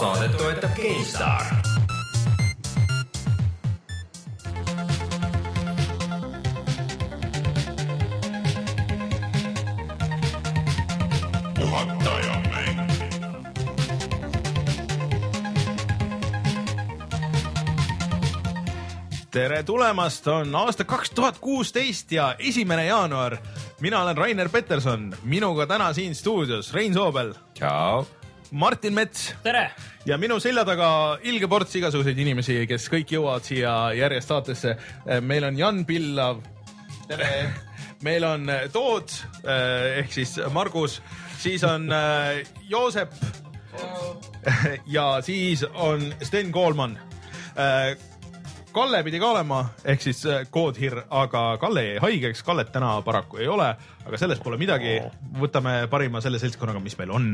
saadet toetab mäng. tere tulemast, on aasta kaks tuhat kuusteist ja esimene jaanuar. mina olen Rainer Peterson, minuga täna siin stuudios Rein Soobel, tšau. Martin Mets tere, ja minu selja taga ilge ports igasuguseid inimesi, kes kõik jõuavad siia järjest saatesse. meil on Jan Pillav. tere. meil on eh, Toot eh, ehk siis Margus, siis on eh, Joosep. ja siis on Sten Koolman. Kalle pidi ka olema ehk siis eh, koodhir, aga Kalle jäi haigeks, Kallet täna paraku ei ole, aga sellest pole midagi. võtame parima selle seltskonnaga, mis meil on.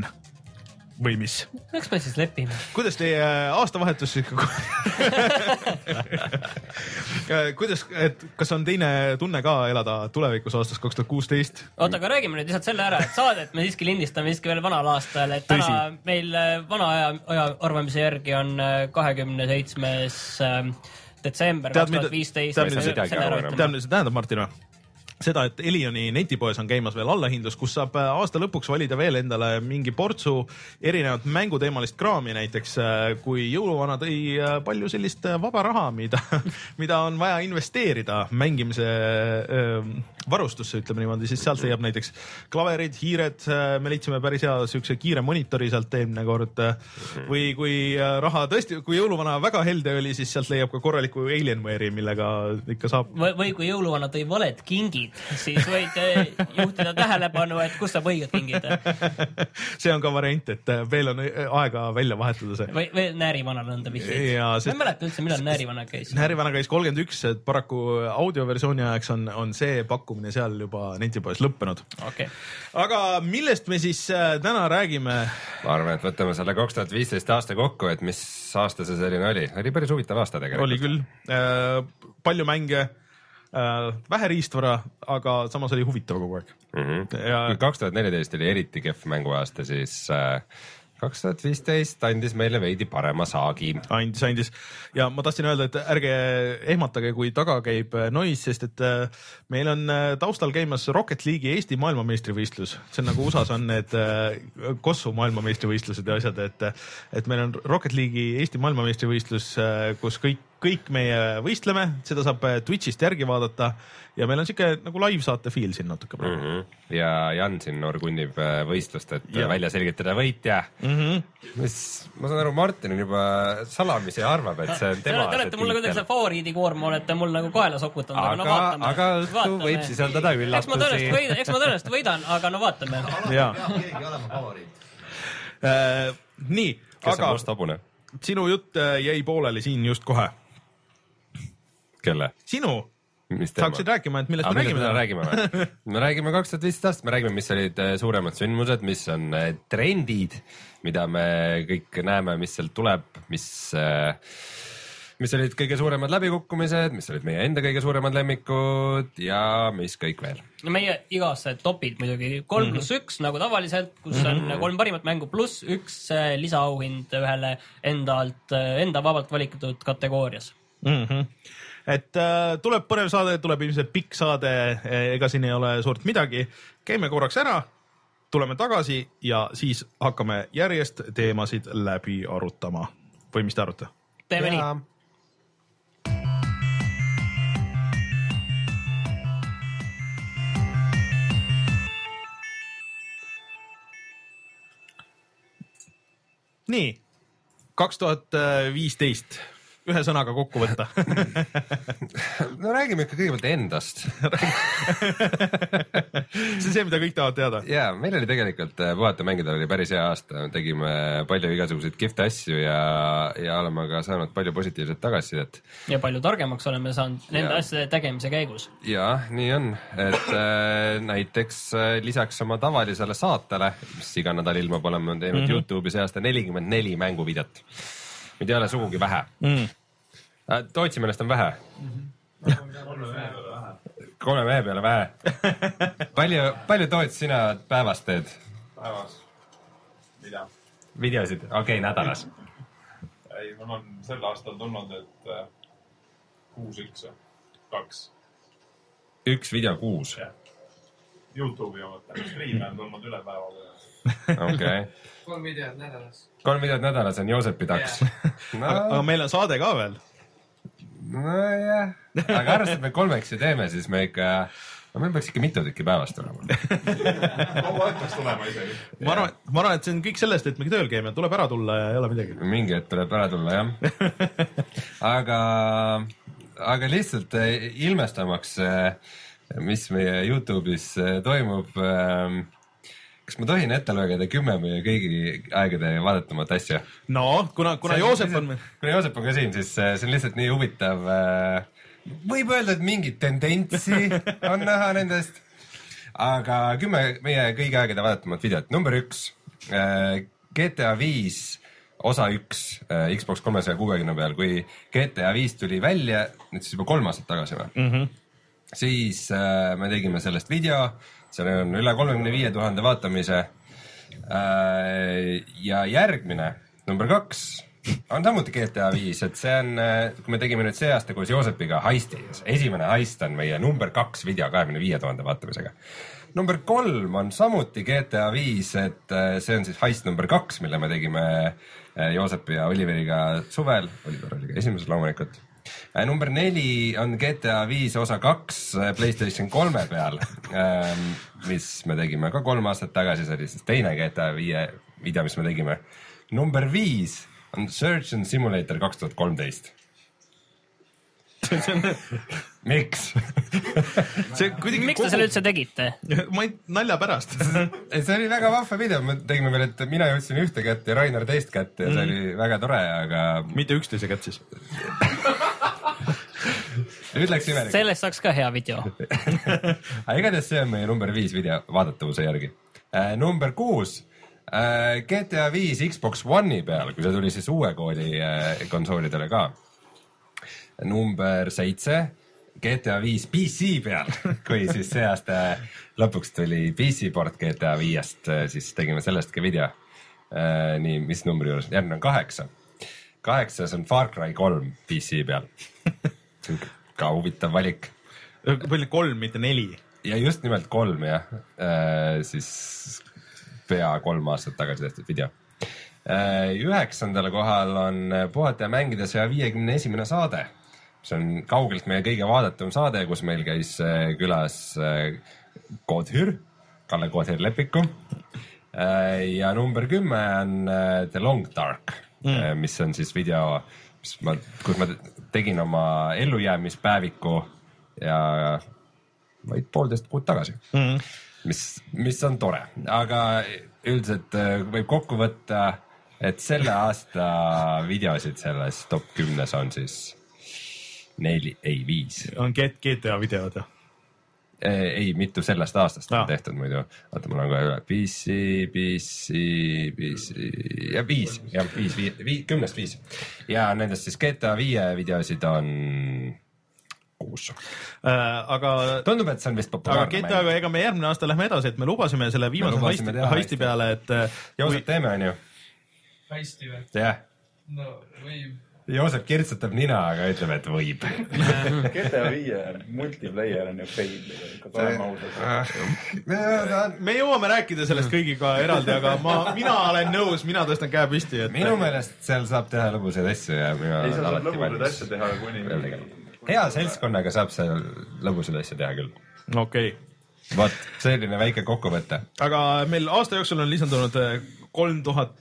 Või mis? eks me siis lepime. kuidas teie aastavahetus ikka kuidas, et kas on teine tunne ka elada tulevikus aastast kaks tuhat kuusteist? oota, aga räägime nüüd lihtsalt selle ära, et saadet me siiski lindistame siiski veel vanal aastal, et täna Tõsi. meil äh, vana aja, aja arvamise järgi on äh, kahekümne seitsmes ähm, detsember kaks tuhat viisteist. tead, mida see tähendab, Martin või? seda, et Elioni netipoes on käimas veel allahindlus, kus saab äh, aasta lõpuks valida veel endale mingi portsu erinevat mänguteemalist kraami, näiteks äh, kui jõuluvana tõi äh, palju sellist vaba raha, mida, mida on vaja investeerida mängimise äh, varustusse, ütleme niimoodi, siis sealt leiab näiteks klaverid, hiired, me leidsime päris hea siukse kiire monitori sealt eelmine kord. või kui raha tõesti, kui jõuluvana väga helde oli, siis sealt leiab ka korraliku Alienware'i, millega ikka saab või kui jõuluvana tõi valed kingid, siis võid äh, juhtida tähelepanu, et kust saab õiged kingid see on ka variant, et äh, veel on äh, aega välja vahetada see. või, või näärivanale anda vihjeid. ja ma ei mäleta üldse, millal näärivana käis. Näärivana käis kolmkümmend üks, et paraku audioversiooni ajaks on, on see pakkumine seal juba netipoes lõppenud. okei, aga millest me siis täna räägime? ma arvan, et võtame selle kaks tuhat viisteist aasta kokku, et mis aasta see selline oli, oli päris huvitav aasta oli tegelikult. küll äh,, palju mänge vähe riistvara, aga samas oli huvitav kogu aeg. ja kui kaks tuhat neliteist oli eriti kehv mänguaasta, siis äh, kaks tuhat viisteist andis meile veidi parema saagi. andis, andis. Ja ma tahtsin öelda, et ärge ehmatage, kui taga käib äh, nois, sest et äh, meil on äh, taustal käimas Rocket League'i Eesti maailmameistrivõistlus, see on nagu USA-s on need Kossu maailmameistrivõistlused ja asjad, et, et meil on Rocket League'i Eesti maailmameistrivõistlus, kus kõik, kõik meie võistleme, seda saab Twitch'ist järgi vaadata ja meil on siuke nagu live-saate feel siin natuke praegu mm. ja Jan siin orgunnib äh, võistlust, et Ja. ja. välja selgitada võitja -hmm. mis, ma saan aru, Martin on juba salamisi arvab, et see on Te, tema te olete mulle kuidagi selle favoriidikoorma olete mul nagu kaela sokutanud, aga no aga, vaatame. aga õhtu võib sisaldada eks ma üllatusi tõenäoliselt. võidan, eks ma tõenäoliselt võidan, aga no vaatame. ja keegi olema favoriit. äh, nii, kes on aga must hobune? sinu jutt äh, jäi pooleli siin just kohe. kelle? sinu mis saaksid rääkima, et millest me räägime räägime või? me räägime kaks tuhat viisteist aastast, me räägime, mis olid äh, suuremad sündmused, mis on äh, trendid, mida me kõik näeme, mis sealt tuleb, mis, mis olid kõige suuremad läbikukkumised, mis olid meie enda kõige suuremad lemmikud ja mis kõik veel. no meie igased topid muidugi kolm Mhm. pluss üks nagu tavaliselt, kus on kolm parimat mängu pluss üks äh, lisaauhind ühele enda alt, enda vabalt valitud kategoorias. mm. -hmm. Et äh, tuleb põnev saade, tuleb ilmselt pikk saade, ega siin ei ole suurt midagi. käime korraks ära, tuleme tagasi ja siis hakkame järjest teemasid läbi arutama või mis te arvate? teeme nii. nii, kaks tuhat viisteist, ühe sõnaga kokku võtta no räägime ikka kõigepealt endast. see on see, mida kõik tahavad teada. ja meil oli tegelikult äh, puhata mängida oli päris hea aasta, tegime palju igasuguseid kihvte asju ja, ja oleme ka saanud palju positiivset tagasisidet ja palju targemaks oleme saanud nende Jaa. asjade tegemise käigus. ja nii on, et äh, näiteks äh, lisaks oma tavalisele saatele, mis iga nädal ilmub, oleme teinud mm -hmm. Youtube'i see aasta nelikümmend neli mänguvideot. Mida ei ole sugugi vähe Mm. äh,. Tootsi meelest on vähe. kolme mehe peale vähe. palju, palju Toots sina päevas teed? päevas, mida? videosid, okei okay,, nädalas. ei, mul on sel aastal tulnud, et äh, kuus üks, kaks. üks video kuus, Youtube'i omad, striime on tulnud üle päeva. Okei okay.. kolm videot nädalas. kolm videot nädalas on Joosepi taks. aga, aga no, meil on saade ka veel. nojah, aga arvestades, et me kolmekesi teeme, siis me ikka, no meil peaks ikka mitu tükki päevas tulema. kogu aeg peaks tulema isegi. ma arvan, ma arvan, et see on kõik sellest, et me tööl käime, tuleb ära tulla ja ei ole midagi. mingi hetk tuleb ära tulla, jah. aga, aga lihtsalt eh, ilmestamaks, mis meie Youtube'is eh, toimub. Kas ma tohin ette lugeda kümme meie kõigi aegade vaadatamat asja? no kuna, kuna See- Joosep on, kuna Joosep on ka siin, siis äh, see on lihtsalt nii huvitav. võib öelda, et mingit tendentsi on näha nendest. aga kümme meie kõigi aegade vaadatamat videot, number üks, GTA viis osa üks äh, Xbox kolmesaja kuuekümne peal, kui GTA viis tuli välja, nüüd siis juba kolm aastat tagasi või mm? -hmm. siis äh, me tegime sellest video, seal on üle kolmekümne viie tuhande vaatamise äh,. ja järgmine, number kaks on samuti GTA viis, et see on, kui me tegime nüüd see aasta koos Joosepiga heisti, esimene heist on meie number kaks video kahekümne viie tuhande vaatamisega. number kolm on samuti GTA viis, et äh, see on siis heist number kaks, mille me tegime äh, Joosepi ja Oliveriga suvel, Oliver oli ka esimeses loomulikult. Number neli on GTA viis osa kaks äh, Playstation kolme peal, mis me tegime ka kolm aastat tagasi, see oli siis teine GTA viie video, mis me tegime. number viis on Surgeon Simulator kaks tuhat kolmteist. miks? see kuidagi miks te selle üldse tegite? ma ei, nalja pärast. see oli väga vahva video, me tegime veel, et mina jõudsin ühte kätt ja Rainer teist kätt ja see oli väga tore, aga mitte üksteise kätt siis. ütleks imelik. sellest saaks ka hea video. aga igatahes see on meie number viis video vaadatavuse järgi äh,. number kuus äh,, GTA viis Xbox One'i peal, kui see tuli siis uue kooli äh, konsoolidele ka. number seitse, GTA viis PC peal, kui siis see aasta lõpuks tuli PC port GTA viiest, siis tegime sellest ka video äh,. nii, mis numbri juures, järgmine on kaheksa. kaheksas on Far Cry kolm PC peal. ka huvitav valik palju kolm, mitte neli. ja just nimelt kolm jah, siis pea kolm aastat tagasi tehtud video. üheksandal kohal on Puhata ja mängida saja viiekümne esimene saade, mis on kaugelt meie kõige vaadatum saade, kus meil käis äh, külas äh, Koodhür, Kalle Koodhür Lepiku. ja number kümme on äh, The Long Dark mm., mis on siis video, mis ma, kus ma tegin oma ellujäämispäeviku ja vaid poolteist kuud tagasi mm. -hmm. mis, mis on tore, aga üldiselt äh, võib kokku võtta, et selle aasta videosid selles top kümnes on siis neli, ei viis, on GTA videod ju. Ei mitu sellest aastast on tehtud muidu, oota, mul on kohe üle, PC, PC, PC ja viis, jah, viis, viis, viis, kümnest viis ja nendest siis GTA viie videosid on kuus. aga, tundub, et see on vist aga populaarne GTA-ga, ega me järgmine aasta lähme edasi, et me lubasime selle viimase heisti, heisti heisti. peale, et äh, Joosep, teeme, onju? hästi või? jah. no võib. Joosep kirtsutab nina, aga ütleb, et võib. GTA viie multiplayer on ju fail tegelikult, oleme ausad. me jõuame rääkida sellest kõigiga eraldi, aga ma, mina olen nõus, mina tõstan käe püsti, et minu meelest seal saab teha lõbusaid asju ja mina ei, olen alati lõbusaid valmis asju teha kuni. hea seltskonnaga saab seal lõbusaid asju teha küll. okei okay., vot, selline väike kokkuvõte. aga meil aasta jooksul on lisandunud kolm tuhat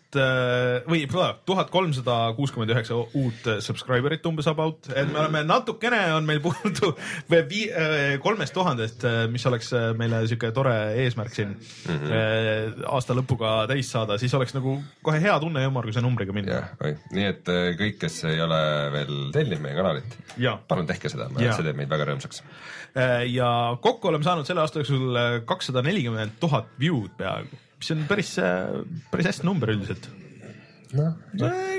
või tuhat kolmsada kuuskümmend üheksa uut subscriber'it umbes about, et me oleme natukene on meil puudu vii- äh, kolmest tuhandest, mis oleks äh, meile sihuke tore eesmärk siin mm -hmm. aasta lõpuga täis saada, siis oleks nagu kohe hea tunne ja ümmarguse numbriga minna. nii et äh, kõik, kes ei ole veel tellinud meie kanalit, palun tehke seda, see teeb meid väga rõõmsaks. Äh, ja kokku oleme saanud selle aasta jooksul kakssada nelikümmend tuhat view'd peaaegu, mis on päris, päris hästi number üldiselt. noh,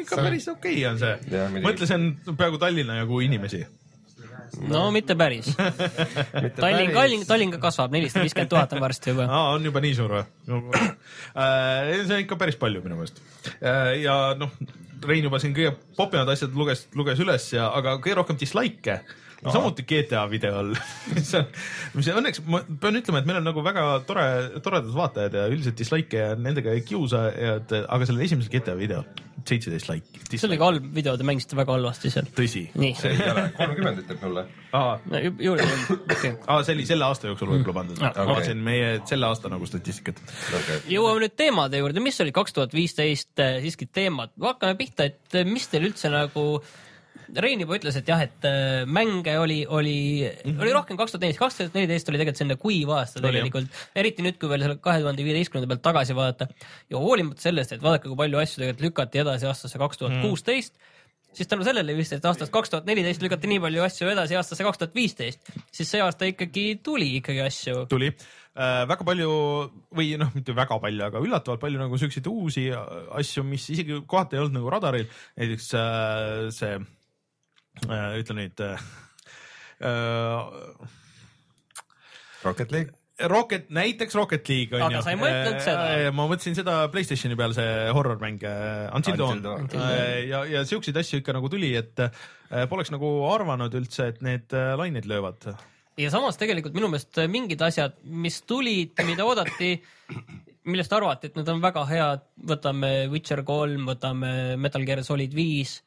ikka päris okei okay on see mõtle, see on peaaegu Tallinna jagu inimesi. no mitte päris. Tallinn, Tallinn, Tallinn ka kasvab, nelisada viiskümmend tuhat on varsti juba. aa, on juba nii suur või? see on ikka päris palju minu meelest. ja noh, Rein juba siin kõige popimad asjad luges, luges üles ja, aga kõige rohkem dislike'e no. samuti GTA videol mis on, mis õnneks ma pean ütlema, et meil on nagu väga tore, toredad vaatajad ja üldiselt dislike'e ja nendega ei kiusa ja et aga sellel esimesel GTA videol seitseteist like. see oli ka halb video, te mängisite väga halvasti seal. tõsi. see ei ole, kolmkümmend ütleb mulle. aa, see oli selle aasta jooksul võib-olla pandud Ah, ma vaatasin meie selle aasta nagu statistikat. Okay. jõuame nüüd teemade juurde, mis oli kaks tuhat viisteist siiski teemad, hakkame pihta, et eh, mis teil üldse nagu Rein juba ütles, et jah, et äh, mänge oli, oli mm, -hmm. oli rohkem kaks tuhat neliteist, kaks tuhat neliteist oli tegelikult selline kuiv aasta tegelikult, eriti nüüd, kui veel selle kahe tuhande viieteistkümnenda pealt tagasi vaadata. Ja hoolimata sellest, et vaadake, kui palju asju tegelikult lükati edasi aastasse kaks tuhat kuusteist, siis tänu sellele vist, et aastast kaks tuhat neliteist lükati nii palju asju edasi aastasse kaks tuhat viisteist, siis see aasta ikkagi tuli ikkagi asju. tuli. Äh, väga palju või noh, mitte väga palju, aga üllatavalt palju nagu siukseid uusi asju, mis isegi kohati ei olnud nagu radaril, näiteks äh, see äh,, ütle nüüd äh, äh, Rocket League. Rocket, näiteks Rocket League on Aga sa ei mõelnud seda? ma mõtlesin seda Playstationi peal, see horror-mäng äh, Until Dawn ja, ja siukseid asju ikka nagu tuli, et poleks nagu arvanud üldse, et need lained löövad. ja samas tegelikult minu meelest mingid asjad, mis tulid, mida oodati, millest arvati, et need on väga head, võtame Witcher kolm, võtame Metal Gear Solid viis,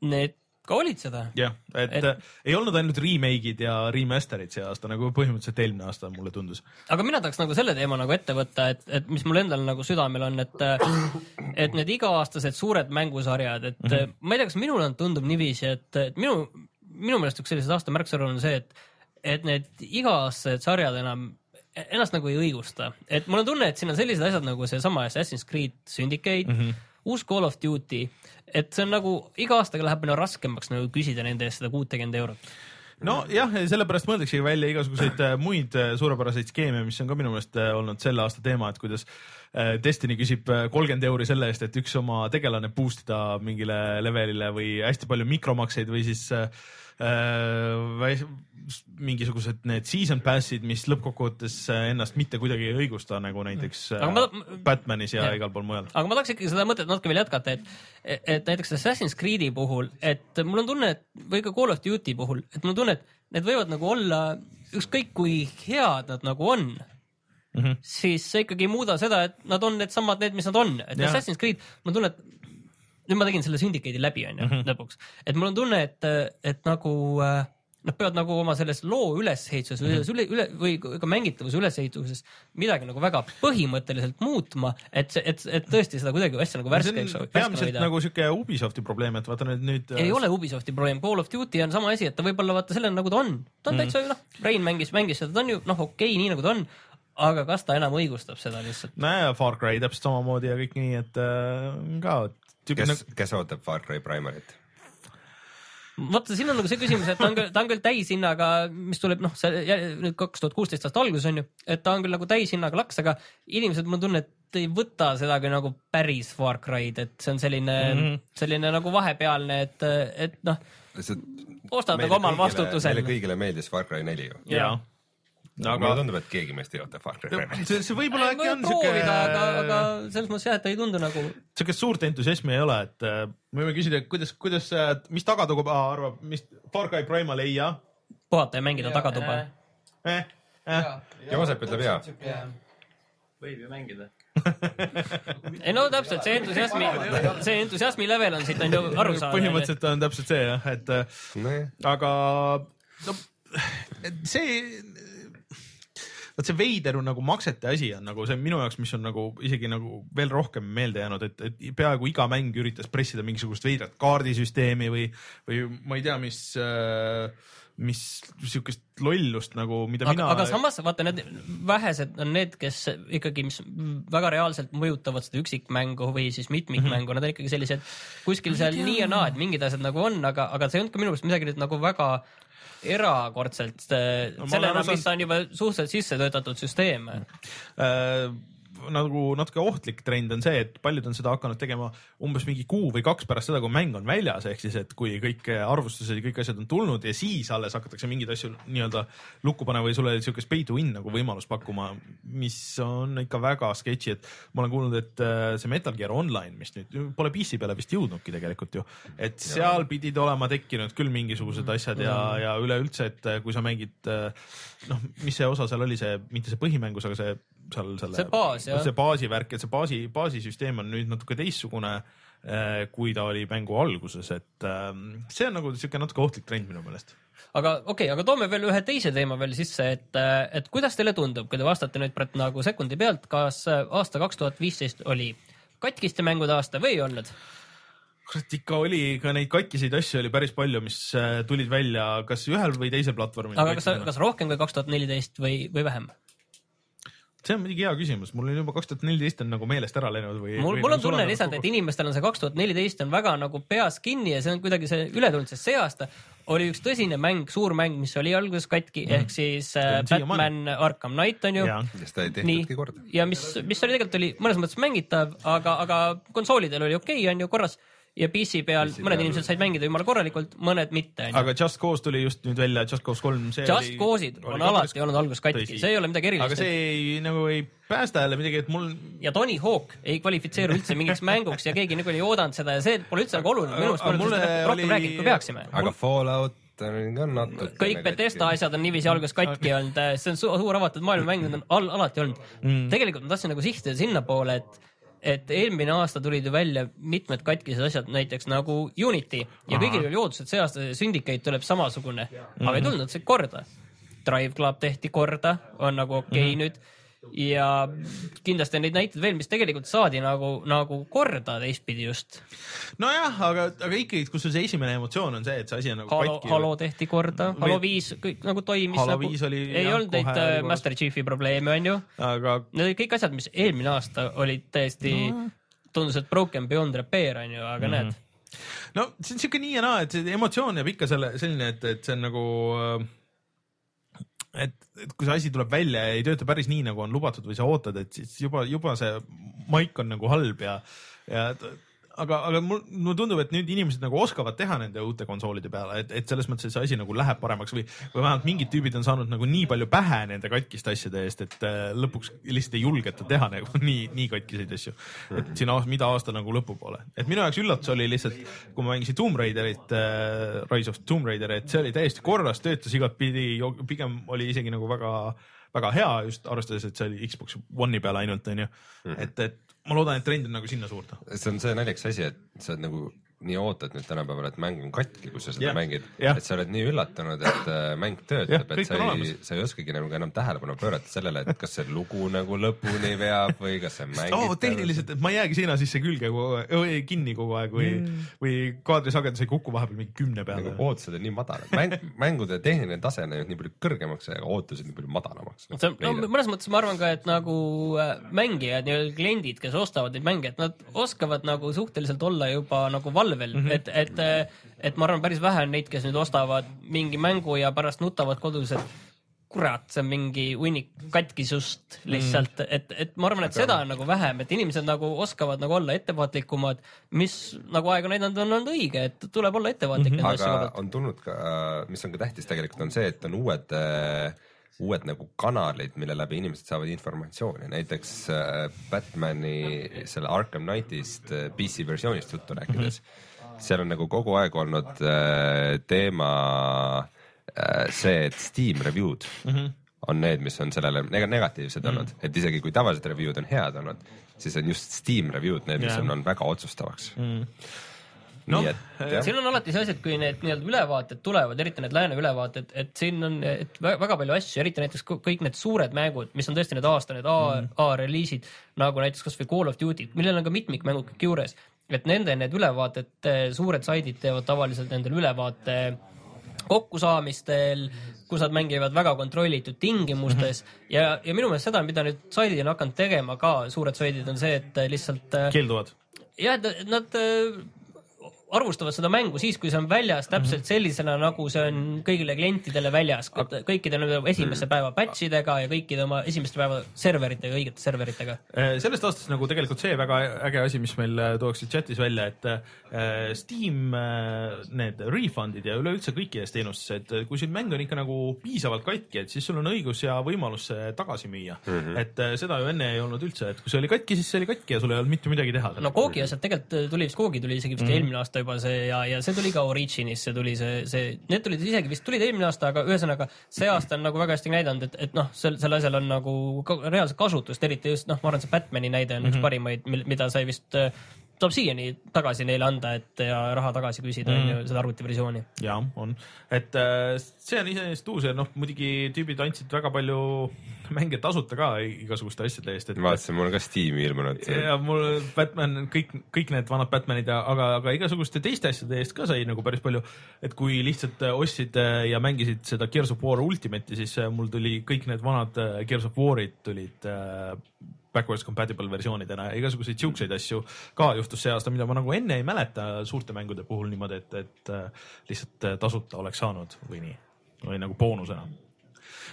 need ka olid seda. jah, et, Et- et ei olnud ainult remake'id ja remaster'id see aasta nagu põhimõtteliselt eelmine aasta mulle tundus. aga mina tahaks nagu selle teema nagu ette võtta, et, et mis mul endal nagu südamel on, et, et need iga-aastased suured mängusarjad, et mm -hmm. ma ei tea, kas minule on- tundub niiviisi, et, et minu, minu meelest üks selliseid aasta märksõnu on see, et, et need iga-aastased sarjad enam ennast nagu ei õigusta, et mul on tunne, et siin on sellised asjad nagu seesama Assassin's Creed Syndicate mm, -hmm. uus Call of Duty, et see on nagu iga aastaga läheb meile raskemaks nagu küsida nende eest seda kuutekümmet eurot. nojah, sellepärast mõeldaksegi välja igasuguseid äh, muid äh, suurepäraseid skeeme, mis on ka minu meelest äh, olnud selle aasta teema, et kuidas Destiny küsib kolmkümmend euri selle eest, et üks oma tegelane boost ida mingile levelile või hästi palju mikromakseid või siis äh, mingisugused need season pass'id, mis lõppkokkuvõttes äh, ennast mitte kuidagi ei õigusta, nagu näiteks äh, ma- Batmanis ja Jah. igal pool mujal. aga ma tahaks ikkagi seda mõtet natuke veel jätkata, et, et näiteks Assassin's Creed'i puhul, et mul on tunne, et või ka Call of Duty puhul, et mul on tunne, et need võivad nagu olla ükskõik kui head nad nagu on mm, -hmm. siis see ikkagi ei muuda seda, et nad on needsamad, need, mis nad on, et Jah. Assassin's Creed, mul on tunne, et nüüd ma tegin selle Syndicate'i läbi, onju, lõpuks, et mul on tunne, et, et nagu äh, nad peavad nagu oma selles loo ülesehituses või selles üle, üle või ka mängitavuse ülesehituses midagi nagu väga põhimõtteliselt muutma, et et, et tõesti seda kuidagi asja nagu värskeks on värskena peamiselt nagu siuke Ubisofti probleem, et vaata nüüd, nüüd. ei ole Ubisofti probleem, Call of Duty on sama asi, et ta võib-olla vaata selline nagu ta on, ta on mm. täitsa noh, Rein mängis, mängis seda, ta on ju noh, okei okay,, nii nagu ta on, aga kas ta enam õigustab seda lihtsalt? nojah, Far Cry täpselt samamoodi ja kõik nii, et äh, ka kes nagu, kes ootab Far Cry Primarit? vaata, siin on nagu see küsimus, et ta on küll, ta on küll täishinnaga, mis tuleb noh, see nüüd kaks tuhat kuusteist aasta alguses on ju, et ta on küll nagu täishinnaga laks, aga inimesed, mul on tunne, et ei võta seda kui nagu päris Far Cry'd, et see on selline mm, -hmm. selline nagu vahepealne, et, et noh, ostad nagu omal vastutusel meile. kõigile meeldis Far Cry neli ju. jaa. Aga aga mulle tundub, et keegi meist ei oota Far Cry Primarit. see, see võib-olla äkki on siuke proovida, aga, aga selles mõttes jah, et ta ei tundu nagu siukest suurt entusiasmi ei ole, et äh, me võime küsida, kuidas, kuidas, mis tagatuba arvab, mis Far Cry Primal ei ja puhata ja mängida tagatuba. eh,? Eh? Joosep ütleb jaa. võib ju mängida. ei no täpselt see entusiasmi, see entusiasmi level on siit on ju aru saada. põhimõtteliselt on täpselt see jah, et äh, nojah, aga no et see, vot see veider nagu maksete asi on nagu see minu jaoks, mis on nagu isegi nagu veel rohkem meelde jäänud, et, et peaaegu iga mäng üritas pressida mingisugust veidrat kaardisüsteemi või, või ma ei tea, mis äh, mis siukest lollust nagu, mida aga mina. aga samas vaata need vähesed on need, kes ikkagi, mis väga reaalselt mõjutavad seda üksikmängu või siis mitmikmängu mm, -hmm. nad on ikkagi sellised kuskil seal nii ja naa, et mingid asjad nagu on, aga, aga see ei olnud ka minu meelest midagi nüüd nagu väga erakordselt No no, sellena mis on juba suhteliselt sisse töötatud süsteem. Nagu natuke ohtlik trend on see, et paljud on seda hakanud tegema umbes mingi kuu või kaks pärast seda, kui mäng on väljas, ehk siis, et kui kõik arvustused ja kõik asjad on tulnud ja siis alles hakatakse mingeid asju nii-öelda lukku panema või sulle siukest pay to win nagu võimalus pakkuma, mis on ikka väga sketši, et ma olen kuulnud, et äh, see Metal Gear Online, mis nüüd pole PC peale vist jõudnudki tegelikult ju, et seal pidid olema tekkinud küll mingisugused asjad ja, ja üleüldse, et äh, kui sa mängid äh, noh, mis see osa seal oli, see mitte see põhimängus, aga see seal selle See baas, jah. see baasivärk, et see baasi, baasisüsteem on nüüd natuke teistsugune äh, kui ta oli mängu alguses, et ähm, see on nagu siuke natuke ohtlik trend minu meelest. aga okei okay,, aga toome veel ühe teise teema veel sisse, et, et kuidas teile tundub, kui te vastate nüüd nagu sekundi pealt, kas aasta kaks tuhat viisteist oli katkiste mängude aasta või ei olnud? kurat, ikka oli ka neid katkiseid asju oli päris palju, mis tulid välja kas ühel või teisel platvormil. aga kas, kas rohkem kui kaks tuhat neliteist või, või vähem? See on muidugi hea küsimus, mul on juba kaks tuhat neliteist on nagu meelest ära läinud või. mul, mul on tunne lihtsalt, et inimestel on see kaks tuhat neliteist on väga nagu peas kinni ja see on kuidagi see üle tulnud, sest see aasta oli üks tõsine mäng, suur mäng, mis oli alguses katki mm. ehk siis äh. Batman Arkham Knight on ju. Nii ja mis, mis oli tegelikult oli mõnes mõttes mängitav, aga, aga konsoolidel oli okei okay,, on ju korras ja PC peal PC mõned peal- inimesed said mängida jumala korralikult, mõned mitte. aga Just Cause tuli just nüüd välja, Just Cause kolm. Just Cause'id on alati olnud alguses katki, see ei ole midagi aga erilist see. ei nagu ei päästa jälle midagi, et mul ja Tony Hawk ei kvalifitseeru üldse mingiks mänguks ja keegi nagu ei oodanud seda ja see pole üldse nagu oluline, minu arust Aga mulle sellest rohkem oli- rääkinud, kui peaksime. aga Fallout on ka natuke. kõik Bethesda asjad on niiviisi alguses katki olnud, see on su suur avatud maailma mäng, need on al alati olnud mm.. tegelikult ma tahtsin nagu sihtida sinnapoole, et, et eelmine aasta tulid ju välja mitmed katkised asjad, näiteks nagu Unity. Ja kõigil oli ootus, et see aasta Syndicate tuleb samasugune, aga ei tulnud see korda. Drive Club tehti korda, on nagu okei okay mm -hmm. nüüd ja kindlasti on neid näiteid veel, mis tegelikult saadi nagu, nagu korda teistpidi just. nojah, aga, aga ikkagi, kus sul see esimene emotsioon on see, et see asi on nagu Halo, katki. Halo tehti korda, Halo viis kõik nagu toimis Halo nagu, viis oli ei olnud neid äh. Master Chiefi probleeme, onju. aga Need olid kõik asjad, mis eelmine aasta olid täiesti no., tundus, et broken beyond repair onju, aga mm -hmm. näed. no see on siuke nii ja naa, et see emotsioon jääb ikka selle, selline, et, et see on nagu äh, et, et kui see asi tuleb välja ja ei tööta päris nii, nagu on lubatud või sa ootad, et siis juba, juba see maik on nagu halb ja, ja aga, aga mul, mulle tundub, et nüüd inimesed nagu oskavad teha nende uute konsoolide peale, et, et selles mõttes, et see asi nagu läheb paremaks või, või vähemalt mingid tüübid on saanud nagu nii palju pähe nende katkiste asjade eest, et äh, lõpuks lihtsalt ei julgeta teha nagu nii, nii katkiseid asju. et siin aasta, mida aasta nagu lõpupoole, et minu jaoks üllatus oli lihtsalt, kui ma mängisin Tomb Raiderit äh,, Rise of Tomb Raider, et see oli täiesti korras, töötas igatpidi, pigem oli isegi nagu väga väga hea just arvestades, et see oli Xbox One'i peal ainult onju, et, et ma loodan, et trend on nagu sinna suurde. see on see naljakas asi, et sa oled nagu nii ootad nüüd tänapäeval, et mäng on katki, kui sa seda Jah, mängid, jah. et sa oled nii üllatunud, et äh, mäng töötab, et kõik sa ei sa ei oskagi nagu enam tähelepanu pöörata sellele, et kas see lugu nagu lõpuni veab või kas see mängib oh,. tehniliselt, et ma ei jäägi seina sisse külge kogu aeg, või kinni kogu aeg või mm., või kaadrisagedus ei kuku vahepeal mingi kümne peale nagu. ootused on nii madalad, mäng, mängude tehniline tase on läinud nii palju kõrgemaks, aga ootused nii palju madalamaks. no mõnes mõttes ma arvan ka, et nagu äh, mängijad, nii-öelda kliendid, kes ostavad neid mänge, et nad oskavad nagu suhteliselt olla juba nagu valvel mm, -hmm. et, et, et ma arvan, päris vähe on neid, kes nüüd ostavad mingi mängu ja pärast nutavad kodus, et kurat, see on mingi hunnik katkisust lihtsalt mm., et, et ma arvan, et seda on nagu vähem, et inimesed nagu oskavad nagu olla ettevaatlikumad, mis nagu aeg on näidanud, on olnud õige, et tuleb olla ettevaatlik mm -hmm. aga on tulnud ka, mis on ka tähtis tegelikult on see, et on uued äh, uued nagu kanalid, mille läbi inimesed saavad informatsiooni, näiteks äh, Batman'i selle Arkham Knightist äh, PC versioonist juttu rääkides mm. -hmm. seal on nagu kogu aeg olnud äh, teema see, et Steam review'd mm -hmm. on need, mis on sellele neg negatiivsed mm -hmm. olnud, et isegi kui tavalised review'd on head olnud, siis on just Steam review'd need, mis Jah. on olnud väga otsustavaks mm.. Noh, jah, siin on alati see asi, et kui need nii-öelda ülevaated tulevad, eriti need lääne ülevaated, et siin on et vä- väga palju asju, eriti näiteks kõ- kõik need suured mängud, mis on tõesti need aasta need A mm., A-reliisid nagu näiteks kasvõi Call of Duty, millel on ka mitmikmängud kõik juures, et nende need ülevaated, suured saidid teevad tavaliselt nendel ülevaate kokkusaamistel, kus nad mängivad väga kontrollitud tingimustes -hmm. ja, ja minu meelest seda, mida nüüd saidid on hakanud tegema ka, suured saidid on see, et lihtsalt äh, keelduvad. jah, et nad äh, arvustavad seda mängu siis, kui see on väljas täpselt sellisena, nagu see on kõigile klientidele väljas, kõikide esimese päeva batch idega ja kõikide oma esimeste päeva serveritega, õigete serveritega. Eh, sellest aastast nagu tegelikult see väga äge asi, mis meil äh, tuuakse chatis välja, et äh, Steam äh, need refund'id ja üleüldse kõikides teenustes, et äh, kui sul mäng on ikka nagu piisavalt katki, et siis sul on õigus ja võimalus see tagasi müüa mm. -hmm. et äh, seda ju enne ei olnud üldse, et kui see oli katki, siis see oli katki ja sul ei olnud mitte midagi teha. no Koogi asjad tegelikult tuli vist, Koogi tuli isegi vist mm. eelmine aasta juba see ja, ja see tuli ka Originisse tuli see, see, need tulid isegi vist tulid eelmine aasta, aga ühesõnaga see aasta on nagu väga hästi näidanud, et, et noh, sel, sel asjal on nagu ka, reaalset kasutust, eriti just noh, ma arvan, see Batman'i näide on mm -hmm. üks parimaid, mida sai vist äh, tuleb siiani tagasi neile anda, et ja raha tagasi küsida on ju seda arvutiversiooni. ja on, et äh, see on iseenesest uus ja noh, muidugi tüübid andsid väga palju mänge tasuta ka igasuguste asjade eest, et vaatasin, mul on ka Steam'i ilmunud. ja mul Batman, kõik, kõik need vanad Batmanid ja, aga, aga igasuguste teiste asjade eest ka sai nagu päris palju. et kui lihtsalt äh, ostsid äh, ja mängisid seda Gears of War Ultimate'i, siis mul tuli kõik need vanad Gears of War'id tulid äh, backwards compatible versioonidena ja igasuguseid siukseid asju ka juhtus see aasta, mida ma nagu enne ei mäleta suurte mängude puhul niimoodi, et, et äh, lihtsalt tasuta oleks saanud või nii, või nagu boonusena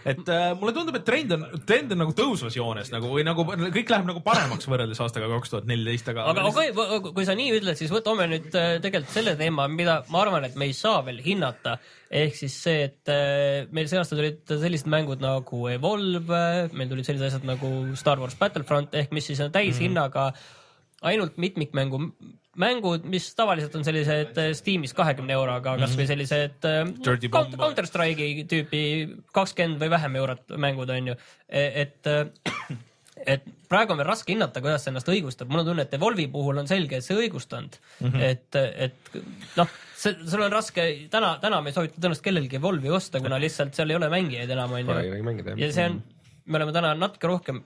et äh, mulle tundub, et trend on, trend on nagu tõusvas joones nagu või nagu kõik läheb nagu paremaks võrreldes aastaga kaks tuhat neliteist, aga. aga okay,, kui sa nii ütled, siis võtame nüüd äh, tegelikult selle teema, mida ma arvan, et me ei saa veel hinnata. ehk siis see, et äh, meil see aasta tulid sellised mängud nagu Evolve, meil tulid sellised asjad nagu Star Wars Battlefront ehk mis siis on täishinnaga ainult mitmikmängu mängud, mis tavaliselt on sellised äh, Steamis kahekümne euroga, kasvõi sellised äh. Counter- Counter Strike'i tüüpi kakskümmend või vähem eurot mängud on ju, et äh, et praegu on veel raske hinnata, kuidas see ennast õigustab, mul on tunne, et Evolve'i puhul on selge, et see õigustanud mm, -hmm. et, et noh, see, sul on raske, täna, täna me ei soovita tõenäoliselt kellelgi Evolve'i osta, kuna lihtsalt seal ei ole mängijaid enam, on Pole ju. kedagi mängida jah. ja see on, me oleme täna natuke rohkem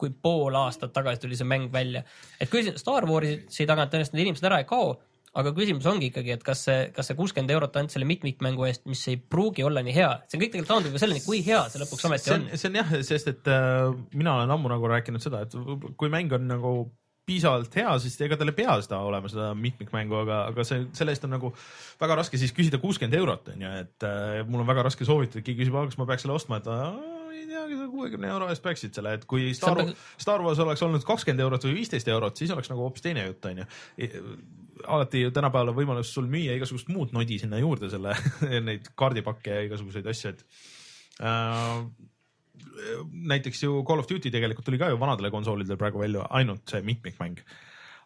kui pool aastat tagasi tuli see mäng välja. et kui Star Warsi tagant tõenäoliselt need inimesed ära ei kao, aga küsimus ongi ikkagi, et kas see, kas see kuuskümmend eurot ainult selle mitmikmängu eest, mis ei pruugi olla nii hea, see kõik tegelikult taandub ju selleni, kui hea see lõpuks ometi see on on,. see on jah, sest et äh, mina olen ammu nagu rääkinud seda, et kui mäng on nagu piisavalt hea, siis ega tal ei pea seda olema, seda mitmikmängu, aga, aga see, selle eest on nagu väga raske siis küsida kuuskümmend eurot on ju, et äh, mul on väga raske soovitada, keegi küsib, kas ma peaks selle ostma, et aa, ei teagi, kuuekümne euro eest peaksid selle, et kui Star, Star Wars oleks olnud kakskümmend eurot või viisteist eurot, siis oleks nagu hoopis teine jutt on ju. alati ju tänapäeval on võimalus sul müüa igasugust muud nodi sinna juurde, selle neid kaardipakke ja igasuguseid asju, et äh, näiteks ju Call of Duty tegelikult tuli ka ju vanadele konsoolidele praegu välja ainult see mitmikmäng.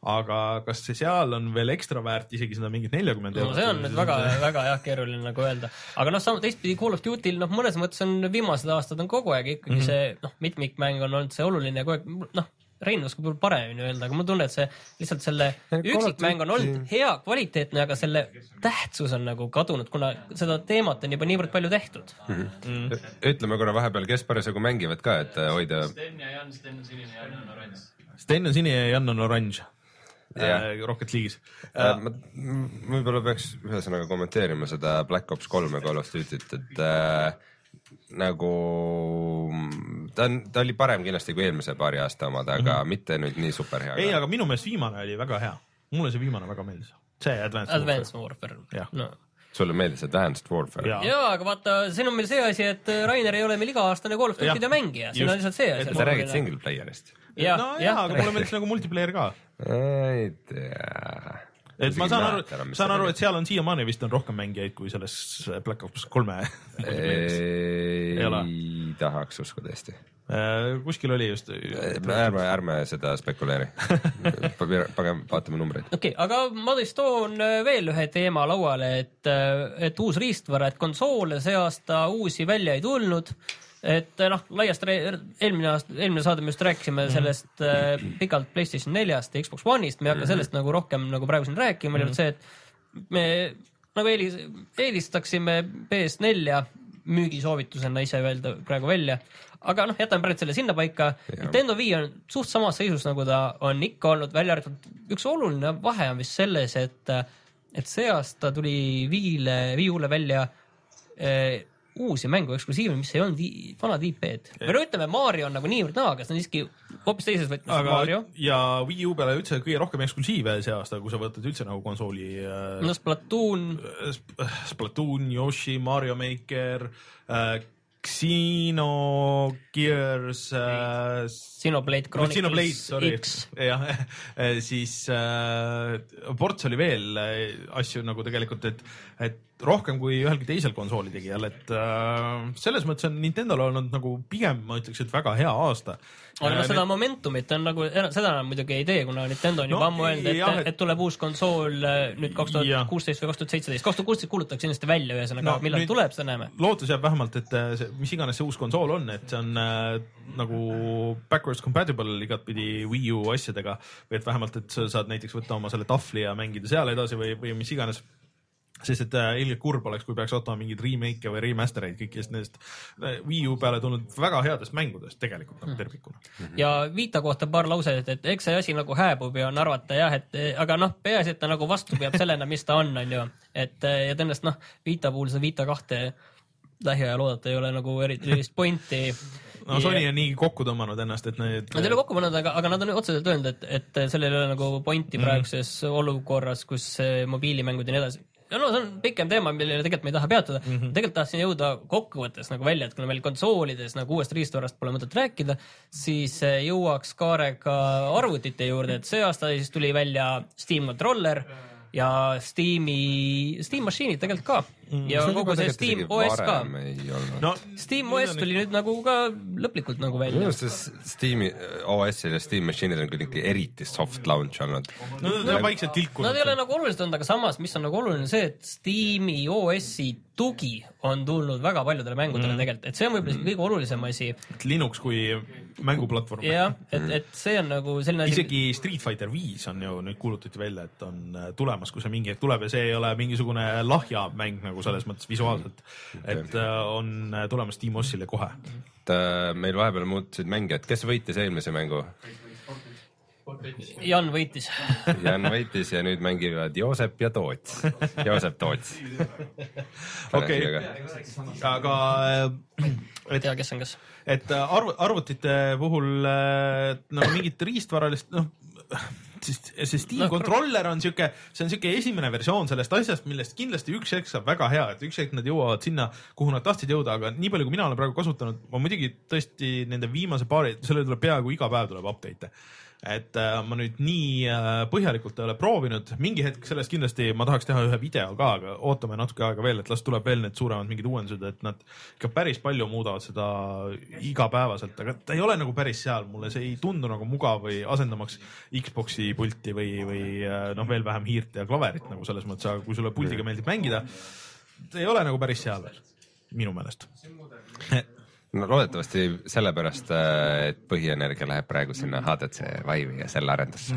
Aga kas see seal on veel ekstra väärt isegi seda mingit neljakümmend no eurot? see on nüüd väga, väga jah keeruline nagu öelda, aga noh, teistpidi Call of Duty'l noh, mõnes mõttes on viimased aastad on kogu aeg ikkagi mm -hmm. see noh, mitmikmäng on olnud see oluline kogu aeg noh, Rein oskab võib-olla paremini öelda, aga mul tunne, et see lihtsalt selle üksikmäng on olnud hea, kvaliteetne, aga selle tähtsus on nagu kadunud, kuna seda teemat on juba niivõrd palju tehtud. ütleme korra vahepeal, kes parasjagu mängivad ka, et äh, hoida Sten ja Jan, Sten on sinine ja Jan on oranž. Sten on sinine ja Jan on oranž Jah. äh, Rocket League'is Äh, ma võib-olla peaks ühesõnaga kommenteerima seda Black Ops kolme Call of Duty't, et äh, nagu ta on, ta oli parem kindlasti kui eelmise paari aasta omad, aga mm -hmm. mitte nüüd nii superhea. ei, aga minu meelest viimane oli väga hea, mulle see viimane väga meeldis, see Advanced, Advanced Warfare Jah., no sulle meeldis Advanced Warfare? Jaa. aga vaata, siin on meil see asi, et Rainer ei ole meil iga-aastane Call of Duty'de mängija, siin on lihtsalt see asi. sa räägid single player'ist? ja, no jaa, aga mulle meeldis nagu multiplayer ka. ei tea. et ma saan aru, saan aru, et seal on siiamaani vist on rohkem mängijaid kui selles Black Ops kolme ei tahaks uskuda hästi. Äh, kuskil oli just. ärme, ärme seda spekuleeri. pigem vaatame numbreid. okei okay,, aga ma siis toon äh, veel ühe teema lauale, et, et uus riistvara, et konsoole see aasta uusi välja ei tulnud. Et noh, laiast eelmine aasta, eelmine saade me just rääkisime Mhm. sellest äh, pikalt Playstation neljast ja Xbox One'ist, me ei hakka Mhm. sellest nagu rohkem nagu praegu siin rääkima, oli ainult see, et me nagu eelis, eelistaksime PS4-ja müügisoovitusena ise öelda praegu välja. aga noh, jätame praegu selle sinnapaika. Nintendo Wii on suht samas seisus, nagu ta on ikka olnud, välja arvatud üks oluline vahe on vist selles, et, et see aasta tuli Wii'le, Wii U-le välja eh, uusi mängu eksklusiive, mis ei olnud vanad IP-d. või no ütleme, Mario on nagu niivõrd naa, aga see on siiski hoopis teises võtmes aga Mario. ja Wii U peale üldse kõige rohkem eksklusiive see aasta, kui sa võtad üldse nagu konsooli äh, no Splatoon, Sp- Splatoon, Yoshi, Mario Maker äh,, Xenogears äh,, Xenoblade Xenoblade, Chronicles sorry, X. jah, siis äh, ports oli veel äh, asju nagu tegelikult, et, et rohkem kui ühelgi teisel konsooli tegijal, et äh, selles mõttes on Nintendo'l olnud nagu pigem ma ütleks, et väga hea aasta. aga noh, seda momentumit on nagu, seda nad muidugi ei tee, kuna Nintendo on No, juba ammu öelnud, et et-, et tuleb uus konsool äh, nüüd kaks tuhat kuusteist või kaks tuhat seitseteist, kaks tuhat kuusteist kuulutatakse kindlasti välja, ühesõnaga No, no, millal tuleb, seda näeme. lootus jääb vähemalt, et äh, see, mis iganes see uus konsool on, et see on äh, nagu backwards compatible igatpidi Wii U asjadega või et vähemalt, et sa saad näiteks võtta oma selle tahvli ja mängida seal edasi või, või mis iganes sest et äh, ilgelt kurb oleks, kui peaks ootama mingeid remake'e või remaster eid kõikidest nendest äh, Wii U peale tulnud väga headest mängudest tegelikult nagu tervikuna. ja Vita kohta paar lauset, et eks see asi nagu hääbub ja on arvata jah, et aga noh, peaasi, et ta nagu vastu peab sellena, mis ta on, on ju. et ja tõenäoliselt noh, Vita puhul seda Vita kahte lähiajal oodata ei ole nagu eriti erilist pointi. no Sony on nii kokku tõmmanud ennast, et need Nad ei ole kokku pannud, aga, aga nad on otseselt öelnud, et, et sellel ei ole nagu pointi praeguses olukorras, kus eh, mobiilimängud ja nii edasi. Ja no see on pikem teema, millele tegelikult me ei taha peatuda mm. -hmm. tegelikult tahtsin jõuda kokkuvõttes nagu välja, et kuna meil konsoolides nagu uuest riistvarast pole mõtet rääkida, siis eh, jõuaks kaarega arvutite juurde, et see aasta siis tuli välja Steam Controller ja Steam'i, Steam Machine'id tegelikult ka ja kogu see Steam OS ka. no Steam OS tuli nüüd nagu ka lõplikult nagu minu välja. arust see Steam'i OS-il ja Steam Machine'il on ikka eriti soft launch olnud. no nad on vaikselt tilkunud. Nad ei ole nagu olulised olnud, aga samas, mis on nagu oluline, see, et Steam'i OS-i tugi on tulnud väga paljudele mängudele mm. tegelikult, et see on võib-olla isegi kõige olulisem asi. Linux kui mänguplatvorm. jah, et, et see on nagu selline asi. isegi Street Fighter viis on ju nüüd kuulutati välja, et on äh, tulemas, kui see mingi hetk tuleb ja see ei ole mingisugune lahja mäng nagu selles mõttes visuaalselt, et äh, on äh, tulemas Steam OS-ile kohe. et äh, meil vahepeal muutusid mängijad, kes võitis eelmise mängu? Jan võitis. Jan võitis ja nüüd mängivad Joosep ja Toots. Joosep Toots. okei, aga ei tea, kes on kes. et arv-, arvutite puhul nagu mingit riistvaralist, noh, siis see Steam No, Controller on siuke, see on siuke esimene versioon sellest asjast, millest kindlasti üks hetk saab väga hea, et üks hetk nad jõuavad sinna, kuhu nad tahtsid jõuda, aga nii palju, kui mina olen praegu kasutanud, ma muidugi tõesti nende viimase paari, sellele tuleb peaaegu iga päev tuleb update'e et äh, ma nüüd nii äh, põhjalikult ei ole proovinud, mingi hetk sellest kindlasti ma tahaks teha ühe video ka, aga ootame natuke aega veel, et las tuleb veel need suuremad mingid uuendused, et nad ikka päris palju muudavad seda igapäevaselt, aga ta ei ole nagu päris seal, mulle see ei tundu nagu mugav või asendamaks Xbox'i pulti või, või äh, noh, veel vähem hiirt ja klaverit nagu selles mõttes, aga kui sulle puldiga meeldib mängida, ta ei ole nagu päris seal veel, minu meelest. No loodetavasti sellepärast, et põhienergia läheb praegu sinna HTC Vive'i ja selle arendusse.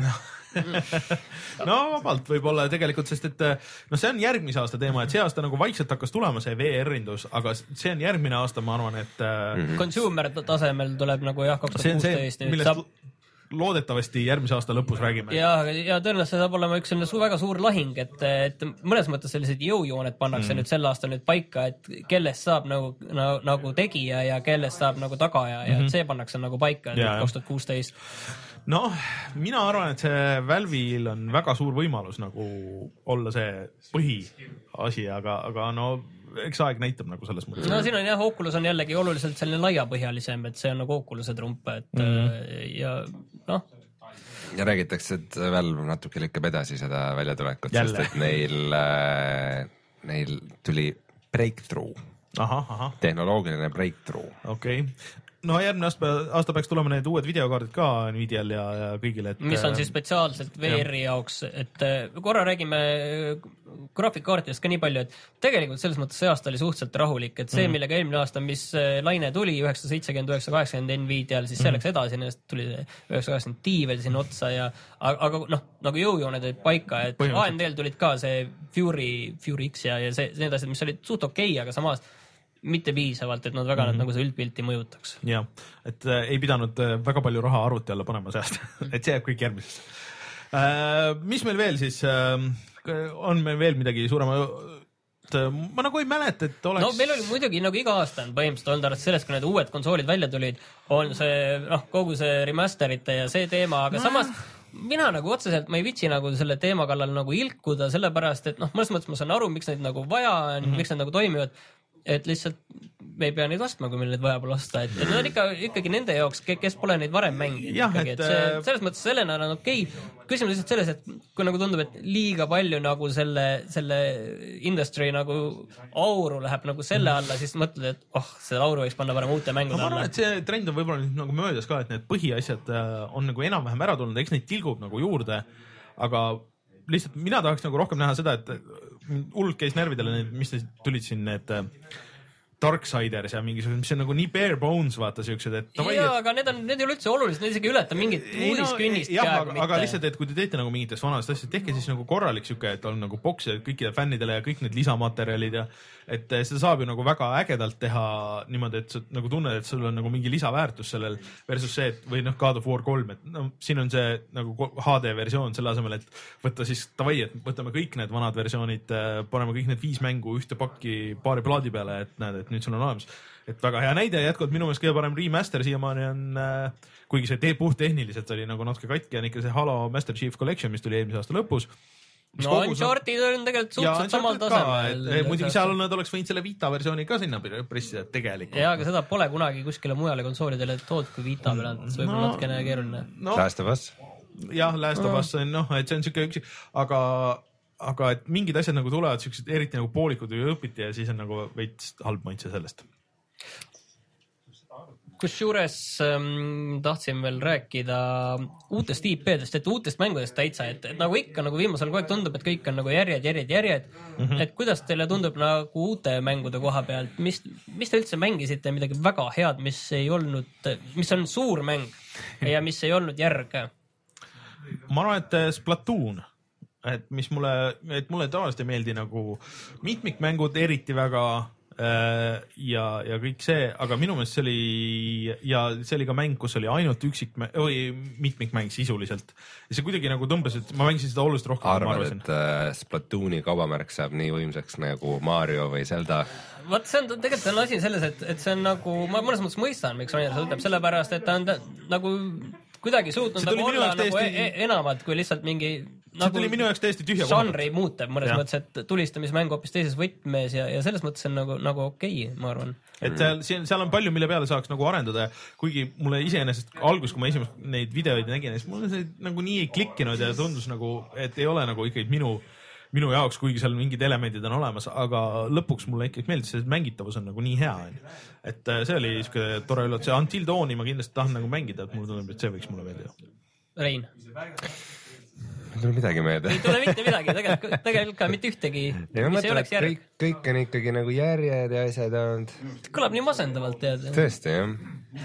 no vabalt võib-olla tegelikult, sest et noh, see on järgmise aasta teema, et see aasta nagu vaikselt hakkas tulema see VR-indus, aga see on järgmine aasta, ma arvan, et mm -hmm. Consumer tasemel tuleb nagu jah, kaks tuhat kuusteist, millest saab... loodetavasti järgmise aasta lõpus räägime. ja, ja tõenäoliselt saab olema üks selline väga suur lahing, et, et mõnes mõttes sellised jõujooned pannakse mm. nüüd sel aastal nüüd paika, et kellest saab nagu nagu, nagu tegija ja kellest saab nagu tagaja ja mm -hmm. see pannakse nagu paika kaks tuhat kuusteist. noh, mina arvan, et see Valve'il on väga suur võimalus nagu olla see põhiasi, aga, aga no eks aeg näitab nagu selles mõttes no siin on jah, Oculus on jällegi oluliselt selline laiapõhjalisem, et see on nagu Oculus'e trump, et mm -hmm. ja noh, ja räägitakse, et Valve natuke lükkab edasi seda väljatulekut, sest et neil äh,, neil tuli breakthrough, tehnoloogiline breakthrough. okei okay. No järgmine aasta, aasta peaks tulema need uued videokaardid ka Nvidial ja, ja kõigil, et. mis on siis spetsiaalselt VR-i jaoks, et äh, korra räägime äh, graafikkaartidest ka nii palju, et tegelikult selles mõttes see aasta oli suhteliselt rahulik, et see, millega eelmine aasta, mis äh, laine tuli üheksasada seitsekümmend, üheksasada kaheksakümmend Nvidial, siis see läks edasi, nendest tuli üheksasada kaheksakümmend Ti veel sinna otsa ja aga, aga noh, nagu jõujooned olid paika, et. AMD-l tulid ka see Fury, Fury X ja, ja see, need asjad, mis olid suht okei okay,, aga samas mitte piisavalt, et nad väga mm -hmm. nagu seda üldpilti mõjutaks. jah, et äh, ei pidanud äh, väga palju raha arvuti alla panema aasta, et see jääb kõik järgmisesse äh,. mis meil veel siis äh,, on meil veel midagi suurema äh, ma nagu ei mäleta, et oleks no meil oli muidugi nagu iga aasta on põhimõtteliselt olnud arvates sellest, kui need uued konsoolid välja tulid, on see noh, kogu see remasterite ja see teema, aga no. samas mina nagu otseselt ma ei viitsi nagu selle teema kallal nagu ilkuda, sellepärast et noh, mõnes mõttes ma saan aru, miks neid nagu vaja on mm, -hmm. miks need nagu toimivad. Et lihtsalt me ei pea neid ostma, kui meil neid vaja pole osta, et, need on ikka ikkagi nende jaoks, kes pole neid varem mänginud Jah, ikkagi, et, see äh, selles mõttes sellena on okei okay.. küsimus lihtsalt selles, et kui nagu tundub, et liiga palju nagu selle, selle industry nagu auru läheb nagu selle alla, siis mõtled, et oh, seda auru võiks panna parem uute no mängude ma arvan, alla et. see trend on võib-olla nüüd nagu möödas ka, et need põhiasjad äh, on nagu enam-vähem ära tulnud, eks neid tilgub nagu juurde, aga lihtsalt mina tahaks nagu rohkem näha seda, et hullult käis närvidele mis tulid siin need äh, Darksiders ja mingisugused, mis on nagu nii bare bones vaata siuksed, et davai, jaa, aga need on, need ei ole üldse olulised, need isegi ei ületa mingit no uudiskünnist jah, peaaegu aga, aga mitte. lihtsalt, et kui te teete nagu mingitest vanadest asjadest, tehke siis nagu korralik sihuke, et on nagu boks kõikidele fännidele ja kõik need lisamaterjalid ja et eh, seda saab ju nagu väga ägedalt teha niimoodi, et sa nagu tunned, et sul on nagu mingi lisaväärtus sellel versus see, et või noh, God of War kolm, et no siin on see nagu HD versioon selle asemel, et võtta siis davai, et võtame kõik need vanad versioonid, paneme kõik need viis mängu ühte pakki paari plaadi peale, et näed, et nüüd sul on olemas et väga hea näide, jätkuvalt minu meelest kõige parem remaster siiamaani on äh,, kuigi see te- puhttehniliselt oli nagu natuke katki, on ikka see Halo Master Chief Collection, mis tuli eelmise aasta lõpus. no Uncharted on tegelikult suhteliselt samal tasemel muidugi seal nad oleks võinud selle Vita versiooni ka sinna pressida tegelikult. jaa, aga seda pole kunagi kuskile mujale konsoolidele toodud kui Vita peal, et see võib olla No. natukene keeruline. no Last of Us. jah, Last of Us on noh, et see on siuke üks, aga, aga et mingid asjad nagu tulevad siuksed eriti nagu poolikud või õpiti ja siis on nagu veits halb maitse sellest. kusjuures ähm, tahtsin veel rääkida uutest IP-dest, et uutest mängudest täitsa, et, nagu ikka nagu viimasel kogu aeg tundub, et kõik on nagu järjed, järjed, järjed mm. -hmm. et kuidas teile tundub nagu uute mängude koha pealt, mis, mis te üldse mängisite midagi väga head, mis ei olnud, mis on suur mäng ja mis ei olnud järg? ma arvan, et Splatoon, et mis mulle, et mulle tavaliselt ei meeldi nagu mitmikmängud eriti väga äh, ja, ja kõik see, aga minu meelest see oli ja see oli ka mäng, kus oli ainult üksik või mitmikmäng sisuliselt ja see kuidagi nagu tõmbas, et ma mängisin seda oluliselt rohkem, arvad, et äh, Splatooni kaubamärk saab nii võimsaks nagu Mario või Zelda? vot see on tegelikult on asi selles, et, et see on nagu, ma mõnes mõttes mõistan, miks Rainer seda ütleb, sellepärast et ta on ta, nagu kuidagi suutnud nagu olla nagu täiesti- e e enamat kui lihtsalt mingi nagu tuli minu jaoks täiesti tühja koha žanri muutev mõnes Jah. mõttes, et tulistamismäng hoopis teises võtmes ja, ja selles mõttes on nagu, nagu okei okay,, ma arvan. et seal, siin, seal on palju, mille peale saaks nagu arendada, kuigi mulle iseenesest alguses, kui ma esimest neid videoid nägin, siis mulle see nagu nii ei klikkinud ja tundus nagu, et ei ole nagu ikkagi minu, minu jaoks, kuigi seal mingid elemendid on olemas, aga lõpuks mulle ikkagi meeldis, see mängitavus on nagu nii hea, onju. et äh, see oli siuke tore üllatus ja Until Dawni ma kindlasti tahan nagu mängida, et mulle tundub, et see võiks mulle meeldida. Rein, ei tule midagi meelde ei. tule mitte midagi, tegelikult, tegelikult ka mitte ühtegi, kõik, kõik on ikkagi nagu järjed ja asjad olnud. kõlab nii masendavalt tead. tõesti jah.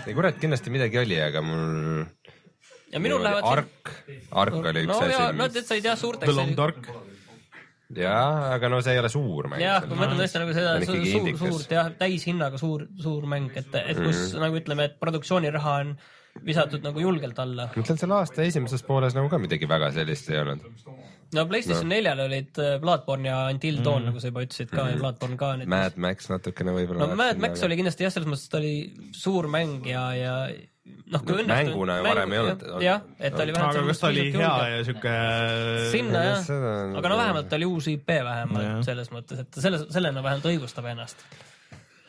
ei kurat, kindlasti midagi oli, aga mul. ja minul lähevad Ark, Ark oli üks no ja, no asi. tead, sa ei tea The suurteks Long. Dark, jaa, aga no see ei ole suur mäng. jah, ma mõtlen tõesti nagu seda ikkagi suur, suurt jah, täishinnaga suur, suur mäng, et, et kus mm. nagu ütleme, et produktsiooniraha on visatud nagu julgelt alla. ma ütlen selle aasta esimeses pooles nagu ka midagi väga sellist ei olnud. no PlayStation neljal olid äh, Bloodborne ja Until Dawn mm., nagu sa juba ütlesid ka mm. ja Bloodborne ka. Mad Max natukene võib-olla. no Mad Max oli kindlasti jah, selles mõttes, ta oli suur mäng ja, ja noh, kui No mänguna ju varem ei olnud. jah, et ta oli aga kas ta oli hea julge. ja siuke. sinna Aga jah aga no vähemalt ta oli uus IP vähemalt selles mõttes, et selles, sellena vähemalt õigustab ennast.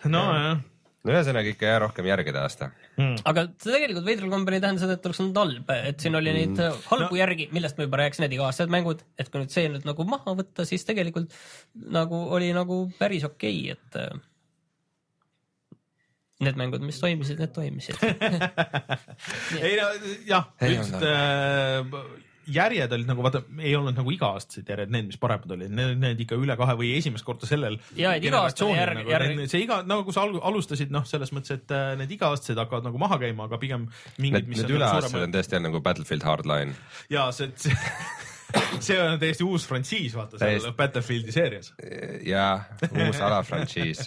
nojah, no ühesõnaga ikka jah, rohkem järgede aasta. aga see tegelikult veidral kombel ei tähenda seda, et oleks olnud halb, et siin oli neid Mm. halbu no. järgi, millest ma juba rääkisin, need iga-aastased mängud, et kui nüüd see nüüd nagu maha võtta, siis tegelikult nagu oli nagu päris okei okay,, et äh, need mängud, mis toimisid, need toimisid. ei no jah, üldiselt äh, järjed olid nagu vaata, ei olnud nagu iga-aastased järjed, need, mis paremad olid, need, need ikka üle kahe või esimest korda sellel. Jaa, et iga-aastane järg- nagu, järg- see iga nagu sa al- alustasid noh, selles mõttes, et äh, need iga-aastased hakkavad nagu maha käima, aga pigem mingid, Need, mis need on nagu üleaastased suuremad on tõesti nagu Battlefield Hardline. ja see, see see on täiesti uus frantsiis, vaata seal Täiesti. Battlefieldi seerias. jaa, uus alafrantsiis.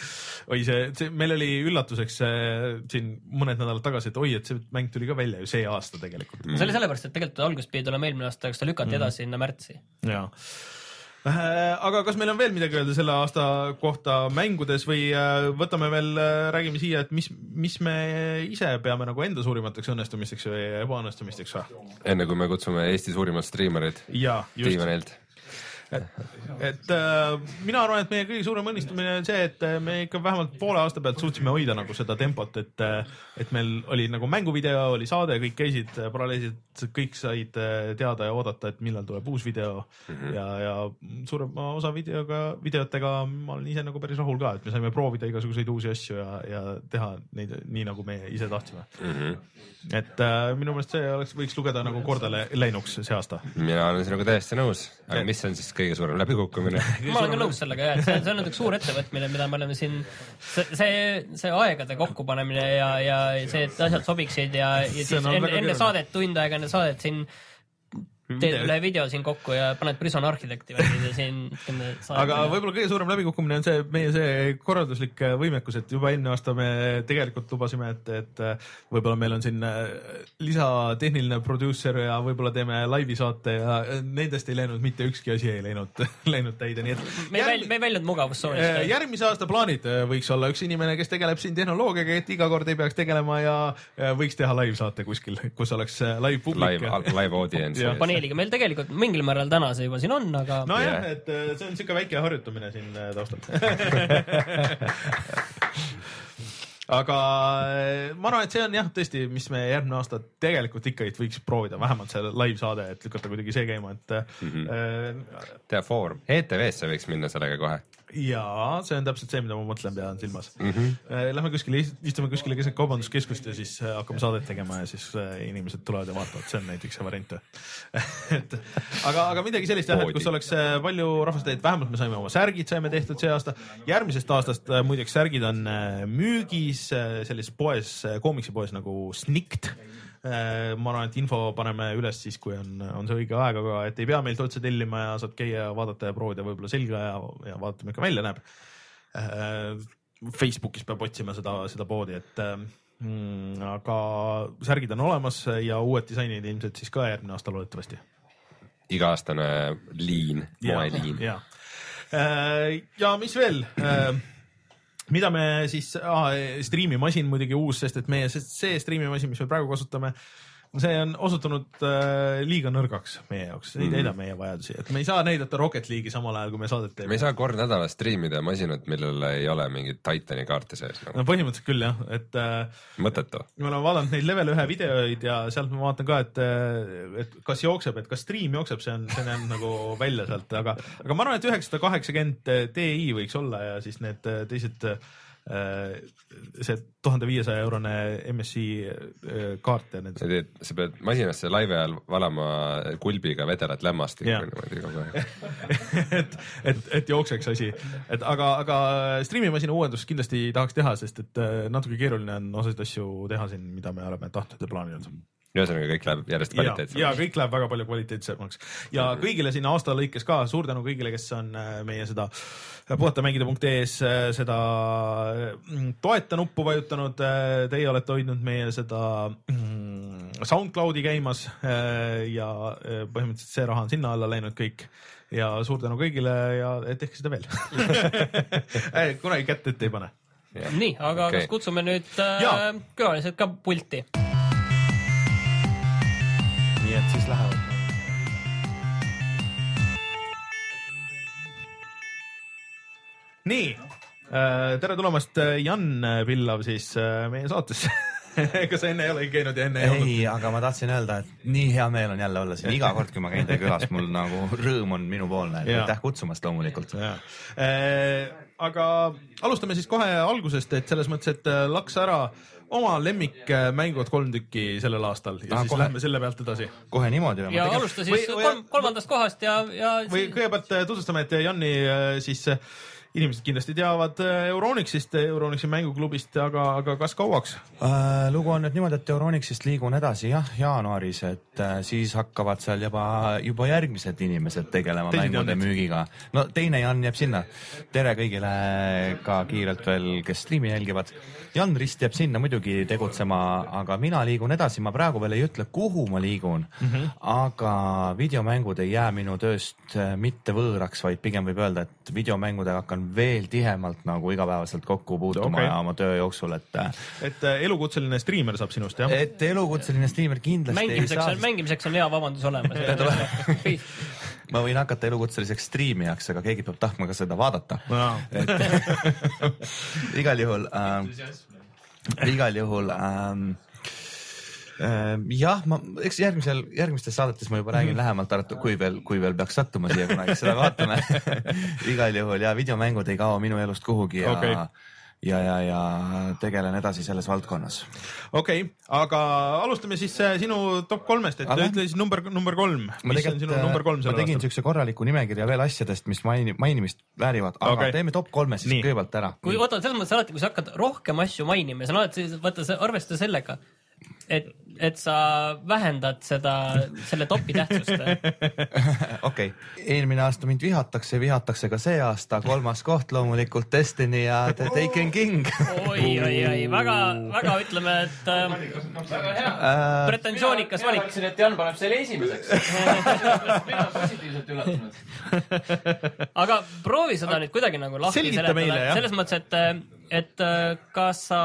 oi, see, see, meil oli üllatuseks äh, siin mõned nädalad tagasi, et oi, et see mäng tuli ka välja ju see aasta tegelikult. see oli sellepärast, et tegelikult alguses pidi tulema eelmine aasta, aga seda lükati Mhm. edasi sinna märtsi. ja, aga kas meil on veel midagi öelda selle aasta kohta mängudes või äh, võtame veel, räägime siia, et mis, mis me ise peame nagu enda suurimateks õnnestumisteks või ebaõnnestumisteks või? enne kui me kutsume Eesti suurimad striimerid ja just. Et äh, mina arvan, et meie kõige suurem õnnistumine on see, et äh, me ikka vähemalt poole aasta pealt suutsime hoida nagu seda tempot, et, et meil oli nagu mänguvideo, oli saade, kõik käisid äh, paralleelselt, kõik said äh, teada ja oodata, et millal tuleb uus video mm -hmm. ja, ja suurema osa videoga, videotega ma olen ise nagu päris rahul ka, et me saime proovida igasuguseid uusi asju ja, ja teha neid nii, nagu me ise tahtsime mm. -hmm. et äh, minu meelest see oleks, võiks lugeda nagu korda lä- läinuks see aasta. mina olen sinuga täiesti nõus, aga mis on siis kõige suurem läbikukkumine? ma olen ka nõus sellega jah, et see, see on üks suur ettevõtmine, mida me oleme siin, see, see, see aegade kokkupanemine ja, ja see, et asjad sobiksid ja, ja siis on enne, väga enne saadet, tund aega enne saadet siin teed üle video siin kokku ja paned Prison Architecti värgid ja siin. aga võib-olla kõige suurem läbikukkumine on see meie see korralduslik äh, võimekus, et juba eelmine aasta me tegelikult lubasime, et, et äh, võib-olla meil on siin äh, lisatehniline produusser ja võib-olla teeme laivi saate ja nendest ei läinud mitte ükski asi ei läinud, läinud täide, nii et me ei väl-, me ei väljunud mugavustsoonist järgmise aasta plaanid võiks olla üks inimene, kes tegeleb siin tehnoloogiaga, et iga kord ei peaks tegelema ja võiks teha live-saate kuskil, kus oleks live publik live, live audience. Paneeliga meil tegelikult mingil määral täna see juba siin on, aga no, nojah Jah., et äh, see on siuke väike harjutamine siin äh, taustal. aga äh, ma arvan, et see on jah, tõesti, mis me järgmine aasta tegelikult ikkagi võiks proovida, vähemalt see live saade, et lükata kuidagi see käima, et mm. Mhm. -hmm. teha foorum, ETV-sse võiks minna sellega kohe. Ja see on täpselt see, mida ma mõtlen, pean silmas mm. -hmm. Lähme kuskile, istume kuskile keset kaubanduskeskust ja siis äh, hakkame saadet tegema ja siis äh, inimesed tulevad ja vaatavad, see on näiteks see variant. et aga, aga midagi sellist jah, et kus oleks palju rahvast, et vähemalt me saime oma särgid saime tehtud see aasta. järgmisest aastast muideks särgid on müügis sellises poes, koomiksipoes nagu Snikt ma arvan, et info paneme üles siis, kui on, on see õige aeg, aga et ei pea meilt otse tellima ja saad käia ja vaadata ja proovida võib-olla selga ja, ja vaadata, milline välja näeb. Facebookis peab otsima seda, seda poodi, et mm, aga särgid on olemas ja uued disainid ilmselt siis ka järgmine aasta loodetavasti. iga-aastane liin, moeliin. ja mis veel? Mida me siis ah,, striimimasin muidugi uus, sest et meie see, striimimasin, mis me praegu kasutame, see on osutunud äh, liiga nõrgaks meie jaoks, ei täida meie vajadusi, et me ei saa näidata Rocket League'i samal ajal, kui me saadet me teeme ei. saa kord nädalas striimida masinat, millel ei ole mingit Titani kaarti sees nagu.. no põhimõtteliselt küll jah, et äh, mõttetu. me oleme vaadanud neid level ühe videoid ja sealt ma vaatan ka, et, et kas jookseb, et kas stream jookseb, see on, see on jäänud nagu välja sealt, aga, aga ma arvan, et üheksasada kaheksakümmend Ti võiks olla ja siis need teised, see tuhande viiesaja eurone MSI äh, kaart ja need sa teed, sa pead masinasse laivi ajal valama kulbiga vedelat lämmastikku Jah. niimoodi kogu aeg. et, et, et jookseks asi, et aga, aga striimimasina uuendust kindlasti tahaks teha, sest et äh, natuke keeruline on osasid asju teha siin, mida me oleme tahtnud ja plaaninud ühesõnaga kõik läheb järjest ja, ja kvaliteetsemaks. kõik läheb väga palju kvaliteetsemaks ja kõigile siin aasta lõikes ka suur tänu kõigile, kes on äh, meie seda puhatamängida.ee-s äh, seda mm, toeta nuppu vajutanud. Teie olete hoidnud meie seda mm, SoundCloudi käimas äh, ja äh, põhimõtteliselt see raha on sinna alla läinud kõik ja suur tänu kõigile ja tehke seda veel kunagi kätt ette ei pane. nii, aga okay. kas kutsume nüüd äh, külalised ka pulti? Nii et siis lähevad. nii, tere tulemast, Jan Pillav siis äh, meie saatesse. ega sa enne ei olegi käinud ja enne ei olnud? ei, aga ma tahtsin öelda, et nii hea meel on jälle olla siin, iga kord, kui ma käin teie külas, mul nagu rõõm on minupoolne, aitäh kutsumast loomulikult. Äh, aga alustame siis kohe algusest, et selles mõttes, et äh, laks ära oma lemmikmängud kolm tükki sellel aastal ja Ah, siis kohe. lähme selle pealt edasi. kohe niimoodi või? ja alusta siis Või- või- kolm, kolmandast kohast ja, ja või kõigepealt äh, tutvustame, et Janni äh, siis äh, inimesed kindlasti teavad äh, Euronixist, Euronixi mänguklubist, aga, aga kas kauaks? Äh, lugu on nüüd niimoodi, et Euronixist liigun edasi jah, jaanuaris, et äh, siis hakkavad seal juba, juba järgmised inimesed tegelema Teised mängude müügiga. no teine Jan jääb sinna. tere kõigile ka kiirelt veel, kes striimi jälgivad. Jan Rist jääb sinna muidugi tegutsema, aga mina liigun edasi, ma praegu veel ei ütle, kuhu ma liigun mm. -hmm. aga videomängud ei jää minu tööst äh, mitte võõraks, vaid pigem võib öelda, et videomängudega hakkan veel tihemalt nagu igapäevaselt kokku puutuma okay. oma töö jooksul, et äh, et äh, elukutseline striimer saab sinust jah? et elukutseline striimer kindlasti ei mängimiseks saa on,, mängimiseks on hea vabandus olemas. ma võin hakata elukutseliseks striimijaks, aga keegi peab tahtma ka seda vaadata. igal juhul ähm,, igal juhul ähm, jah, ma, eks järgmisel, järgmistes saadetes ma juba räägin -hmm. lähemalt, arvata-, kui veel, kui veel peaks sattuma siia kunagi seda vaatame. igal juhul ja videomängud ei kao minu elust kuhugi ja okay. ja, ja, ja tegelen edasi selles valdkonnas. okei okay,, aga alustame siis äh, sinu top kolmest, et Aga- ütle siis number, number kolm. ma mis on sinu number kolm ma sellel tegin aastal? siukse korraliku nimekirja veel asjadest, mis maini-, mainimist väärivad, aga Okei. okay. teeme top kolme siis Nii. Kõigepealt ära. kui oota, selles mõttes alati, kui sa hakkad rohkem asju mainima, sa oled siis, vaata, arvesta sellega, et, et sa vähendad seda, selle topi tähtsust. okei okay., eelmine aasta mind vihatakse, vihatakse ka see aasta, kolmas koht loomulikult Destiny ja The Taken King oi, oi, oi, väga, väga ütleme, et äh, hea. äh,. pretensioonikas mina valik. arvasin, et Jan paneb selle esimeseks. mina olen positiivselt üllatunud. aga proovi seda nüüd kuidagi nagu lahti jah. selles mõttes, et, et äh, kas sa,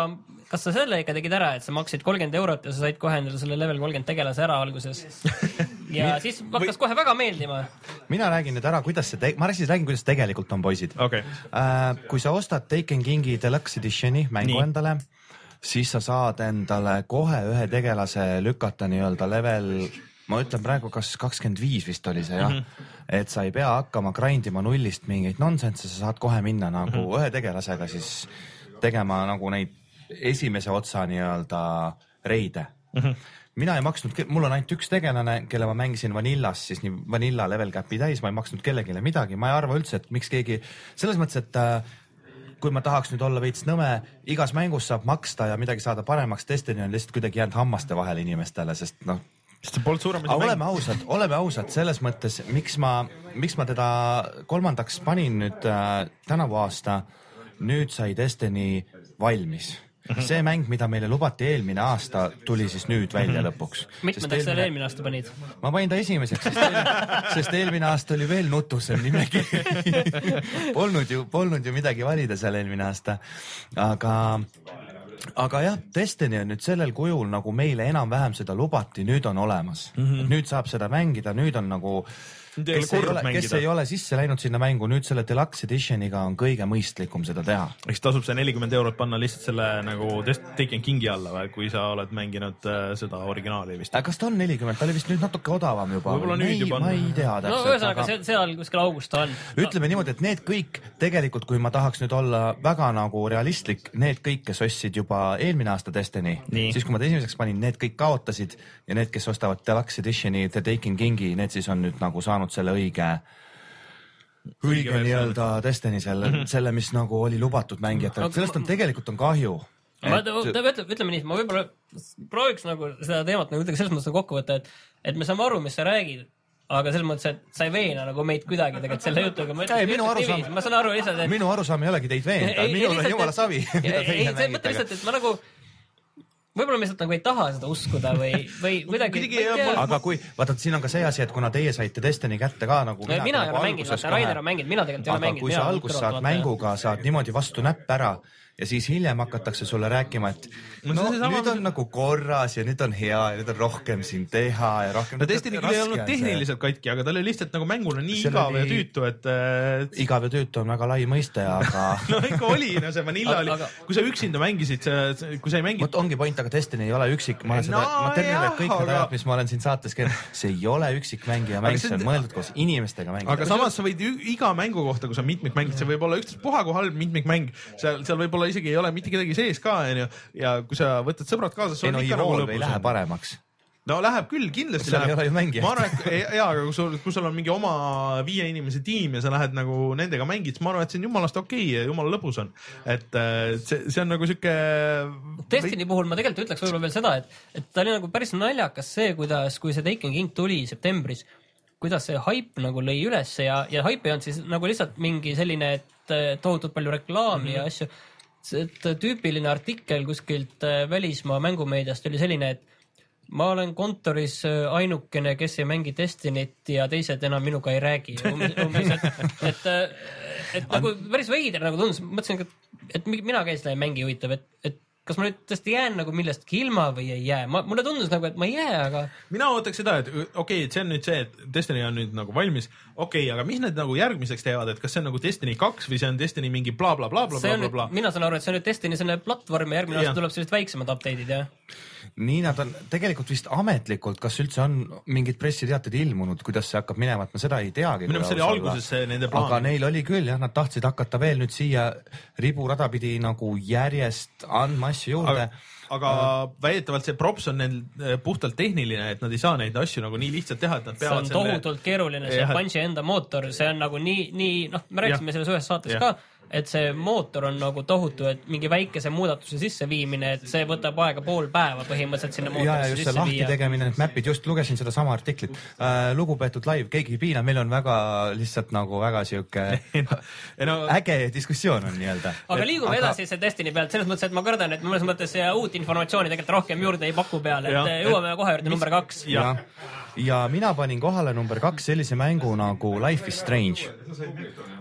kas sa selle ikka tegid ära, et sa maksid kolmkümmend eurot ja sa said kohe endale selle level kolmkümmend tegelase ära alguses. ja siis hakkas kohe väga meeldima. mina räägin nüüd ära, kuidas see, ma siis räägin, kuidas tegelikult on poisid okei, äh,. kui sa ostad Taken Kingi Deluxe Editioni mängu Nii. Nii. endale, siis sa saad endale kohe ühe tegelase lükata nii-öelda level, ma ütlen praegu, kas kakskümmend viis vist oli see jah mm, -hmm. et sa ei pea hakkama grind ima nullist mingeid nonsense, sa saad kohe minna nagu mm -hmm. ühe tegelasega siis tegema nagu neid esimese otsa nii-öelda reide mm. -hmm mina ei maksnud, mul on ainult üks tegelane, kelle ma mängisin Vanillas, siis nii Vanilla level cap'i täis, ma ei maksnud kellelegi midagi, ma ei arva üldse, et miks keegi, selles mõttes, et äh, kui ma tahaks nüüd olla veits nõme, igas mängus saab maksta ja midagi saada paremaks, Destiny on lihtsalt kuidagi jäänud hammaste vahele inimestele, sest noh, sest sa polnud suurem aga oleme ausad, oleme ausad selles mõttes, miks ma, miks ma teda kolmandaks panin nüüd äh, tänavu aasta. Nüüd sai Destiny valmis. see mäng, mida meile lubati eelmine aasta, tuli siis nüüd välja lõpuks. mitmendaks sa eelmine aasta panid? ma panin ta esimeseks, sest eelmine, sest eelmine aasta oli veel nutusem nimekiri. Polnud ju, polnud ju midagi valida seal eelmine aasta, aga aga jah, Destiny on nüüd sellel kujul, nagu meile enam-vähem seda lubati, nüüd on olemas mm. -hmm. nüüd saab seda mängida, nüüd on nagu ole kes ei ole, kes ei ole sisse läinud sinna mängu, nüüd selle deluxe editioniga on kõige mõistlikum seda teha. eks tasub see nelikümmend eurot panna lihtsalt selle nagu Taken Kingi alla või, kui sa oled mänginud äh, seda originaali vist. kas ta on nelikümmend, ta oli vist nüüd natuke odavam juba. Võib-olla nüüd juba on. ma ei tea no täpselt ühesõnaga, seal, seal kuskil augus ta on. ütleme niimoodi, et need kõik tegelikult, kui ma tahaks nüüd olla väga nagu realistlik, need kõik, kes ostsid juba eelmine aasta Destiny, siis kui ma ta esimeseks panin, need kõik kaotasid ja need, kes ostavad Deluxe Editioni The Taken Kingi, need siis on nüüd nagu saanud selle õige, õige nii-öelda Destiny selle, selle, mis nagu oli lubatud mängijatele, sellest on tegelikult on kahju. ma, ütleme, ütleme nii, ma võib-olla prooviks nagu seda teemat nagu kuidagi selles mõttes nagu kokku võtta, et, et me saame aru, mis sa räägid, aga selles mõttes, et sa ei veena nagu meid kuidagi tegelikult selle jutuga. Ei, minu arusaam- ma saan aru lihtsalt, et. minu arusaam ei olegi teid veenda, minul on jumala savi. ei, see mõte lihtsalt, et ma nagu, võib-olla ma lihtsalt nagu ei taha seda uskuda või, või kuidagi. Aga kui, vaata, siin on ka see asi, et kuna teie saite Destiny kätte ka nagu mina ei nagu ole mänginud, vaata Rainer on mänginud, mina tegelikult ei ole mänginud. kui sa alguses saad. mänguga, saad niimoodi vastu näppe ära ja siis hiljem hakatakse sulle rääkima, et No no, see nüüd on nagu korras ja nüüd on hea ja nüüd on rohkem siin teha ja rohkem. no Destiny küll ei olnud tehniliselt katki, aga ta oli lihtsalt nagu mänguna nii Seal igav ja oli- tüütu, et äh, igav ja tüütu on väga lai mõiste, aga no ikka oli, no see Vanilla oli aga-, kui sa üksinda mängisid, kui sa ei mänginud vot ongi point, aga Destiny ei ole üksik, ma olen seda No no,, ma terve jah, kõik need ajad, mis ma olen siin saates käinud, see ei ole üksikmängija mäng, see see on- mõeldud koos inimestega mängida. aga samas sa võid iga mängu kohta, kui sa mitmikmängid, see võib olla ükstaspuha kui halb mitmikmäng, seal, seal võib-olla isegi ei ole mitte kedagi sees ka, onju, ja kui sa võtad sõbrad kaasa, ei no on ikka nagu Evolve ei lähe paremaks. no läheb küll, kindlasti läheb ma arvan, et ja, aga kui sul, kui sul on mingi oma viie inimese tiim ja sa lähed nagu nendega mängid, siis ma arvan, et see on jumalast okei okay ja jumala lõbus on. et äh, see, see on nagu sihuke. Destiny puhul ma tegelikult ütleks võib-olla veel seda, et, et ta oli nagu päris naljakas see, kuidas, kui see Taken King tuli septembris, kuidas see haip nagu lõi ülesse ja, ja haip ei olnud siis nagu lihtsalt mingi selline, et eh, tohutult palju reklaami mm -hmm. ja asju. Et tüüpiline artikkel kuskilt eh, välismaa mängumeediast oli selline, et ma olen kontoris äh, ainukene, kes ei mängi Destinyt ja teised enam minuga ei räägi. umbes, et, et, et nagu päris veider nagu tundus, mõtlesin, et, et mi- mina ka seda ei mängi, huvitav, et, et kas ma nüüd tõesti jään nagu millestki ilma või ei jää, ma, mulle tundus nagu, et ma ei jää, aga mina ootaks seda, et okei okay,, et see on nüüd see, et Destiny on nüüd nagu valmis, okei okay,, aga mis need nagu järgmiseks teevad, et kas see on nagu Destiny kaks või see on Destiny mingi blablabla, see on blablabla nüüd, mina saan aru, et see on nüüd Destiny selline platvorm ja järgmine Jah. aasta tuleb sellised väiksemad update'id jah? nii nad on tegelikult vist ametlikult, kas üldse on mingid pressiteated ilmunud, kuidas see hakkab minema, et ma seda ei teagi. minu meelest see oli alguses see nende aga plaan. neil oli küll jah, nad tahtsid hakata veel nüüd siia riburada pidi nagu järjest andma asju juurde. Aga, aga väidetavalt see props on neil eh, puhtalt tehniline, et nad ei saa neid asju nagu nii lihtsalt teha, et nad see peavad on tohutult keeruline, see Bungi enda mootor, see on nagu nii, nii noh, me rääkisime selles ühes saates Jah. ka, et see mootor on nagu tohutu, et mingi väikese muudatuse sisseviimine, et see võtab aega pool päeva põhimõtteliselt sinna mootorisse just see sisse lahti viia. tegemine, need map'id, just lugesin sedasama artiklit äh,. lugupeetud live, keegi ei piina, meil on väga lihtsalt nagu väga sihuke no äge diskussioon on nii-öelda. aga liigume aga... edasi see Destiny pealt, selles mõttes, et ma kardan, et mõnes mõttes see uut informatsiooni tegelikult rohkem juurde ei paku peale, et et- jõuame kohe juurde number kaks. ja, ja mina panin kohale number kaks sellise mängu nagu Life is Strange.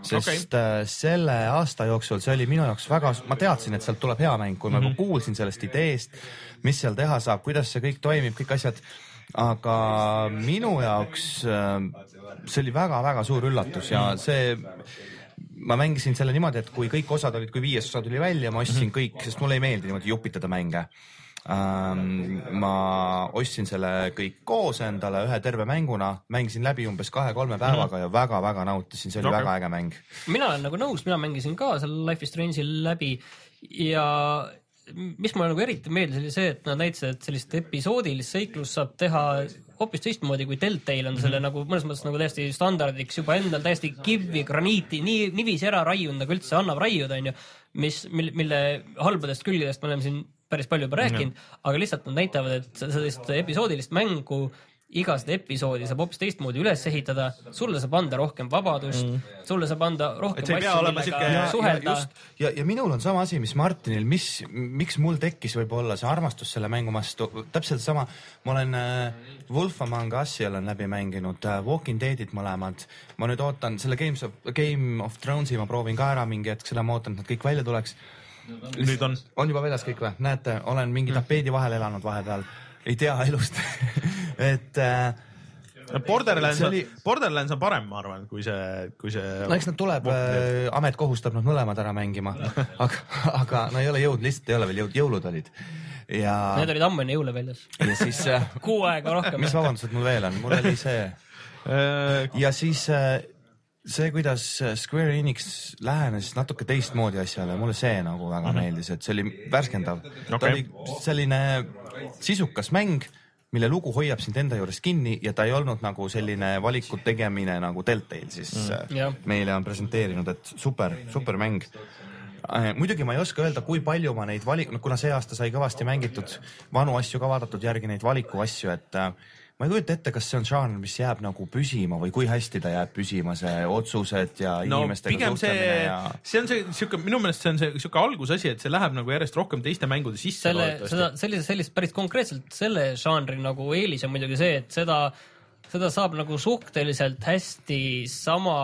sest okay. selle aasta jooksul see oli minu jaoks väga, ma teadsin, et sealt tuleb hea mäng, kui ma mm -hmm. kuulsin sellest ideest, mis seal teha saab, kuidas see kõik toimib, kõik asjad. aga minu jaoks äh, see oli väga-väga suur üllatus ja see ma mängisin selle niimoodi, et kui kõik osad olid, kui viies osa tuli välja, ma ostsin kõik, sest mulle ei meeldi niimoodi jupitada mänge ähm,. Ma ostsin selle kõik koos endale ühe terve mänguna, mängisin läbi umbes kahe-kolme päevaga ja väga-väga nautisin, see oli okay. väga äge mäng. mina olen nagu nõus, mina mängisin ka selle Life is Strange'i läbi ja mis mulle nagu eriti meeldis, oli see, et nad näitasid, et sellist episoodilist seiklust saab teha hoopis teistmoodi kui Deltail on selle nagu mõnes mõttes nagu täiesti standardiks juba endal täiesti kivvi, graniiti nii niiviisi ära raiunud nagu üldse annab raiuda, onju. mis, mille, mille halbadest külgedest me oleme siin päris palju juba rääkinud, aga lihtsalt nad näitavad, et sellist episoodilist mängu iga seda episoodi saab hoopis teistmoodi üles ehitada, sulle saab anda rohkem vabadust mm., sulle saab anda rohkem asju, millega suhelda. ja, ja minul on sama asi, mis Martinil, mis, miks mul tekkis võib-olla see armastus selle mängu vastu, täpselt sama, ma olen äh, Wolf Among Us'i olen läbi mänginud äh,, Walking Deadid mõlemad, ma nüüd ootan selle Games of, Game of Thrones'i ma proovin ka ära mingi hetk, seda ma ootan, et nad kõik välja tuleks. Nüüd on, on. juba väljas kõik või? näete, olen mingi tapeedi vahel elanud vahepeal, ei tea elust. Et äh, Borderlands oli-, Borderlands on parem, ma arvan, kui see, kui see. no eks nad tuleb, amet kohustab nad mõlemad ära mängima, aga, aga no ei ole jõud, lihtsalt ei ole veel jõud, jõulud olid. Ja, Need olid ammu enne jõule väljas, ja siis äh, kuu aega rohkem. mis. vabandused mul veel on, mul oli see. Äh, ja siis äh, see, kuidas Square Enix lähenes natuke teistmoodi asjale, mulle see nagu väga meeldis, et see oli värskendav okay.. ta oli selline sisukas mäng, mille lugu hoiab sind enda juures kinni ja ta ei olnud nagu selline valikute tegemine nagu Deltail siis mm. jah. meile on presenteerinud, et super, super mäng Äh, muidugi ma ei oska öelda, kui palju ma neid valik-, kuna see aasta sai kõvasti mängitud vanu asju ka vaadatud järgi neid valiku asju, et äh, ma ei kujuta ette, kas see on žanr, mis jääb nagu püsima või kui hästi ta jääb püsima, see otsused ja no inimestega suhtlemine ja, see on see sihuke, minu meelest see on see sihuke algusasi, et see läheb nagu järjest rohkem teiste mängude sisse. selle, seda, sellise, sellist päris konkreetselt selle žanri nagu eelis on muidugi see, et seda, seda saab nagu suhteliselt hästi sama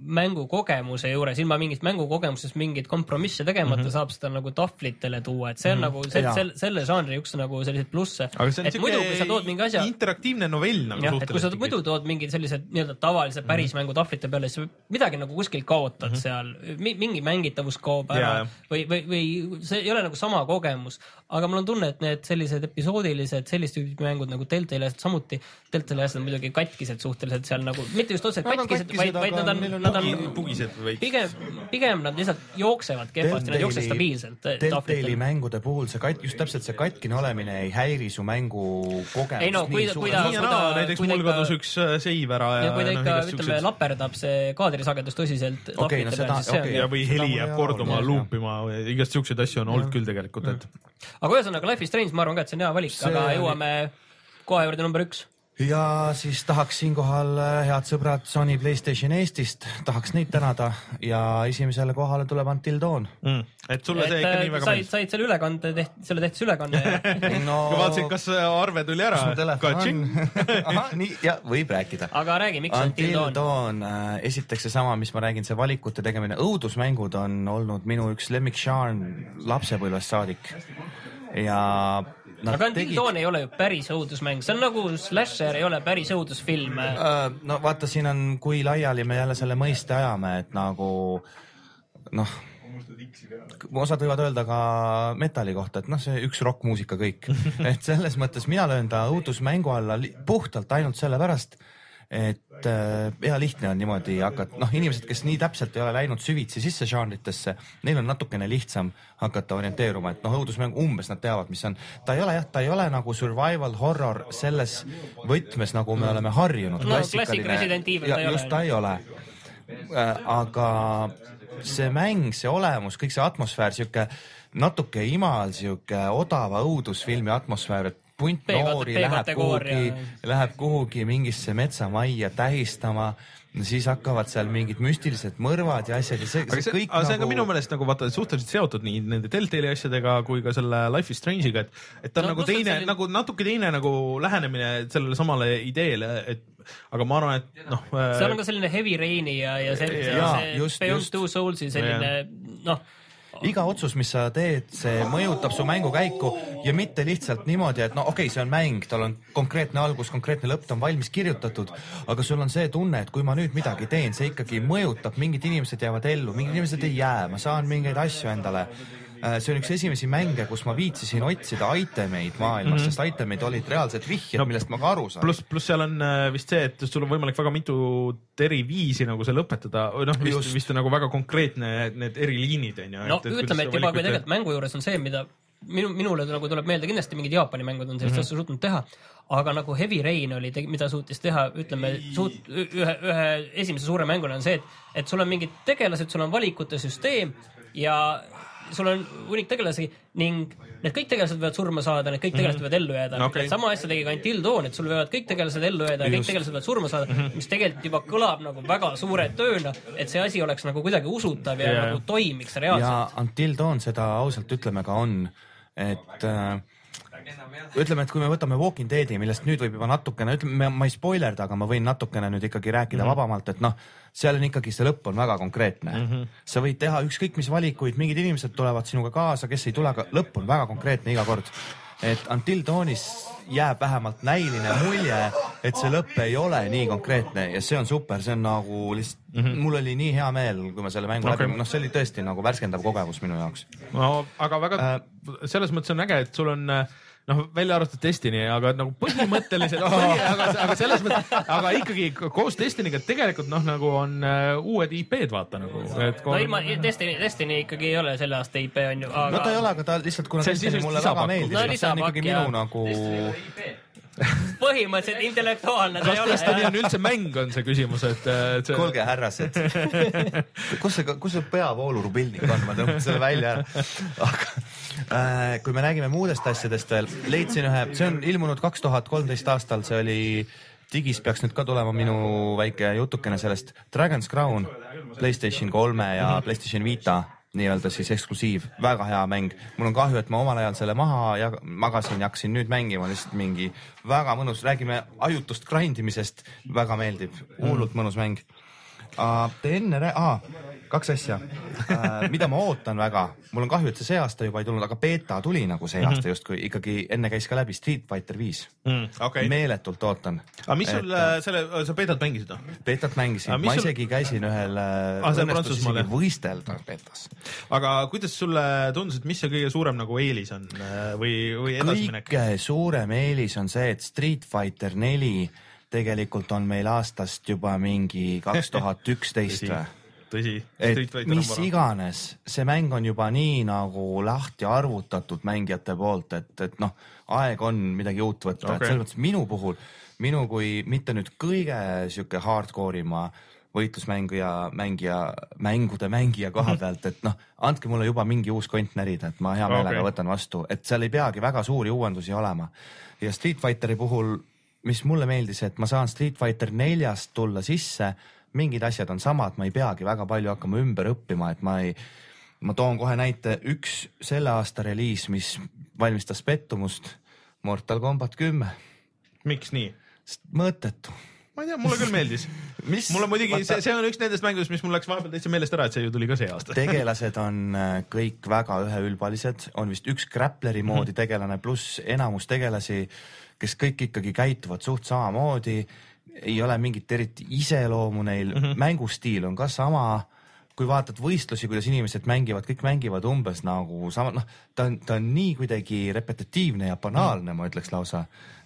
mängukogemuse juures, ilma mingit mängukogemusest mingeid kompromisse tegemata mm -hmm. saab seda nagu tahvlitele tuua, et see on mm -hmm. nagu see, selle, selle žanri üks nagu selliseid plusse. et muidu, kui sa tood mingi asja interaktiivne novell nagu et kui sa suhteliselt muidu tood mingid sellised nii-öelda tavalise päris mängu tahvlite peale, siis midagi nagu kuskil kaotad mm -hmm. seal, mingi mängitavus kaob ära Jaa, jah. või, või, või see ei ole nagu sama kogemus. aga mul on tunne, et need sellised episoodilised, sellist tüüpi mängud nagu Deltail asjad samuti, Deltaili asjad on muidugi ikkagi katkised suhteliselt seal nagu, mitte just otseselt katkised, vaid, vaid nad on nad on pugised või? pigem, pigem nad lihtsalt jooksevad kehvasti, nad jooksevad stabiilselt. Telltale'i mängude puhul see kat-, just täpselt see katkine olemine ei häiri su mängu kogemust Ei no, kui ta- kui ta- kui ta- näiteks mul kadus üks äh, seiv ära ja, ja kui ta noh, ikka, ütleme, laperdab see kaadrisagedus tõsiselt Okei, no seda-, okei. ja, või heli jääb korduma, luupima, igast siukseid asju on olnud küll tegelikult, et aga ühesõnaga Life is Strange, ma arvan ka, et see on hea valik, aga jõuame kohe juurde number üks. Ja siis tahaks siinkohal äh, head sõbrad Sony Playstation Eestist, tahaks neid tänada ja esimesele kohale tuleb Until Dawn. mm., et sulle see ikka nii väga meeldis. said selle ülekande tehti, selle tehti see ülekanne ja no ma vaatasin, kas see arve tuli ära ahah, nii, ja võib rääkida. aga räägi, miks Until Until Dawn? Dawn, esiteks seesama, mis ma räägin, see valikute tegemine, õudusmängud on olnud minu üks lemmikžanr lapsepõlvest saadik ja aga Until Dawn ei ole ju päris õudusmäng, see on nagu slasher, ei ole päris õudusfilm. Äh, no vaata, siin on, kui laiali me jälle selle mõiste ajame, et nagu noh, osad võivad öelda ka metalli kohta, et noh, see üks rokkmuusika kõik, et selles mõttes mina löön ta õudusmängu alla puhtalt ainult sellepärast, et äh, hea lihtne on niimoodi hakata, noh, inimesed, kes nii täpselt ei ole läinud süvitsi sisse žanritesse, neil on natukene lihtsam hakata orienteeruma, et noh, õudusmäng umbes nad teavad, mis on, ta ei ole jah, ta ei ole nagu survival horror selles võtmes, nagu me oleme harjunud. No klassik Resident Evil ta ei ole. just ta ei ole. aga see mäng, see olemus, kõik see atmosfäär, sihuke natuke imal, sihuke odava õudusfilmi atmosfäär, et punt noori läheb kuhugi, läheb kuhugi mingisse metsamajja tähistama, siis hakkavad seal mingid müstilised mõrvad ja asjad ja see, aga see see, kõik aga see on ka nagu minu meelest nagu vaata suhteliselt seotud nii nende Deltali asjadega kui ka selle Life is Strange'iga, et, et ta on No no, nagu teine selline- nagu natuke teine nagu lähenemine sellele samale ideele, et aga ma arvan, et noh. seal on ka selline Heavy Rain'i ja, ja see, see, see just, Beyond. Two Souls'i selline noh, iga otsus, mis sa teed, see mõjutab su mängukäiku ja mitte lihtsalt niimoodi, et no okei okay,, see on mäng, tal on konkreetne algus, konkreetne lõpp, ta on valmis kirjutatud, aga sul on see tunne, et kui ma nüüd midagi teen, see ikkagi mõjutab, mingid inimesed jäävad ellu, mingid inimesed ei jää, ma saan mingeid asju endale see on üks esimesi mänge, kus ma viitsisin otsida itemeid maailmas mm, -hmm. sest itemeid olid reaalsed vihjed no,, millest ma ka aru saan. pluss, pluss seal on äh, vist see, et sul on võimalik väga mitut eri viisi nagu see lõpetada või noh, vist, Just. vist on nagu väga konkreetne need eriliinid on ju. no ütleme, et juba kui tegelikult mängu juures on see, mida minu, minule nagu tuleb meelde kindlasti mingid Jaapani mängud on sellist mm -hmm. asja suutnud teha, aga nagu Heavy Rain oli, mida suutis teha, ütleme suut-, ühe, ühe esimese suure mänguna on see, et, et sul on mingid tegelased, sul on valikute süsteem ja sul on hunnik tegelasi ning need kõik tegelased võivad surma saada, need kõik tegelased võivad ellu jääda okay.. sama asja tegi ka Until Dawn, et sul võivad kõik tegelased ellu jääda ja kõik tegelased võivad surma saada mm, -hmm. mis tegelikult juba kõlab nagu väga suure tööna, et see asi oleks nagu kuidagi usutav ja yeah. nagu toimiks reaalselt. ja Until Dawn seda ausalt ütleme ka on, et äh, ütleme, et kui me võtame Walking Deadi, millest nüüd võib juba natukene, ütleme, ma ei spoilerda, aga ma võin natukene nüüd ikkagi rääkida mm -hmm. vabamalt, et noh, seal on ikkagi see lõpp on väga konkreetne mm. -hmm. sa võid teha ükskõik mis valikuid, mingid inimesed tulevad sinuga kaasa, kes ei tule, aga lõpp on väga konkreetne iga kord. et Until Dawnis jääb vähemalt näiline mulje, et see lõpp ei ole nii konkreetne ja see on super, see on nagu lihtsalt mm, -hmm. mul oli nii hea meel, kui ma selle mängu Okei. läbi, noh, see oli tõesti nagu värskendav kogemus minu jaoks. no aga väga äh,, selles mõttes on äge, et sul on äh, noh, välja arvatud Destiny, aga nagu põhimõtteliselt põhi,, aga, aga selles mõttes, aga ikkagi koos Destiny'ga tegelikult noh, nagu on äh, uued IP-d vaata nagu, et no ilma Destiny, Destiny ikkagi ei ole selle aasta IP on ju, aga no ta ei ole, aga ta lihtsalt, kuna Destiny mulle väga meeldis. No see on ikkagi minu nagu, põhimõtteliselt intellektuaalne ta kas ei ole. on üldse mäng, on see küsimus, et, et see kuulge härrased, kus see, kus see peavoolurupildik on, ma tõmban selle välja ära. aga äh, kui me räägime muudest asjadest veel, leidsin ühe, see on ilmunud kaks tuhat kolmteist aastal, see oli digis peaks nüüd ka tulema minu väike jutukene sellest Dragon's Crown, Playstation kolme ja Playstation Vita nii-öelda siis eksklusiiv, väga hea mäng. mul on kahju, et ma omal ajal selle maha ja magasin ja hakkasin nüüd mängima, lihtsalt mingi väga mõnus, räägime ajutust grind imisest, väga meeldib, hullult mõnus mäng. Te enne rää-, aa, kaks asja, mida ma ootan väga, mul on kahju, et see see aasta juba ei tulnud, aga beeta tuli nagu see aasta justkui ikkagi enne käis ka läbi Street Fighter viis mm, okei. meeletult ootan. aga mis sul äh, selle, sa beetat mängisid või? beetat mängisin ma sul- isegi käisin ühel äh, Ah, võistelda betas. aga kuidas sulle tundus, et mis see kõige suurem nagu eelis on äh, või, või edasiminek? kõige suurem eelis on see, et Street Fighter neli tegelikult on meil aastast juba mingi kaks tuhat üksteist või tõsi, on mis vara. iganes, see mäng on juba nii nagu lahti arvutatud mängijate poolt, et, et noh, aeg on midagi uut võtta okay., et selles mõttes minu puhul, minu kui mitte nüüd kõige sihuke hardcore ima võitlusmängija, mängija, mängude mängija koha pealt, et noh, andke mulle juba mingi uus kont närida, et ma hea meelega okay. võtan vastu, et seal ei peagi väga suuri uuendusi olema. ja Street Fighteri puhul, mis mulle meeldis, et ma saan Street Fighter neljast tulla sisse, mingid asjad on samad, ma ei peagi väga palju hakkama ümber õppima, et ma ei, ma toon kohe näite, üks selle aasta reliis, mis valmistas pettumust, Mortal Combat kümme, miks nii? mõttetu. ma ei tea, mulle küll meeldis. mis mulle muidugi see, see on üks nendest mängudest, mis mul läks vahepeal täitsa meelest ära, et see ju tuli ka see aasta. tegelased on äh, kõik väga üheülbalised, on vist üks Grappleri moodi tegelane pluss enamus tegelasi, kes kõik ikkagi käituvad suht samamoodi. Ei ole mingit eriti iseloomu neil mm, -hmm. mängustiil on ka sama. kui vaatad võistlusi, kuidas inimesed mängivad, kõik mängivad umbes nagu sama, noh, ta on, ta on nii kuidagi repetitiivne ja banaalne mm, -hmm. ma ütleks lausa.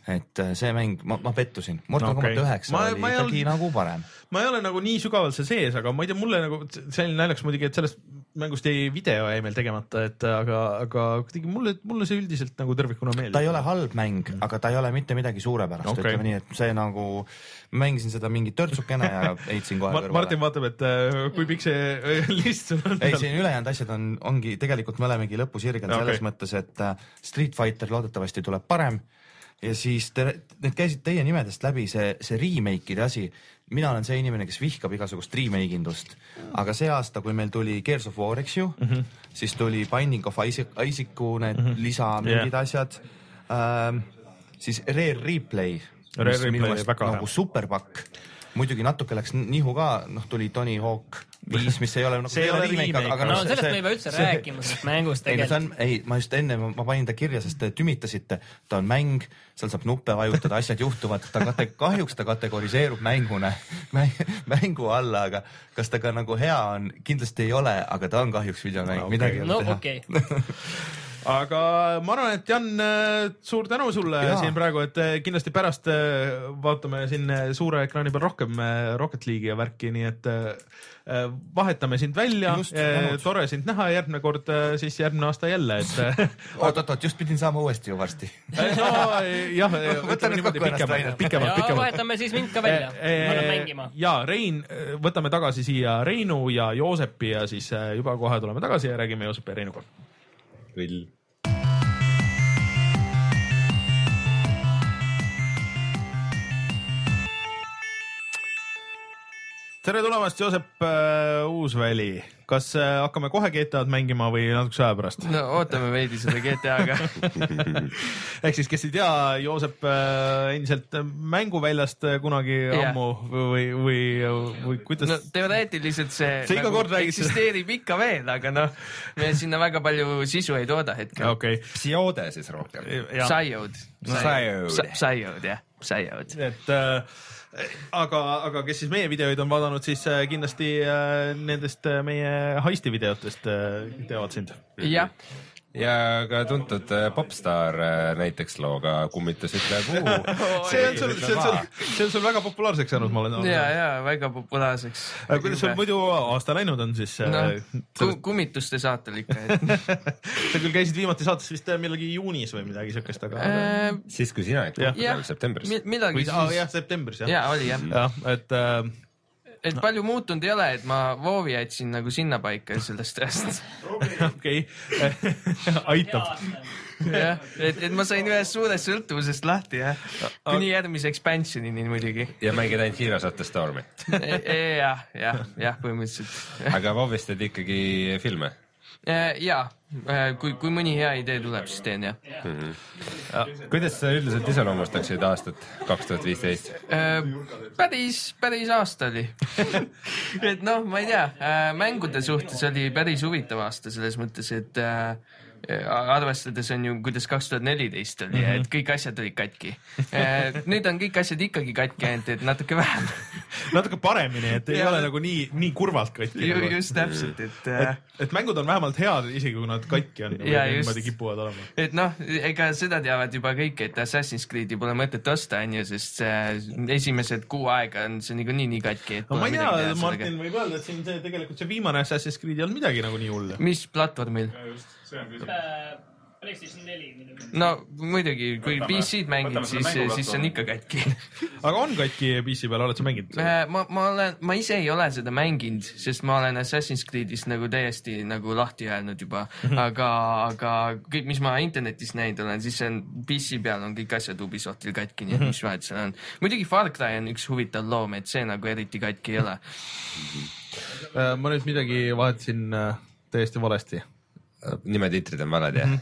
Et äh, see mäng, ma, ma pettusin, Mortal Okei. Combat üheksa Ma- oli ma ikkagi olnud- nagu parem. ma ei ole nagu nii sügavalt seal sees, aga ma ei tea, mulle nagu see oli naljakas muidugi, et sellest mängust jäi video jäi meil tegemata, et aga, aga kuidagi mulle, mulle see üldiselt nagu tervikuna meeldib. ta ei ole halb mäng, aga ta ei ole mitte midagi suurepärast okay., ütleme nii, et see nagu, mängisin seda mingi törtsukene ja heitsin kohe Mar. Martin vaatab, et äh, kui pikk see äh, list sul on. ei, siin ülejäänud asjad on, ongi tegelikult me olemegi lõpusirgel okay. selles mõttes, et äh, Street Fighter loodetavasti tuleb parem ja siis te, need käisid teie nimedest läbi, see, see remake'ide asi. mina olen see inimene, kes vihkab igasugust remake indust, aga see aasta, kui meil tuli Gears of War, eks ju mm. -hmm. siis tuli Binding of Isaac, Isaacu need mm -hmm. lisa mingid yeah. asjad ähm,, siis Rare Replay, Rare Replay oli väga hea. nagu superpakk, muidugi natuke läks nihu ka, noh tuli Tony Hawk viis, mis ei ole nagu See ei ole remake, aga no noh, sellest see- me ei pea üldse see- rääkima, ei no see tegelikult. on, ei, ma just enne, ma panin ta kirja, sest te tümitasite, ta on mäng, seal saab nuppe vajutada, asjad juhtuvad, ta kate-, kahjuks ta kategoriseerub mänguna, mängu alla, aga kas ta ka nagu hea on, kindlasti ei ole, aga ta on kahjuks videomäng. No no,, midagi ei no ole teha. okei, aga ma arvan, et Jan, suur tänu sulle ja. Siin praegu, et äh, kindlasti pärast äh, vaatame siin äh, suure ekraani peal rohkem äh, Rocket League'i ja värki, nii et äh, vahetame sind välja tore sind näha, järgmine kord äh, siis järgmine aasta jälle, et äh, oot-oot-oot, just pidin saama uuesti ju varsti. no, jah, ennast, Rainer. pikemalt, pikemalt, ja pikemalt. vahetame siis mind ka välja, ma lähen mängima. ja Rein, võtame tagasi siia Reinu ja Joosepi ja siis äh, juba kohe tuleme tagasi ja räägime Joosepi ja Reinuga. kõll. Tere tulemast, Joosep äh, Uusväli. kas äh, hakkame kohe GTA-d mängima või natukese aja pärast? no ootame veidi selle GTA-ga. ehk siis, kes ei tea, Joosep äh, endiselt mänguväljast äh, kunagi Jah. ammu või, või, või kuidas no teoreetiliselt see, kord räägid seda. eksisteerib ikka veel, aga noh, me sinna väga palju sisu ei tooda hetkel. okei Psioode siis rohkem. okay.. Psyod. Psyod jah, Psyod. et äh, aga, aga kes siis meie videoid on vaadanud, siis äh, kindlasti äh, nendest äh, meie heisti videotest teavad sind. jah, ja ka tuntud äh, popstaar äh, näiteks looga Kummitus ütle kuu. see on sul, see on sul, see on sul väga populaarseks saanud, ma olen ja, ja väga populaarseks. aga kuidas sul muidu aasta läinud on siis äh, noh, kummituste saatel ikka, et sa küll käisid viimati saates vist äh, millalgi juunis või midagi siukest, aga äh, siis, kui sina olid kuskil septembris. mi- midagi siis jah, septembris jah. ja oli jah, jah, et äh, et palju muutunud ei ole, et ma Vovi jätsin nagu sinnapaika sellest ajast. okei, aitab. jah, et, et ma sain ühest suurest sõltuvusest lahti jah, kuni järgmise expansionini muidugi. ja mängid ainult Heroes of the Stormi. jah, jah, jah, põhimõtteliselt. aga WoW-is teed ikkagi filme. ja, kui, kui mõni hea idee tuleb, siis teen jah. kuidas sa üldiselt iseloomustaksid aastat kaks tuhat viisteist? päris, päris aasta oli. et noh, ma ei tea, mängude suhtes oli päris huvitav aasta selles mõttes, et äh, arvestades on ju, kuidas kaks tuhat neliteist oli mm, -hmm. et kõik asjad olid katki. nüüd on kõik asjad ikkagi katki, ainult et natuke vähem. natuke paremini, et ei Jaa. ole nagu nii, nii kurvalt katki. just täpselt, et äh, et, et mängud on vähemalt head, isegi kui nad katki on. Just. niimoodi kipuvad olema. et noh, ega seda teavad juba kõik, et Assassin's Creed'i pole mõtet osta, onju, sest see esimesed kuu aega on see niikuinii nii katki, et no ma ei tea. Martin võib öelda, et siin see tegelikult see viimane Assassin's Creed ei olnud midagi nagu nii hullu. mis platvormil? See on küsimus. Äh, PlayStation neli. no muidugi, kui PC-d mängid, siis siis see on ikka katki. aga on katki PC peal, oled sa mänginud? ma, ma olen, ma ise ei ole seda mänginud, sest ma olen Assassin's Creed'ist nagu täiesti nagu lahti öelnud juba, aga, aga kõik, mis ma internetis näinud olen, siis see on PC peal on kõik asjad Ubisoftil katki, nii et mis vahet seal on. muidugi Far Cry on üks huvitav loom, et see nagu eriti katki ei ole. Äh, ma nüüd midagi vahetasin äh, täiesti valesti. Nimetiitrid on valed jah?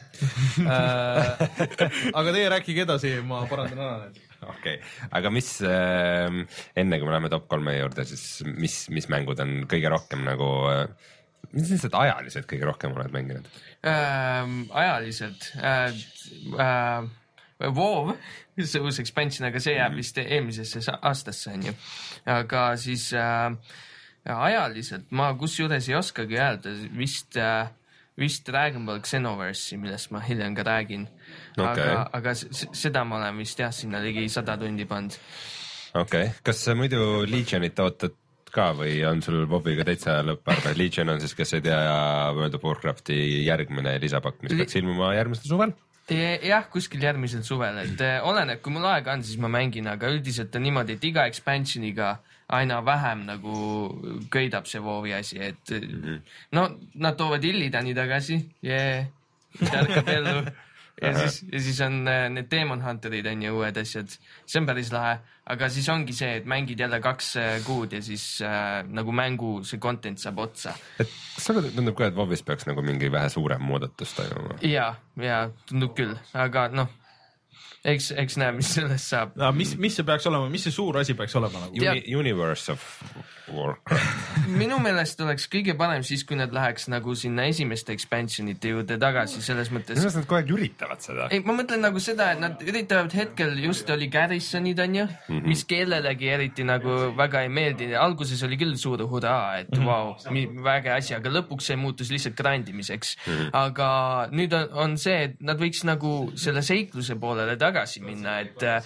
Äh, aga teie rääkige edasi, ma parandan ära need. okei, aga mis äh,, enne kui me läheme top kolme juurde, siis mis, mis mängud on kõige rohkem nagu äh,, mis lihtsalt ajaliselt kõige rohkem oled mänginud? ähm, ajaliselt äh,. Äh, WoW, see uus expansion, aga see jääb vist eelmisesse sa- aastasse onju. aga siis äh, ajaliselt ma kusjuures ei oskagi öelda, vist äh,, vist Dragon Ball Xenoverse'i, millest ma hiljem ka räägin Okei. aga, aga seda ma olen vist jah, sinna ligi sada tundi pannud. okei okay., kas sa muidu Legionit ootad ka või on sul Bobiga täitsa lõpparve? Legion on siis, kes ei tea, World of Warcrafti järgmine lisapakk, mis peaks ilmuma järgmisel suvel. jah, kuskil järgmisel suvel, et eh, oleneb, kui mul aega on, siis ma mängin, aga üldiselt on niimoodi, et iga expansion'iga aina vähem nagu köidab see WoW-i asi, et mm -hmm. no nad toovad Illidani tagasi yeah, tärkab ellu. Ja siis, ja siis on eh, need Demon Hunterid on ju uued asjad, see on päris lahe, aga siis ongi see, et mängid jälle kaks eh, kuud ja siis äh, nagu mängu see content saab otsa. Et kas sulle tundub ka, et WoW-is peaks nagu mingi vähe suurem muudatus toimuma? ja, ja tundub küll, aga noh, eks, eks näe, mis sellest saab. mis, mis see peaks olema, mis see suur asi peaks olema nagu? Universe of Warcraft. minu meelest oleks kõige parem siis, kui nad läheks nagu sinna esimeste expansionite juurde tagasi, selles mõttes minu. arust nad kogu aeg üritavad seda. ei, ma mõtlen nagu seda, et nad üritavad hetkel just oli Garrisonid onju mm. -hmm. mis kellelegi eriti nagu väga ei meeldi. alguses oli küll suur hurraa, et Mhm. mm -hmm. vau, väga asi, aga lõpuks see muutus lihtsalt grandimiseks mm. -hmm. aga nüüd on, on see, et nad võiks nagu selle seikluse poolele tagasi minna, et äh,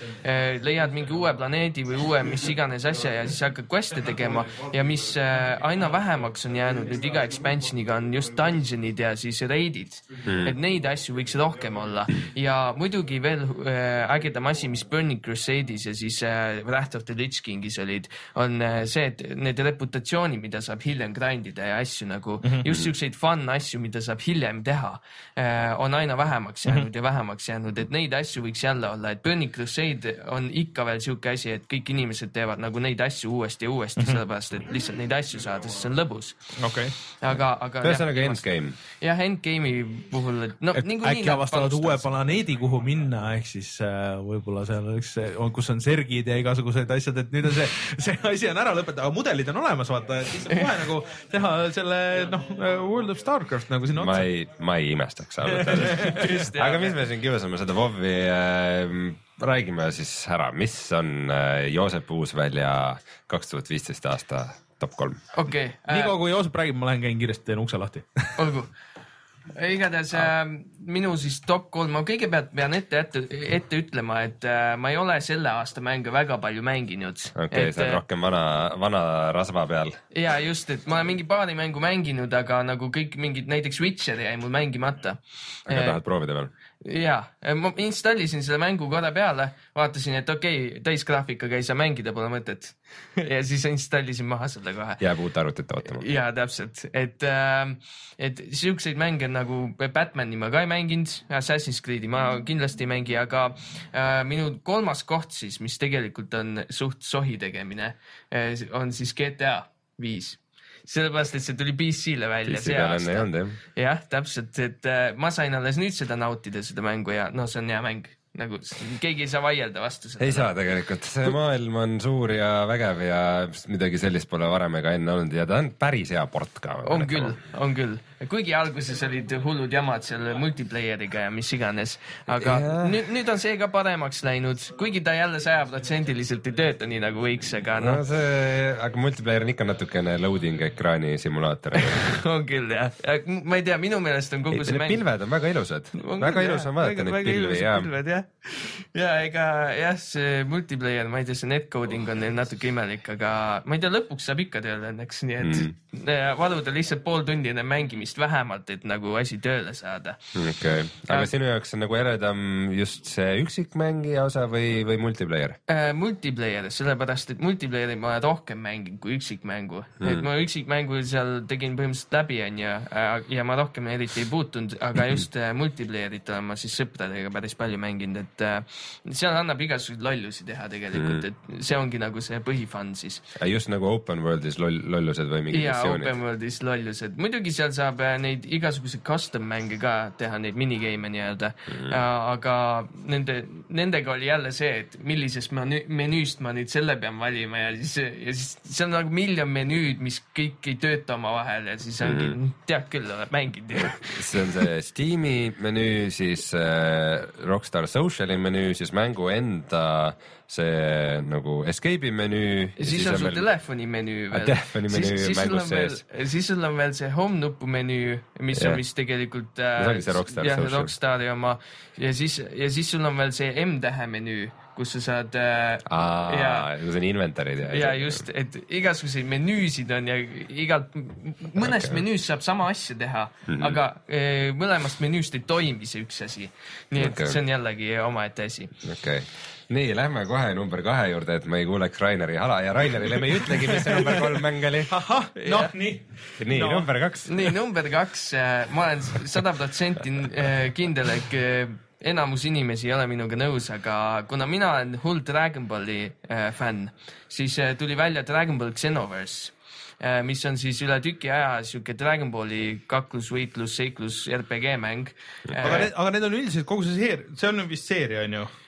leiad mingi uue planeedi või uue mis iganes asja ja siis hakkad quest'e tegema ja mis äh, aina vähemaks on jäänud nüüd iga expansion'iga on just dungeonid ja siis raid'id mm.. et neid asju võiks rohkem olla ja muidugi veel äh, ägedam asi, mis Burning Crusade'is ja siis äh, Wrath of the Lich King'is olid, on see, et need reputatsioonid, mida saab hiljem grind ida ja asju nagu mm -hmm. just siukseid fun asju, mida saab hiljem teha äh,, on aina vähemaks jäänud mm -hmm. ja vähemaks jäänud, et neid asju võiks jälle olla, et Burning Crusade on ikka veel siuke asi, et kõik inimesed teevad nagu neid asju uuesti ja uuesti mm, -hmm. sellepärast et lihtsalt neid asju saada, sest see on lõbus. okei, aga, aga. ühesõnaga endgame. jah, endgame'i puhul, et no et niikuinii äkki avastavad uue planeedi, kuhu minna, ehk siis äh, võib-olla seal üks, kus on sergid ja igasugused asjad, et nüüd on see, see asi on ära lõpetatud, aga mudelid on olemas, vaata, et siis saab kohe nagu teha selle noh, World of Starcraft nagu sinna ma otsa. ei, ma ei imestaks ausalt öeldes. aga mis me siin kiusame seda WoW-i äh,, räägime siis ära, mis on äh, Joosep Uusvälja kaks tuhat viisteist aasta top kolm. okei äh, niikaua, kui Joosep räägib, ma lähen käin kiiresti, teen ukse lahti. olgu. igatahes äh, minu siis top kolm, ma kõigepealt pean ette, ette, ette ütlema, et äh, ma ei ole selle aasta mänge väga palju mänginud. okei okay,, sa oled rohkem vana, vana rasva peal. ja just, et ma olen mingi paari mängu mänginud, aga nagu kõik mingid, näiteks Witcher jäi mul mängimata. aga tahad proovida veel? ja, ma installisin selle mängu korra peale, vaatasin, et okei okay,, täisgraafikaga ei saa mängida, pole mõtet. ja siis installisin maha selle kohe. jääb uut arvutit ootama. ja täpselt, et äh,, et siukseid mänge nagu Batman'i ma ka ei mänginud, Assassin's Creed'i ma kindlasti ei mängi, aga äh, minu kolmas koht siis, mis tegelikult on suht sohi tegemine äh,, on siis GTA viis sellepärast, et see tuli PC-le välja PC see aasta. jah, täpselt, et äh, ma sain alles nüüd seda nautida, seda mängu ja noh, see on hea mäng, nagu keegi ei saa vaielda vastu ei sellele. saa tegelikult, see maailm on suur ja vägev ja midagi sellist pole varem ega enne olnud ja ta on päris hea port ka. on küll, on küll, kuigi alguses olid hullud jamad seal multiplayer'iga ja mis iganes, aga Jah. nüüd, nüüd on see ka paremaks läinud, kuigi ta jälle sajaprotsendiliselt ei tööta nii nagu võiks, aga no noh, see, aga multiplayer on ikka natukene loading ekraani simulaator. on küll jah, ma ei tea, minu meelest on kogu see Need mäng pilved on väga ilusad, väga küll, ilus on vaadata Väga- neid väga pilvi ja pilved, jah, ja ega jah, see multiplayer, ma ei tea, see netcoding on neil natuke imelik, aga ma ei tea, lõpuks saab ikka tööle õnneks, nii et mm. varuda lihtsalt pool tundi enne mängimist vähemalt, et nagu asi tööle saada. okei okay., aga Ja- sinu jaoks on nagu eredam just see üksikmängija osa või, või multiplayer? äh, multiplayer, sellepärast et multiplayer'i ma rohkem mänginud kui üksikmängu mm.. et ma üksikmängu seal tegin põhimõtteliselt läbi, onju, ja ma rohkem eriti ei puutunud, aga just äh, multiplayer'it olen ma siis sõpradega päris palju mänginud, et äh, seal annab igasuguseid lollusi teha tegelikult mm., et see ongi nagu see põhifun siis. just nagu open world'is loll, lollused või mingid missioonid open. world'is lollused, muidugi seal saab äh, neid igasuguseid custom mänge ka teha, neid minigame'e nii-öelda mm., aga nende, nendega oli jälle see, et millisest menüü, menüüst ma nüüd selle pean valima ja siis, ja siis seal on nagu miljon menüüd, mis kõik ei tööta omavahel ja siis ongi mm., tead küll, oled mänginud ju. see on see Steam'i menüü, siis äh, Rockstar Social'i menüü, siis mängu enda see nagu escape'i menüü. ja siis on sul telefoni menüü Ah, veel. telefoni menüü mängus sees.. siis sul on veel see home nupu menüü, mis Jah. on vist tegelikult No see ongi see Rockstar jah. Rockstari oma ja siis, ja siis sul on veel see M-tähe menüü, kus sa saad äh, aa ja, see on inventar'id ja. ja just, et igasuguseid menüüsid on ja igalt, mõnest okay. menüüst saab sama asja teha mm, -hmm. aga eh, mõlemast menüüst ei toimi see üks asi. nii et okay. see on jällegi omaette asi. okei okay. nii, lähme kohe number kahe juurde, et ma ei kuuleks Raineri hala ja Rainerile me ei ütlegi, mis see number kolm mäng oli. ahah, noh, nii. nii No. number kaks. nii, number kaks, ma olen sada protsenti äh, kindel, et äh, enamus inimesi ei ole minuga nõus, aga kuna mina olen hull Dragon Balli äh, fänn, siis äh, tuli välja Dragon Ball Xenoverse äh, mis on siis üle tüki aja sihuke Dragon Balli kaklusvõitlus, seiklus RPG mäng. aga need, aga need on üldiselt kogu see seeria, see on vist seeria onju. äh,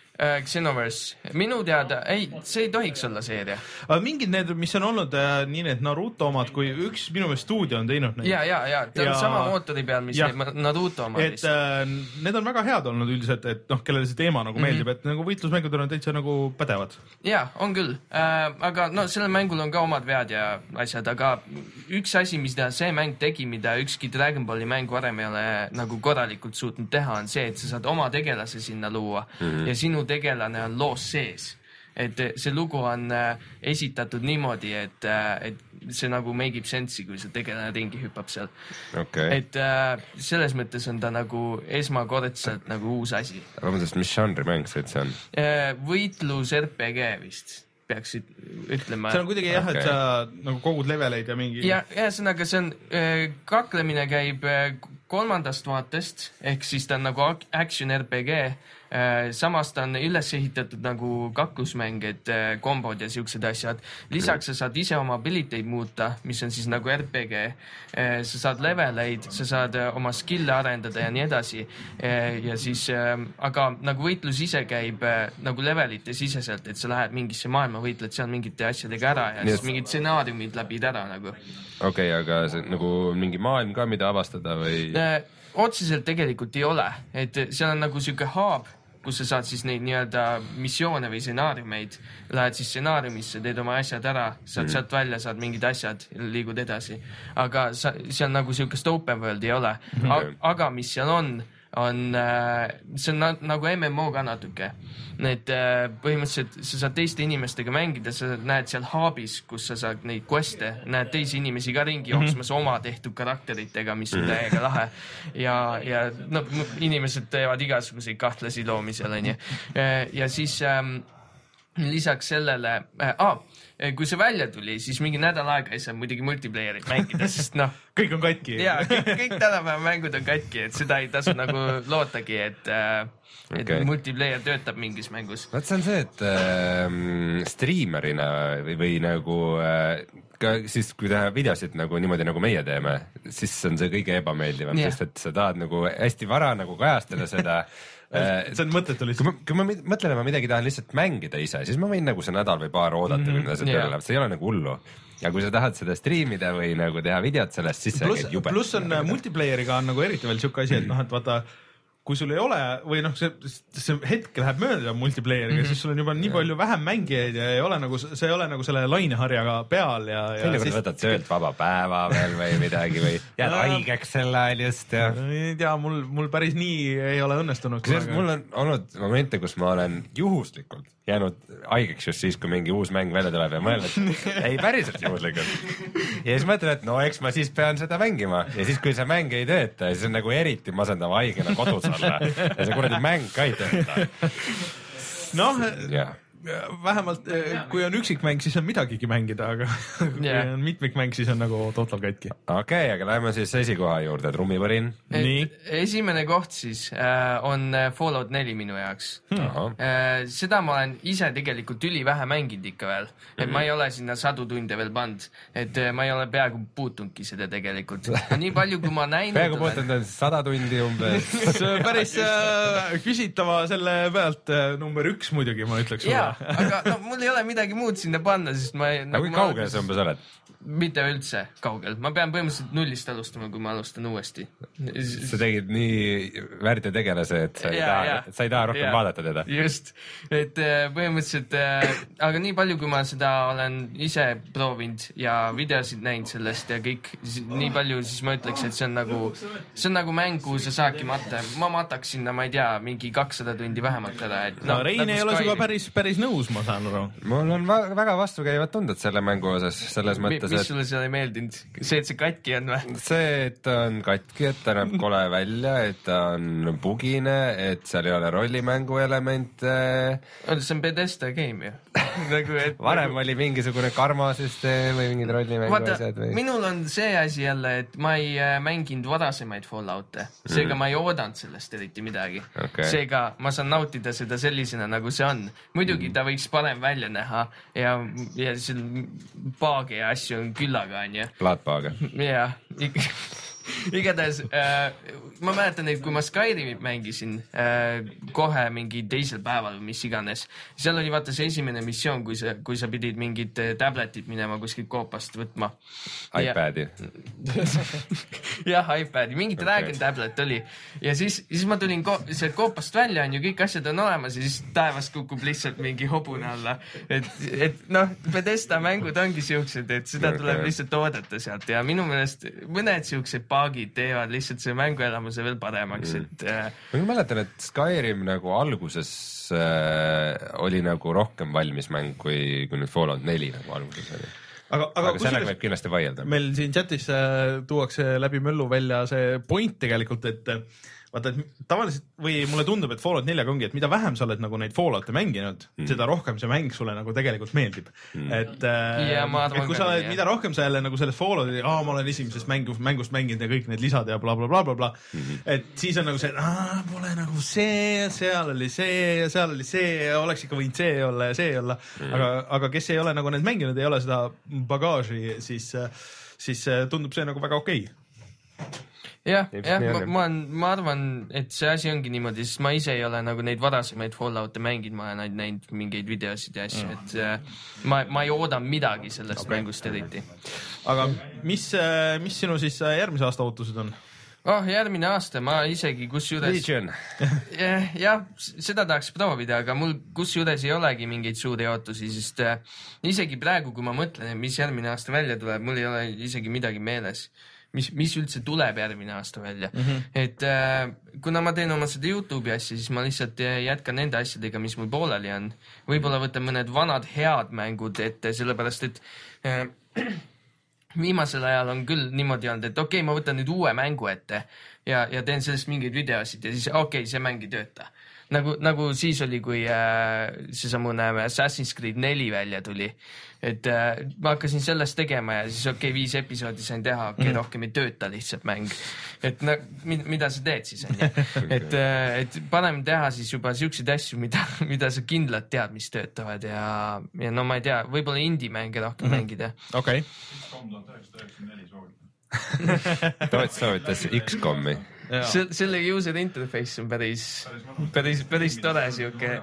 Xenoverse, minu teada, ei, see ei tohiks olla seeria. aga mingid need, mis on olnud äh, nii need Naruto omad kui üks minu meelest stuudio on teinud neid. ja, ja, ja ta on Ja- sama mootori peal, mis need Naruto omad et äh, need on väga head olnud üldiselt, et noh, kellele see teema nagu mm -hmm. meeldib, et nagu võitlusmängud on täitsa nagu pädevad. ja on küll äh,, aga no sellel mängul on ka omad vead ja asjad, aga üks asi, mida see mäng tegi, mida ükski Dragon Balli mäng varem ei ole nagu korralikult suutnud teha, on see, et sa saad oma tegelase sinna luua mm -hmm. ja sinu tegelane on loos sees. et eh, see lugu on äh, esitatud niimoodi, et äh,, et see nagu make ib sense'i, kui see tegelane ringi hüppab seal. okei, et äh, selles mõttes on ta nagu esmakordselt nagu uus asi. vabandust, mis žanri mäng see üldse on? võitlus RPG vist peaksid ütlema. see on kuidagi jah, et Okei. sa nagu kogud leveleid ja mingi. ja ühesõnaga, see on, kaklemine käib äh, kolmandast vaatest ehk siis ta on nagu action RPG. Samas ta on üles ehitatud nagu kaklusmäng, et äh, kombod ja siuksed asjad. lisaks sa saad ise oma ability muuta, mis on siis nagu RPG. sa saad leveleid, sa saad äh, oma skill'e arendada ja nii edasi. ja siis, aga nagu võitlus ise käib äh, nagu levelite siseselt, et sa lähed mingisse maailma, võitled seal mingite asjadega ära ja Nii siis et- mingid stsenaariumid läbid ära nagu okei okay,, aga see nagu mingi maailm ka, mida avastada või? Äh, otseselt tegelikult ei ole, et seal on nagu sihuke hub, kus sa saad siis neid nii-öelda missioone või stsenaariumeid, lähed siis stsenaariumisse, teed oma asjad ära, saad mm. sealt välja, saad mingid asjad, liigud edasi. aga sa, seal nagu sihukest open world'i ei ole mm. -hmm. aga mis seal on, on, see on na nagu MMO ka natuke. et äh, põhimõtteliselt sa saad teiste inimestega mängida, sa näed seal hub'is, kus sa saad neid quest'e, näed teisi inimesi ka ringi jooksmas mm -hmm. oma tehtud karakteritega, mis on täiega lahe. ja, ja no inimesed teevad igasuguseid kahtlasi loomi seal onju. ja siis ähm, lisaks sellele äh,, ah, kui see välja tuli, siis mingi nädal aega ei saa muidugi multiplayer'it mängida, sest noh, kõik on katki. ja kõik, kõik tänapäeva mängud on katki, et seda ei tasu nagu lootagi, et, et Okei. okay. multiplayer töötab mingis mängus. vot see on see, et äh, striimerina või, või nagu äh, ka siis, kui teha videosid nagu niimoodi, nagu meie teeme, siis on see kõige ebameeldivam yeah., sest et sa tahad nagu hästi vara nagu kajastada seda äh, see on mõttetu lihtsalt. ma, kui ma mi- mõtlen, ma midagi tahan lihtsalt mängida ise, siis ma võin nagu see nädal või paar oodata mm, -hmm. kuni jaa. tööle läheb, see ei ole nagu hullu. ja kui sa tahad seda striimida või nagu teha videot sellest, siis see käib, jube. pluss on äh, multiplayer'iga on nagu eriti veel siuke asi, et noh, et vaata kui sul ei ole või noh, see, see hetk läheb mööda multiplayer'iga mm. -hmm. siis sul on juba nii palju vähem mängijaid ja ei ole nagu, see ei ole nagu selle laineharjaga peal ja, ja teinekord siis võtad töölt vaba päeva veel või midagi või jääd haigeks sel ajal just ja ei tea, mul, mul päris nii ei ole õnnestunud. mul on olnud momente, kus ma olen juhuslikult jäänud haigeks just siis, kui mingi uus mäng välja tuleb ja mõelnud, et ei päriselt juhuslikult. ja siis mõtlen, et no eks ma siis pean seda mängima ja siis, kui see mäng ei tööta, siis on nagu eriti masendav haigena kodus olla ja see kuradi mäng ka ei tööta. noh, vähemalt eh, kui on üksikmäng, siis on midagigi mängida, aga kui Jah. on mitmikmäng, siis on nagu total katki. okei okay,, aga lähme siis esikoha juurde, trummipõrin. Nii. esimene koht siis äh, on äh, Fallout neli minu jaoks ahah, Äh, seda ma olen ise tegelikult ülivähe mänginud ikka veel, et ma ei ole sinna sadu tunde veel pannud, et äh, ma ei ole peaaegu puutunudki seda tegelikult. nii palju, kui ma näinud peaaegu olen, puutunud sada tundi umbes. päris äh, küsitava selle pealt äh, number üks muidugi, ma ütleks sulle., aga no mul ei ole midagi muud sinna panna, sest ma ei. aga kui kaugel sa umbes oled? Mitte üldse kaugel, ma pean põhimõtteliselt nullist alustama, kui ma alustan uuesti. sa tegid nii väärteotegelase, et sa ei Jaa, taha sa ei taha rohkem Jaa. vaadata teda. just, et äh, põhimõtteliselt äh,, aga nii palju, kui ma seda olen ise proovinud ja videosid näinud sellest ja kõik, nii palju, siis ma ütleks, et see on nagu, see on nagu mäng, kuhu sa saadki matta, ma mataks sinna, ma ei tea, mingi kakssada tundi vähemalt ära, et no Rein ei ole sinuga päris, päris nõus, ma saan aru. mul on väga vastukäivad tunded selle mängu osas, selles mõttes, mis sulle seal ei meeldinud, see, et see katki on või? see, et ta on katki, et ta näeb kole välja, et ta on bugine, et seal ei ole rollimängu elemente. see on Bethesda game ju. nagu, et varem oli mingisugune karmasüsteem või mingid rollimängu vaata asjad, või? minul on see asi jälle, et ma ei äh, mänginud varasemaid Fallout'e, seega ma ei oodanud sellest eriti midagi. Okei. seega ma saan nautida seda sellisena, nagu see on. muidugi Mhm. ta võiks parem välja näha ja, ja seal paage ja asju küllaga, onju. plaatpaaga. jah, igatahes äh, ma mäletan, et kui ma Skyrimit mängisin äh, kohe mingi teisel päeval või mis iganes, seal oli vaata see esimene missioon, kui sa, kui sa pidid mingit äh, tabletit minema kuskilt koopast võtma. iPad'i. jah, iPad'i, mingi Dragon tablet oli ja siis, siis ma tulin ko sealt koopast välja, onju, kõik asjad on olemas ja siis taevast kukub lihtsalt mingi hobune alla. et, et noh, Bethesda mängud ongi siuksed, et seda tuleb lihtsalt oodata sealt ja minu meelest mõned siuksed paagid teevad lihtsalt selle mänguelamuse veel paremaks, et äh, ma küll mäletan, et Skyrim nagu alguses äh, oli nagu rohkem valmis mäng, kui, kui nüüd Fallout neli nagu alguses oli. aga, aga, aga sellega võib kindlasti vaielda. meil siin chatis äh, tuuakse läbi möllu välja see point tegelikult, et äh, vaata, et tavaliselt või mulle tundub, et Fallout neljaga ongi, et mida vähem sa oled nagu neid Fallout'e mänginud mm., seda rohkem see mäng sulle nagu tegelikult meeldib mm.. et äh, Ja ma arvan et kui sa oled, mida rohkem sa jälle nagu selles Fallouti, aa, ma olen esimesest mängust, mängust mänginud ja kõik need lisad ja blablabla bla,, bla, bla, bla, Mhm. et siis on nagu see, et aa, pole nagu see, seal oli see ja seal oli see ja oleks ikka võinud see olla ja see olla mm.. aga, aga kes ei ole nagu need mänginud, ei ole seda bagaaži, siis, siis äh, tundub see nagu väga okei okay. jah, jah, ma ma olen, ma arvan, et see asi ongi niimoodi, sest ma ise ei ole nagu neid varasemaid Fallout'e mänginud, ma olen ainult näinud mingeid videosid ja asju, et äh, ma, ma ei ooda midagi sellest okay. mängust eriti. aga mis, mis sinu siis äh, järgmise aasta ootused on? oh, järgmine aasta ma isegi kusjuures Legion. jah, jah, seda tahaks proovida, aga mul kusjuures ei olegi mingeid suuri ootusi, sest äh, isegi praegu, kui ma mõtlen, mis järgmine aasta välja tuleb, mul ei ole isegi midagi meeles, mis, mis üldse tuleb järgmine aasta välja mm. -hmm. et äh, kuna ma teen oma seda Youtube'i asja, siis ma lihtsalt äh, jätkan nende asjadega, mis mul pooleli on. võib-olla võtan mõned vanad head mängud ette, sellepärast et äh, viimasel ajal on küll niimoodi olnud, et okei okay,, ma võtan nüüd uue mängu ette ja, ja teen sellest mingeid videosid ja siis okei okay,, see mäng ei tööta. nagu, nagu siis oli, kui äh, seesamune Assassin's Creed neli välja tuli. et äh, ma hakkasin sellest tegema ja siis okei okay,, viis episoodi sain teha, okei okay,, rohkem ei tööta lihtsalt mäng. et no mida, mida sa teed siis onju, et, et paneme teha siis juba siukseid asju, mida, mida sa kindlalt tead, mis töötavad ja, ja no ma ei tea, võib-olla indie-mänge rohkem mm -hmm. mängida. okei, kolm tuhat üheksasada üheksakümmend neli soovitan. Toots soovitas X-komi. Selle user interface on päris, päris, päris tore siuke.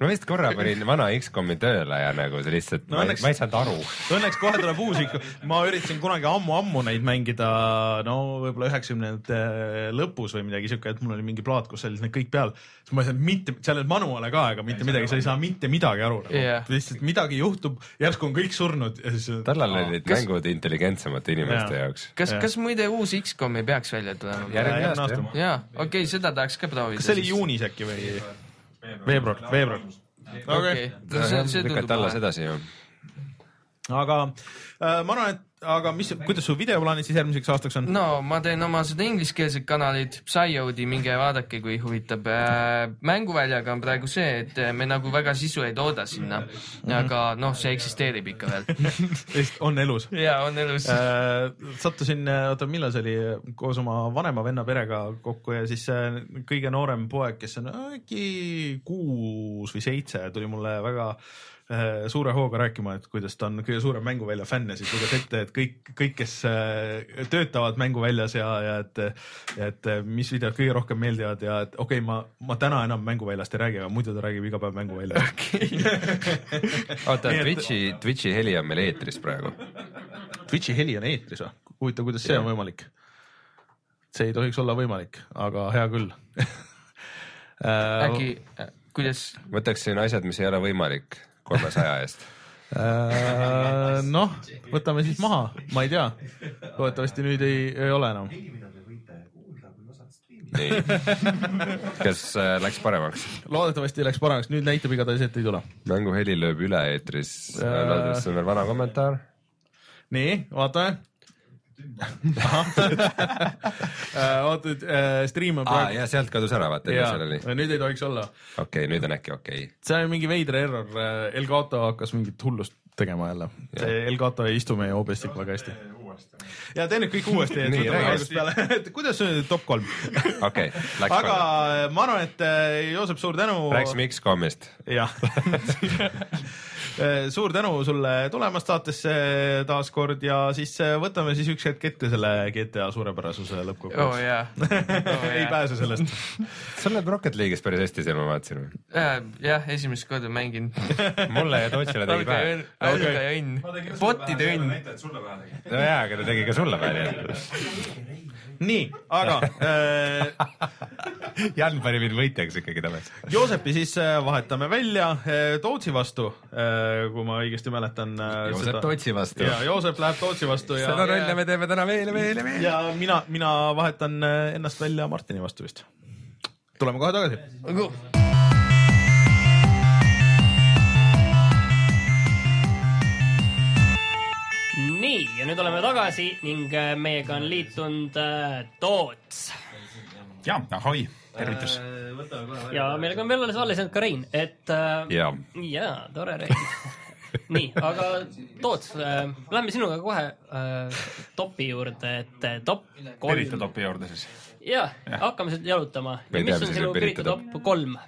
Ma vist korra panin vana X-komi tööle ja nagu see lihtsalt No no,, ma, õnneks- ma ei saanud aru. õnneks kohe tuleb uus ikka, ma üritasin kunagi ammu-ammu neid mängida, no võib-olla üheksakümnendate lõpus või midagi siuke, et mul oli mingi plaat, kus olid need kõik peal. siis ma ei saanud mitte, seal olid manuaale ka, aga mitte midagi, sa ei saa mitte midagi aru nagu. Jah. lihtsalt midagi juhtub, järsku on kõik surnud ja siis. tollal olid Kas- mängud intelligentsemate inimeste Jaa. jaoks. kas Jah., kas muide uus X-kom ei peaks välja tulema? järgmine aasta. jah. jaa, okei okay,, seda tahaks ka proovida. kas see oli juunis äkki või? veebruar, veebruar. okei, see, see lükati tundub alles edasi ju. aga äh, ma arvan, et aga mis, kuidas su videoplaanid siis järgmiseks aastaks on? no ma teen oma seda ingliskeelset kanalit, Psyodi, minge vaadake, kui huvitab. mänguväljaga on praegu see, et me nagu väga sisu ei tooda sinna, aga noh, see eksisteerib ikka veel. on elus? ja on elus. Äh, sattusin, oota, millal see oli, koos oma vanema venna perega kokku ja siis äh, kõige noorem poeg, kes on äkki kuus või seitse, tuli mulle väga äh, suure hooga rääkima, et kuidas ta on kõige suurem mänguvälja fänn ja siis luges ette, et kõik, kõik, kes äh, töötavad mänguväljas ja, ja et, et äh, mis videod kõige rohkem meeldivad ja et okei okay,, ma, ma täna enam mänguväljast ei räägi, aga muidu ta räägib iga päev mänguväljast. oota Nii, et- Twitch'i, Twitch'i heli on meil eetris praegu. Twitch'i heli on eetris või? huvitav, kuidas see on võimalik? see ei tohiks olla võimalik, aga hea küll äkki, kuidas, võtaksin asjad, mis ei ole võimalik kolmesaja eest. Äh, noh, võtame siis maha, ma ei tea. loodetavasti nüüd ei, ei ole enam. nii, kas äh, läks paremaks? loodetavasti läks paremaks, nüüd näitab igatahes, et ei tule. mänguheli lööb üle eetris. Äh. see on veel vana kommentaar. nii, vaatame. oota, stream on praegu. ja sealt kadus ära, vaata, enne seal oli. nüüd ei tohiks olla. okei, nüüd on äkki okei okay.. see on mingi veider error, Elgato hakkas mingit hullust tegema jälle. see Elgato ei istu meie OBS-iga väga hästi. ja tee nüüd kõik uuesti, et võtame algusest peale, et kuidas see top kolm? okei, läks aga korda. ma arvan, et äh, Joosep, suur tänu. rääkisime X-komist. jah suur tänu sulle tulemast saatesse taaskord ja siis äh, võtame siis üks hetk ette selle GTA suurepärasuse oo lõppkokkuvõttes oh, jaa. ei pääse sellest. sul läheb Rocket League'is päris hästi seal, ma vaatasin. jah, esimest korda mängin. mulle ja Tootsile tegi pähe. alga ja õnn, botide õnn. näitajad sulle pähe tegi. no jaa, aga ta tegi ka sulle välja. nii, aga äh, Jan pani mind võitjaks ikkagi tagasi. Joosepi siis äh, vahetame välja äh, Tootsi vastu äh,, kui ma õigesti mäletan äh,. Joosep Tootsi vastu. ja Joosep läheb Tootsi vastu ja, seda rolli me teeme täna veel ja veel ja veel. ja mina, mina vahetan ennast välja Martini vastu vist. tuleme kohe tagasi. nii, ja nüüd oleme tagasi ning äh, meiega on liitunud äh, Toots ja, ahoi, tervitus. ja meiega on veel alles alles jäänud ka Rein, et äh, jaa, jaa, tore Rein. nii, aga Toots äh,, lähme sinuga kohe äh, topi juurde, et äh, top Pirita kolm. topi juurde siis. jah, hakkame sealt jalutama. Mis on sinu Pirita Pirita top kolm?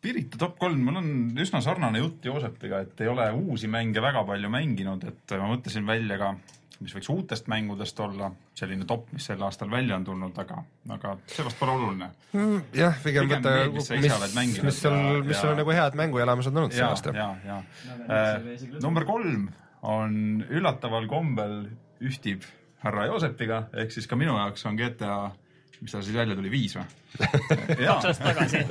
Pirita top kolm, mul on üsna sarnane jutt Joosepiga, et ei ole uusi mänge väga palju mänginud, et ma mõtlesin välja ka, mis võiks uutest mängudest olla, selline top, mis sel aastal välja on tulnud, aga, aga see vast pole oluline. jah, pigem need,, mis mis ja-, mis ja- sul on nagu head mänguelamused olnud see ja, aasta. ja, ja äh, number kolm on üllataval kombel ühtib härra Joosepiga, ehk siis ka minu jaoks on GTA, mis ta siis välja tuli, viis või? kaks aastat tagasi.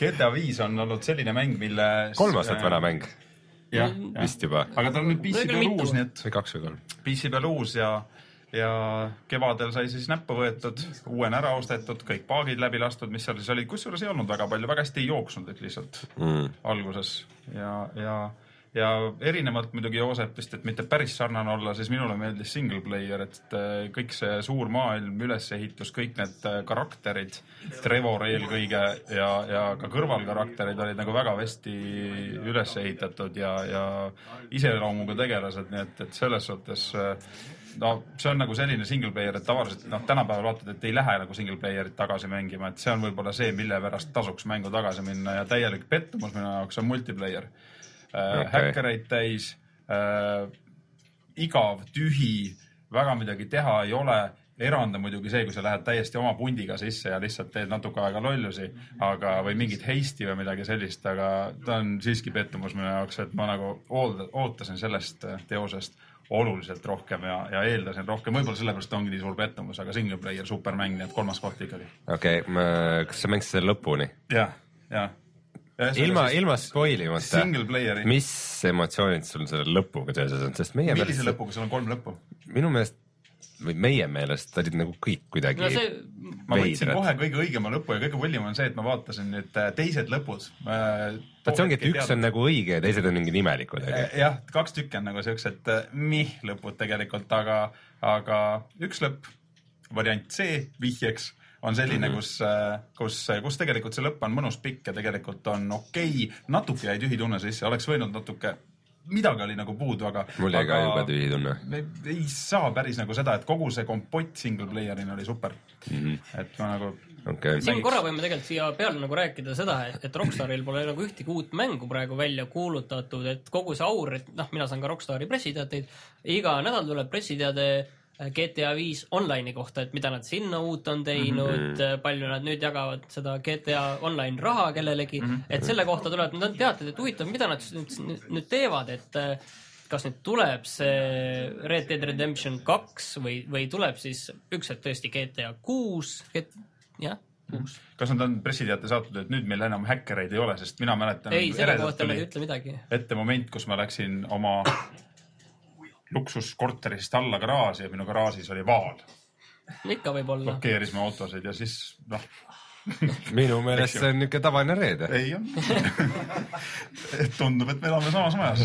GTA viis on olnud selline mäng, mille kolm aastat vana mäng jah, jah. vist juba aga ta on nüüd PC peal uus, nii et või kaks või kolm. PC peal uus ja, ja kevadel sai siis näppu võetud, uuena ära ostetud, kõik paagid läbi lastud, mis seal siis olid, kusjuures ei olnud väga palju, väga hästi ei jooksnud, et lihtsalt Mm. alguses ja, ja, ja erinevalt muidugi Joosepist, et mitte päris sarnane olla, siis minule meeldis single player, et äh, kõik see suur maailm, ülesehitus, kõik need äh, karakterid, Trevor eelkõige ja, ja ka kõrvalkarakterid olid nagu väga hästi üles ehitatud ja, ja iseloomuga tegelased, nii et, et selles suhtes äh, no see on nagu selline single player, et tavaliselt noh, tänapäeval vaatad, et ei lähe nagu single player'it tagasi mängima, et see on võib-olla see, mille pärast tasuks mängu tagasi minna ja täielik pettumus minu jaoks on multiplayer äh, Okei. häkkereid täis äh,, igav, tühi, väga midagi teha ei ole erand on muidugi see, kui sa lähed täiesti oma pundiga sisse ja lihtsalt teed natuke aega lollusi, aga, või mingit heisti või midagi sellist, aga ta on siiski pettumus minu jaoks, et ma nagu ootasin sellest äh, teosest oluliselt rohkem ja, ja eeldasin rohkem, võib-olla sellepärast ongi nii suur pettumus, aga single player supermäng, nii et kolmas koht ikkagi. okei okay,, kas sa mängisid selle lõpuni? jah, jah. ilma, ilma spoil imata, mis emotsioonid sul selle lõpuga seoses on, sest meie millise meelest, lõpuga, sul on kolm lõppu? minu meelest või meie meelest olid nagu kõik kuidagi no see, ma võtsin kohe kõige õigema lõpu ja kõige hullim on see, et ma vaatasin nüüd äh, teised lõpud. vot see ongi, et üks on nagu õige ja teised on mingi nimelikud, onju. jah, kaks tükki on nagu siuksed äh, mih lõpud tegelikult, aga, aga üks lõpp, variant C vihjeks on selline mm, -hmm. kus, kus, kus tegelikult see lõpp on mõnus pikk ja tegelikult on okei okay., natuke jäi tühi tunne sisse, oleks võinud natuke, midagi oli nagu puudu, aga. mul jäi ka jube tühi tunne. ei saa päris nagu seda, et kogu see kompott single player'ina oli super mm. -hmm. et ma nagu, okei, siin korra võime tegelikult siia peale nagu rääkida seda, et, Rockstaril pole nagu ühtegi uut mängu praegu välja kuulutatud, et kogu see aur, et noh, mina saan ka Rockstari pressiteateid, iga nädal tuleb pressiteade äh, GTA viis online'i kohta, et mida nad sinna uut on teinud mm, -hmm. palju nad nüüd jagavad seda GTA online raha kellelegi mm, -hmm. et selle kohta tulevad need teated, et huvitav, mida nad nüüd, nüüd teevad, et äh, kas nüüd tuleb see Red Dead Redemption kaks või, või tuleb siis üks hetk tõesti GTA kuus, jah, kuus. kas nad on pressiteate saatnud, et nüüd meil enam häkkereid ei ole, sest mina mäletan. ei, selle kohta nad ei ütle midagi. ette moment, kus ma läksin oma luksuskorterist alla garaaži ja minu garaažis oli vaal, ikka võib-olla. blokeeris mu autosid ja siis noh, minu meelest see on niuke tavaline reede. ei on. tundub, et me elame samas majas.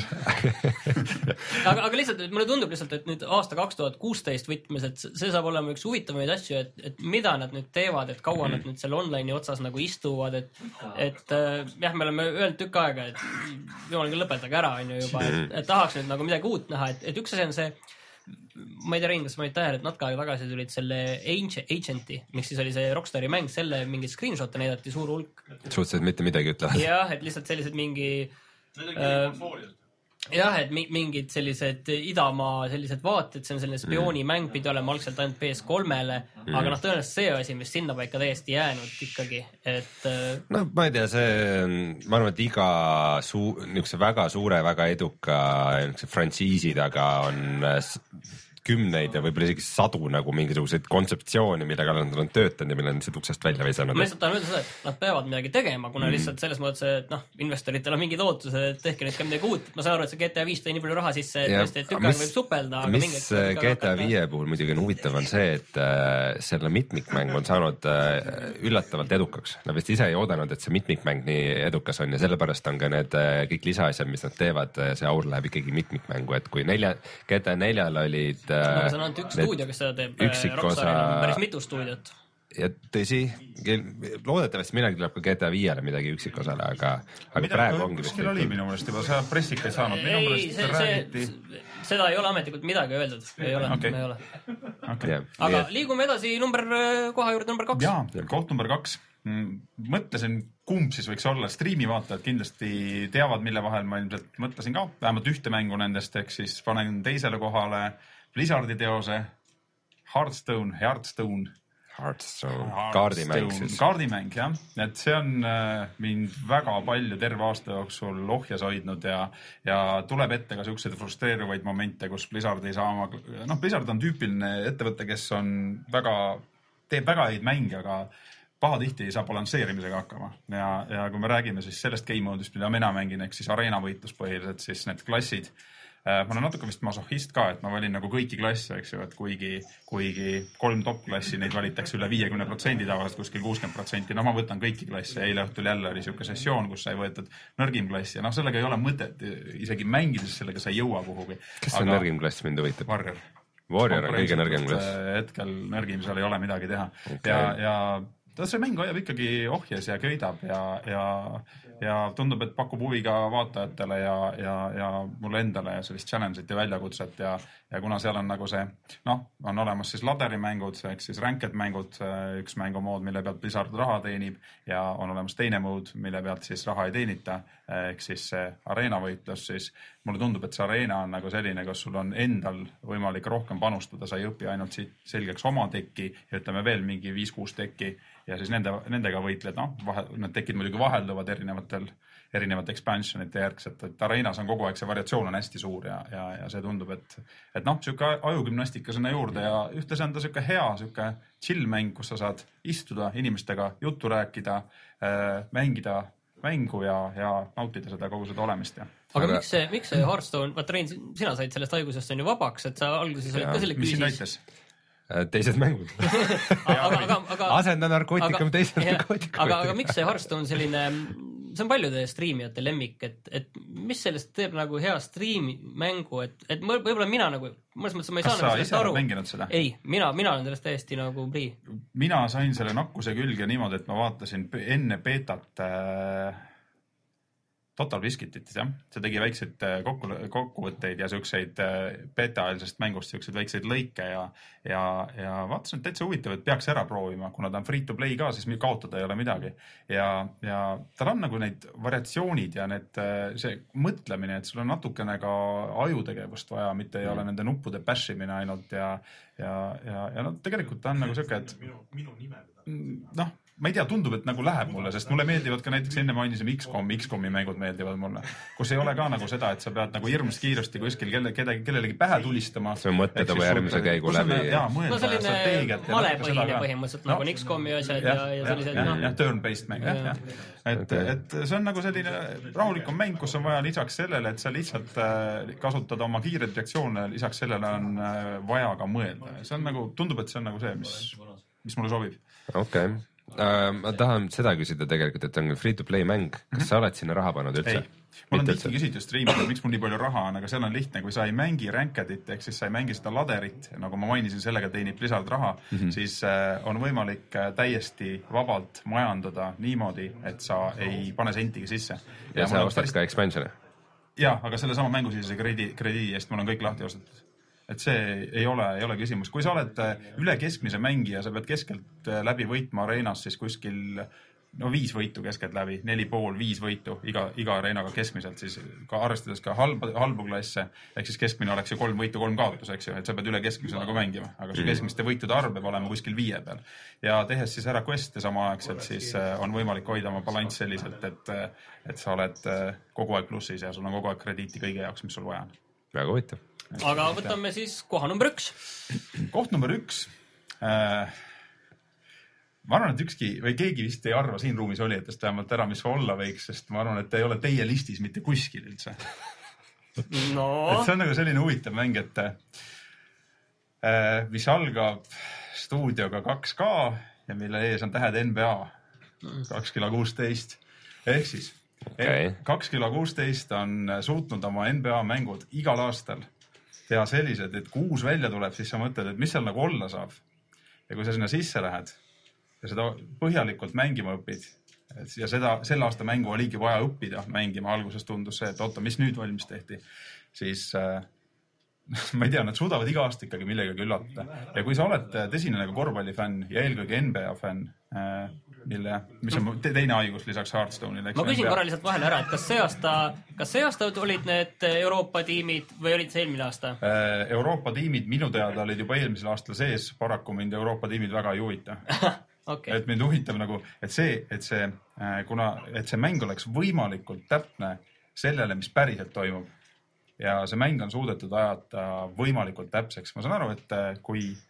aga, aga lihtsalt, et mulle tundub lihtsalt, et nüüd aasta kaks tuhat kuusteist võtmes, et see saab olema üks huvitavamaid asju, et, et mida nad nüüd teevad, et kaua nad nüüd selle online'i otsas nagu istuvad, et, et äh, jah, me oleme öelnud tükk aega, et jumal küll, lõpetage ära, onju juba, et, et tahaks nüüd nagu midagi uut näha, et, et üks asi on see ma ei tea, Rein, kas sa panid tähele, et natuke aega tagasi tulid selle Agent- Agent'i, mis siis oli see Rockstari mäng, selle mingeid screenshot'e näidati suur hulk. suhteliselt mitte midagi ütlevad. jah, et lihtsalt sellised mingi äh, jah, et mi- mingid sellised idamaa sellised vaated, see on selline spioonimäng, pidi olema algselt ainult PS3-le mm., aga noh, tõenäoliselt see asi, mis sinnapaika täiesti jäänud ikkagi, et äh, no ma ei tea, see on, ma arvan, et iga suu-, niisuguse väga suure, väga eduka niisuguse frantsiisi taga on äh, kümneid ja võib-olla isegi sadu nagu mingisuguseid kontseptsioone, mille kallal nad on töötanud ja mille on lihtsalt uksest välja visanud ma. lihtsalt tahan öelda seda, et nad peavad midagi tegema, kuna mm. lihtsalt selles mõttes, et noh, investoritel on mingid ootused, et tehke nüüd ka midagi uut, ma saan aru, et see GTA viis tõi nii palju raha sisse, et tõesti, et tükk aega võib supelda, mis mingit äh, GTA viie puhul muidugi on huvitav, on see, et äh, selle mitmikmäng on saanud äh, üllatavalt edukaks. Nad vist ise ei oodanud, et see mitmikmäng nii edukas on ja sellepärast on ka need äh, kõik lisaasjad, mis nad teevad, see aur läheb ikkagi mitmikmängu, et kui nelja, GTA neljal olid aga äh, see on ainult üks stuudio, kes seda teeb, üksikosa- Rockstaril on päris mitu stuudiot. ja tõsi, loodetavasti millalgi tuleb ka GTA viiele midagi üksikosale, aga, aga praegu ongi kuskil oli minu meelest juba, sa pressikaid saanud, minu ei, meelest see, räägiti. seda ei ole ametlikult midagi öeldud, ei ole okay., ei ole. Okay. aga liigume edasi number, koha juurde number kaks. jaa, koht number kaks. mõtlesin, kumb siis võiks olla, striimivaatajad kindlasti teavad, mille vahel ma ilmselt mõtlesin ka, vähemalt ühte mängu nendest, ehk siis panen teisele kohale Blizzardi teose Hearthstone, Hearthstone. Hearthstone, kaardimäng siis. kaardimäng jah, et see on äh, mind väga palju terve aasta jooksul ohjes hoidnud ja, ja tuleb ette ka siukseid frustreeruvaid momente, kus Blizzard ei saa oma, noh, Blizzard on tüüpiline ettevõte, kes on väga, teeb väga häid mänge, aga pahatihti ei saa balansseerimisega hakkama. Ja, ja kui me räägime siis sellest game mode'ist, mida mina mängin, ehk siis areenavõitlus põhiliselt, siis need klassid ma olen natuke vist masohhist ka, et ma valin nagu kõiki klasse, eks ju, et kuigi, kuigi kolm top-klassi, neid valitakse üle viiekümne protsendi tavaliselt kuskil kuuskümmend protsenti, no ma võtan kõiki klasse, eile õhtul jälle oli siuke sessioon, kus sai võetud nõrgim klass ja noh, sellega ei ole mõtet isegi mängides sellega sa ei jõua kuhugi. kes on nõrgim klass, mind huvitab? Warrior. Warrior on kõige nõrgem klass. hetkel nõrgim, seal ei ole midagi teha okay. ja, ja see mäng hoiab ikkagi ohjes ja köidab ja, ja, ja tundub, et pakub huvi ka vaatajatele ja, ja, ja mulle endale sellist challenge'it ja väljakutset ja, ja kuna seal on nagu see noh, on olemas siis laderimängud ehk siis ranked mängud, üks mängumood, mille pealt Blizzard raha teenib ja on olemas teine mood, mille pealt siis raha ei teenita ehk siis see areenavõitlus, siis mulle tundub, et see areena on nagu selline, kus sul on endal võimalik rohkem panustada, sa ei õpi ainult siit selgeks oma teki ja ütleme veel mingi viis-kuus teki ja siis nende, nendega võitled, noh, vahe, need tekid muidugi vahelduvad erinevatel, erinevate expansionite järgselt, et areenas on kogu aeg see variatsioon on hästi suur ja, ja, ja see tundub, et, et noh, sihuke ajugümnastika sinna juurde ja ühtlasi on ta sihuke hea, sihuke chill mäng, kus sa saad istuda inimestega, juttu rääkida äh,, mängida mängu ja, ja nautida seda kogu seda olemist ja. aga miks see, miks see Hearthstone, vaata Rein, sina said sellest haigusest on ju vabaks, et sa alguses olid ka selle mis sind küüsis. aitas? teised mängud. aga, aga, aga, asenda narkootikum teise aga, narkootikumiga. aga miks see Hearthstone selline, see on paljude striimijate lemmik, et, et mis sellest teeb nagu hea striimimängu, et, et võib-olla mina nagu, mõnes mõttes ma ei kas saa sa nagu sellest aru. mänginud seda? ei, mina, mina olen sellest täiesti nagu prii. mina sain selle nakkuse külge niimoodi, et ma vaatasin enne beetat äh, Total Biscuitit, jah, see tegi väikseid äh, kokku, kokkuvõtteid ja siukseid äh, beeta-eelsest mängust siukseid väikseid lõike ja, ja, ja vaatasin, et täitsa huvitav, et peaks ära proovima, kuna ta on free to play ka, siis mi- kaotada ei ole midagi. ja, ja tal on nagu need variatsioonid ja need, see mõtlemine, et sul on natukene ka ajutegevust vaja, mitte ei ole nende nuppude bashimine ainult ja, ja, ja, ja noh, tegelikult ta on nagu siuke, et minu, minu nime noh, ma ei tea, tundub, et nagu läheb mulle, sest mulle meeldivad ka näiteks enne mainisime X-kom, X-komi mängud meeldivad mulle, kus ei ole ka nagu seda, et sa pead nagu hirmus kiiresti kuskil kelle, kedagi, kellelegi pähe tulistama. sa mõtled oma järgmise käigu läbi. jaa, mõelda no selline strateegiat malepõhine põhimõtteliselt No, nagu on X-komi asjad ja, ja sellised jah, noh jah, turn-based mäng, jah, jah. et, et see on nagu selline rahulikum mäng, kus on vaja lisaks sellele, et sa lihtsalt äh, kasutad oma kiireid reaktsioone, lisaks sellele on äh, vaja ka mõelda. see on nagu, tundub, et see on nagu see, mis, mis mulle sobib. okei, ma tahan seda küsida tegelikult, et on free to play mäng, kas sa oled sinna raha pannud üldse ma olen tihti küsitud striimidel, miks mul nii palju raha on, aga seal on lihtne, kui sa ei mängi ranked'it ehk siis sa ei mängi seda laderit, nagu ma mainisin, sellega teenib Blizzard raha mm. -hmm. siis äh, on võimalik äh, täiesti vabalt majandada niimoodi, et sa ei pane sentigi sisse. ja sa ostad ka expansion'e? jah, aga sellesama mängusisese krediidi, krediidi eest mul on kõik lahti ostetud. Et see ei ole, ei ole küsimus, kui sa oled äh, üle keskmise mängija, sa pead keskelt äh, läbi võitma areenas siis kuskil no viis võitu keskeltläbi, neli pool, viis võitu iga, iga areenaga keskmiselt siis ka arvestades ka halba, halbu klasse, ehk siis keskmine oleks ju kolm võitu, kolm kaotust, eks ju, et sa pead üle keskmise nagu mängima, aga su keskmiste võitude arv peab olema kuskil viie peal. ja tehes siis ära quest'e samaaegselt, siis äh, on võimalik hoida oma balanss selliselt, et, et sa oled kogu aeg plussis ja sul on kogu aeg krediiti kõige jaoks, mis sul vaja on. väga huvitav. Aga võtame siis koha number üks. koht number üks äh,. ma arvan, et ükski või keegi vist ei arva siin ruumis olijatest vähemalt ära, mis olla võiks, sest ma arvan, et ta ei ole teie listis mitte kuskil üldse. no et see on nagu selline huvitav mäng, et äh, mis algab stuudioga 2K ja mille ees on tähed NBA kaks kilo kuusteist ehk siis kaks kilo kuusteist on suutnud oma NBA mängud igal aastal teha sellised, et kui uus välja tuleb, siis sa mõtled, et mis seal nagu olla saab. ja kui sa sinna sisse lähed ja seda põhjalikult mängima õpid ja seda, selle aasta mängu oligi vaja õppida mängima, alguses tundus see, et oota, mis nüüd valmis tehti, siis äh, ma ei tea, nad suudavad iga aasta ikkagi millegagi üllatada ja kui sa oled tõsine nagu korvpallifänn ja eelkõige NBA fänn äh,, mille, mis on te teine haigus lisaks Hearthstone'ile. ma küsin korra lihtsalt vahele ära, et kas see aasta, kas see aasta olid need Euroopa tiimid või olid see eelmine aasta? Äh, Euroopa tiimid minu teada olid juba eelmisel aastal sees, paraku mind Euroopa tiimid väga ei huvita. okei, et mind huvitab nagu, et see, et see, kuna, et see mäng oleks võimalikult täpne sellele, mis päriselt toimub. ja see mäng on suudetud ajada võimalikult täpseks, ma saan aru, et äh, kui äh,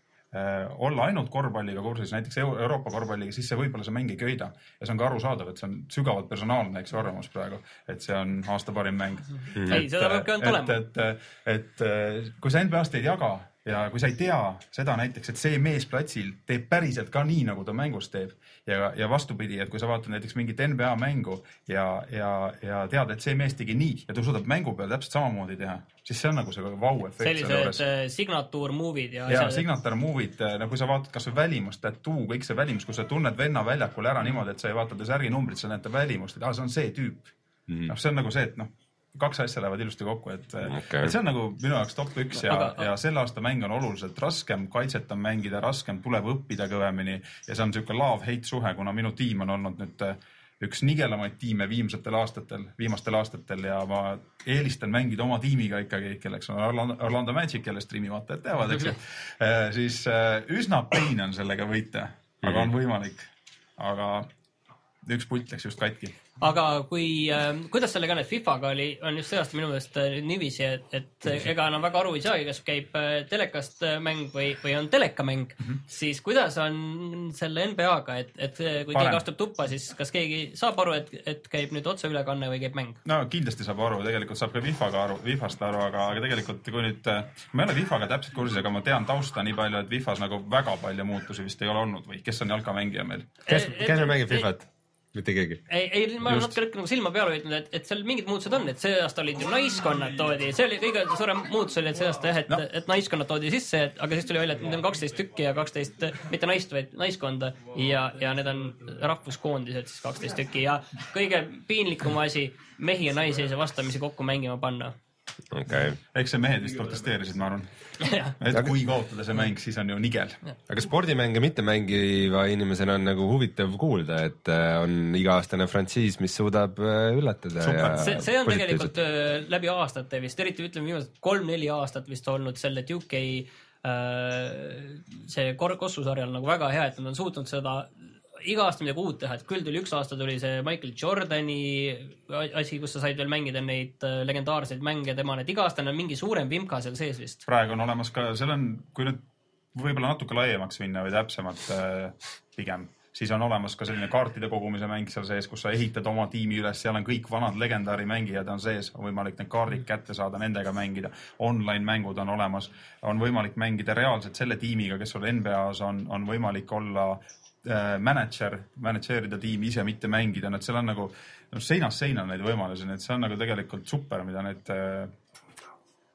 olla ainult korvpalliga kursis, näiteks Eu- Euroopa korvpalliga, siis see võib-olla see mäng ei köida ja see on ka arusaadav, et see on sügavalt personaalne, eks ju, arvamus praegu, et see on aasta parim mäng Mhm. ei, seda peabki ainult olema. et, et, et äh, kui sa NBA-st ei jaga ja kui sa ei tea seda näiteks, et see mees platsil teeb päriselt ka nii, nagu ta mängus teeb ja, ja vastupidi, et kui sa vaatad näiteks mingit NBA mängu ja, ja, ja tead, et see mees tegi nii ja ta suudab mängu peal täpselt samamoodi teha, siis see on nagu see vau-efekt sellised äh, signatuur movie'd ja, ja asjad. signatar movie'd, no kui sa vaatad kasvõi välimust, tattoo, kõik see välimus, kus sa tunned venna väljakul ära niimoodi, et sa ei vaata ta särginumbrit, sa näed ta välimust, et aa, see on see tüüp mm. -hmm. noh, see on nagu see, et noh, kaks asja lähevad ilusti kokku, et okay., et see on nagu minu jaoks top üks ja ja selle aasta mäng on oluliselt raskem, kaitset on mängida raskem, tuleb õppida kõvemini ja see on niisugune love-hate suhe, kuna minu tiim on olnud nüüd äh, üks nigelamaid tiime viimsetel aastatel, viimastel aastatel ja ma eelistan mängida oma tiimiga ikkagi, kelleks on Orlando, Orlando Magic, kelle striimi vaatajad teavad, eks ju. siis äh, üsna pein on sellega võita, aga on võimalik. aga üks pult läks just katki. aga kui äh,, kuidas sellega on, et Fifaga oli, on just see aasta minu meelest äh, niiviisi, et, et ega enam väga aru ei saagi, kas käib äh, telekast äh, mäng või, või on telekamäng mm, -hmm. siis kuidas on selle NBA-ga, et, et kui Parem. keegi astub tuppa, siis kas keegi saab aru, et, et käib nüüd otseülekanne või käib mäng? no kindlasti saab aru, tegelikult saab ka Wifaga aru, Wifast aru, aga, aga tegelikult kui nüüd, ma ei ole Wifaga täpselt kursis, aga ma tean tausta nii palju, et Wifas nagu väga palju muutusi vist ei ole olnud või kes on jalkamängija meil? kes, kes eh, mängib Fifat? Mitte keegi. ei, ei, ma olen natuke nagu silma peale hoidnud, et, et seal mingid muutused on, et see aasta olid ju naiskonnad toodi, see oli kõige suurem muutus oli, et see aasta jah, et no. Et naiskonnad toodi sisse, aga siis tuli välja, et neid on kaksteist tükki ja kaksteist, mitte naist, vaid naiskonda ja, ja need on rahvuskoondised siis kaksteist tükki ja kõige piinlikum asi, mehi ja naisi ei saa vastamisi kokku mängima panna. okay.. eks see mehed vist protesteerisid, ma arvan. et kui kaotada see mäng, siis on ju nigel. aga spordimänge mitte mängiva inimesena on nagu huvitav kuulda, et äh, on iga-aastane frantsiis, mis suudab äh, üllatada see, see on tegelikult öö, läbi aastate vist, eriti ütleme viimased kolm-neli aastat vist olnud selle 2K äh, see kor- kossusarjal nagu väga hea, et nad on suutnud seda iga aasta midagi uut teha, et küll tuli üks aasta tuli see Michael Jordani asi, kus sa said veel mängida neid äh, legendaarseid mänge, tema need iga-aastane on mingi suurem vimka seal sees vist. praegu on olemas ka, seal on, kui nüüd võib-olla natuke laiemaks minna või täpsemalt äh, pigem, siis on olemas ka selline kaartide kogumise mäng seal sees, kus sa ehitad oma tiimi üles, seal on kõik vanad legendaari mängijad on sees, on võimalik need kaardid kätte saada, nendega mängida. Online mängud on olemas, on võimalik mängida reaalselt selle tiimiga, kes sul NBA-s on, on võimalik olla mänedžer, mänedžeerida tiimi ise, mitte mängida, et seal on nagu noh, seinast seina neid võimalusi, nii et see on nagu tegelikult super, mida need äh,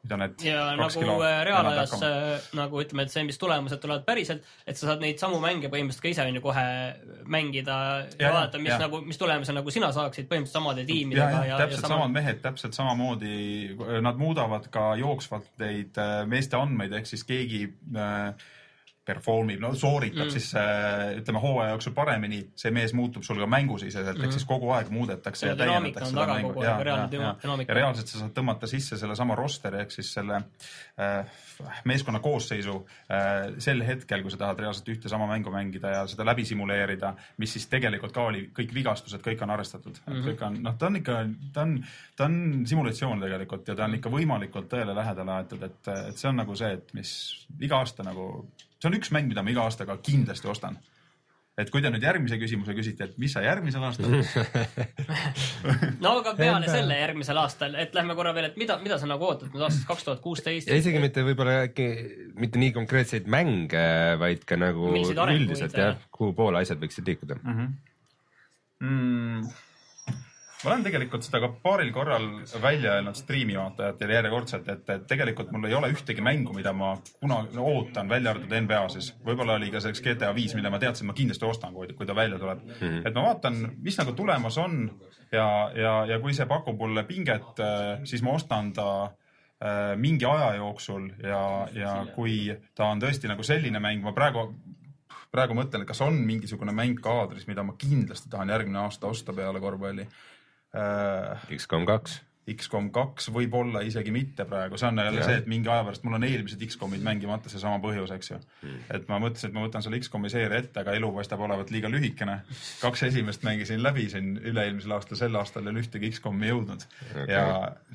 mida need ja nagu äh, reaalajas äh, nagu ütleme, et see, mis tulemused tulevad päriselt, et sa saad neid samu mänge põhimõtteliselt ka ise on ju kohe mängida ja, Ja, ja vaadata, mis ja. ja. nagu, mis tulemuse nagu sina saaksid põhimõtteliselt samade ja, tiimidega ja, ja, ja, täpselt sama... samad mehed, täpselt samamoodi, nad muudavad ka jooksvalt neid äh, meeste andmeid, ehk siis keegi äh, perform ib, no sooritab mm. Mm. siis äh, ütleme hooaja jooksul paremini, see mees muutub sul ka mängusiseselt mm., ehk siis kogu aeg muudetakse Ja ja täiendatakse seda mängu reaalne düna- dünaamika. ja reaalselt sa saad tõmmata sisse sellesama rosteri ehk siis selle äh, meeskonna koosseisu äh, sel hetkel, kui sa tahad reaalselt ühte sama mängu mängida ja seda läbi simuleerida, mis siis tegelikult ka oli, kõik vigastused, kõik on arvestatud mm. -hmm. kõik on, noh, ta on ikka, ta on, ta on simulatsioon tegelikult ja ta on ikka võimalikult tõele lähedale aetud, et, et see on nagu see, et mis iga aasta nagu, see on üks mäng, mida ma iga aastaga kindlasti ostan et kui te nüüd järgmise küsimuse küsite, et mis sa järgmisel aastal, no aga peale selle järgmisel aastal, et lähme korra veel, et mida, mida sa nagu ootad nüüd aastast kaks tuhat kuusteist ja? isegi mitte võib-olla äkki mitte nii konkreetseid mänge, vaid ka nagu üldiselt jah. kuhu poole asjad võiksid liikuda. mm,. Ma olen tegelikult seda ka paaril korral välja öelnud striimi vaatajatele järjekordselt, et, et tegelikult mul ei ole ühtegi mängu, mida ma kunagi ootan, välja arvatud NBA siis. võib-olla oli ka selleks GTA viis, mille ma teadsin, ma kindlasti ostan, kui, kui ta välja tuleb mm. -hmm. et ma vaatan, mis nagu tulemas on ja, ja, ja kui see pakub mulle pinget, siis ma ostan ta äh, mingi aja jooksul ja, ja kui ta on tõesti nagu selline mäng, ma praegu praegu mõtlen, et kas on mingisugune mäng kaadris, mida ma kindlasti tahan järgmine aasta osta peale korvpalli äh,. X-kom kaks. X-kom kaks võib-olla isegi mitte praegu, see on jälle see, et mingi aja pärast mul on eelmised X-komid mängimata, seesama põhjus, eks ju mm.. et ma mõtlesin, et ma võtan selle X-komi seeria ette, aga elu paistab olevat liiga lühikene. kaks esimest mängisin läbi siin üle-eelmisel aastal, sel aastal ei ole ühtegi X-komi jõudnud okay. ja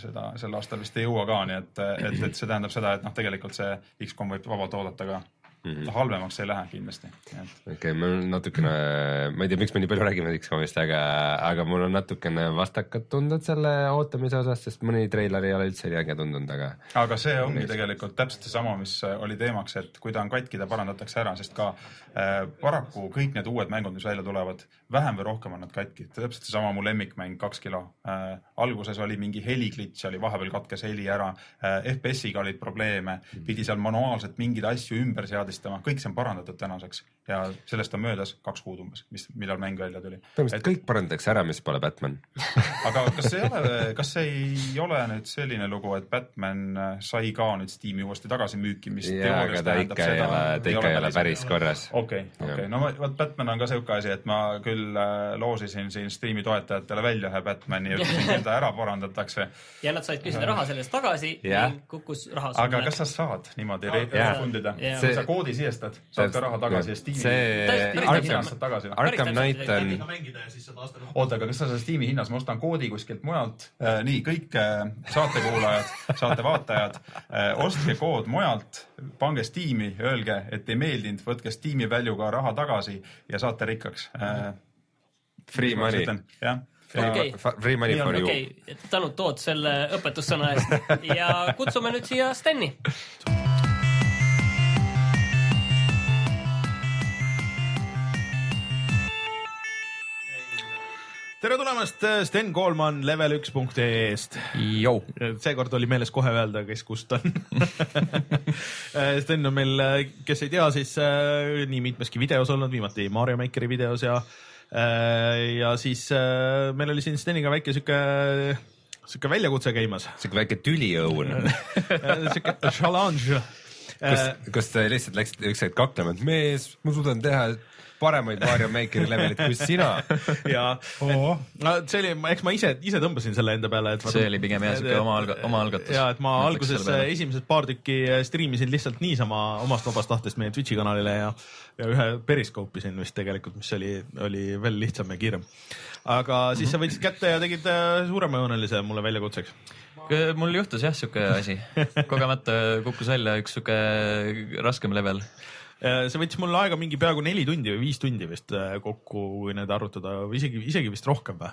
seda sel aastal vist ei jõua ka, nii et, et, et see tähendab seda, et noh, tegelikult see X-kom võib vabalt oodata ka Mhm. halvemaks ei lähe kindlasti. okei okay,, mul on natukene, ma ei tea, miks me nii palju räägime X-komist, aga, aga mul on natukene vastakad tunded selle ootamise osas, sest mõni treiler ei ole üldse nii äge tundunud, aga aga see ongi tegelikult täpselt seesama, mis oli teemaks, et kui ta on katki, ta parandatakse ära, sest ka paraku kõik need uued mängud, mis välja tulevad, vähem või rohkem on nad katki. täpselt seesama mu lemmikmäng Kaks kilo äh,. alguses oli mingi heliglitš oli, vahepeal katkes heli ära äh,, FPS-iga olid probleeme, pidi seal manuaalselt mingeid asju ümber seadistama, kõik see on parandatud tänaseks ja sellest on möödas kaks kuud umbes, mis, millal mäng välja tuli. põhimõtteliselt kõik parandatakse ära, mis pole Batman. aga kas ei ole, kas see ei ole nüüd selline lugu, et Batman äh, sai ka nüüd Steam'i uuesti tagasimüüki, mis jaa, aga ta ikka ei ole, ta ikka ei ole päris korras. okei, okei, no ma- vot Batman on ka siuke asi, et ma küll äh, loosisin siin Steam'i toetajatele välja ühe Batman'i ja ütlesin, et ta ära parandatakse. ja nad said küsida raha selle eest tagasi Jah. ning kukkus raha aga kas sa saad niimoodi re- Jaa. refund ida Jaa.? kui sa koodi sisestad, saad ka raha tagasi ja Steam'i. see Arkham, aastat tagasi. Arkham Knight on, ja saad oota, aga kas sa selle Steam'i hinnas, ma ostan koodi kuskilt mujalt äh,. nii, kõik äh, saatekuulajad, saatevaatajad äh,, ostke kood mujalt, pange Steam'i, öelge, et ei meeldinud, võtke Steam'i väljuga raha tagasi ja saate rikkaks äh,. free money, jah, Okei. free money for you. okei, tänud Toot selle õpetussõna eest ja kutsume nüüd siia Steni. tere tulemast, Sten Koolman level1.ee-st. Jou. seekord oli meeles kohe öelda, kes kust on. Sten on meil, kes ei tea, siis äh, nii mitmeski videos olnud, viimati Mario Makeri videos ja äh, ja siis äh, meil oli siin Steniga väike sihuke, sihuke väljakutse käimas. siuke väike tüliõun. sihuke challenge. kas, kas te lihtsalt läksite üks hetk kaklema, et mees, ma suudan teha paremaid Mario Makeri levelit kui sina. ja et, no see oli, eks ma ise, ise tõmbasin selle enda peale, et. See oli pigem jah, sihuke oma alga- omaalgatus. ja et ma alguses esimesed paar tükki striimisin lihtsalt niisama omast vabast tahtest meie Twitch'i kanalile ja, ja ühe periskoop isin vist tegelikult, mis oli, oli veel lihtsam ja kiirem. aga siis sa võtsid kätte ja tegid äh, suuremajoonelise mulle väljakutseks. mul juhtus jah sihuke asi, kogemata kukkus välja üks sihuke raskem level. Äh, see võttis mul aega mingi peaaegu neli tundi või viis tundi vist äh, kokku, kui need arvutada või isegi, isegi vist rohkem või.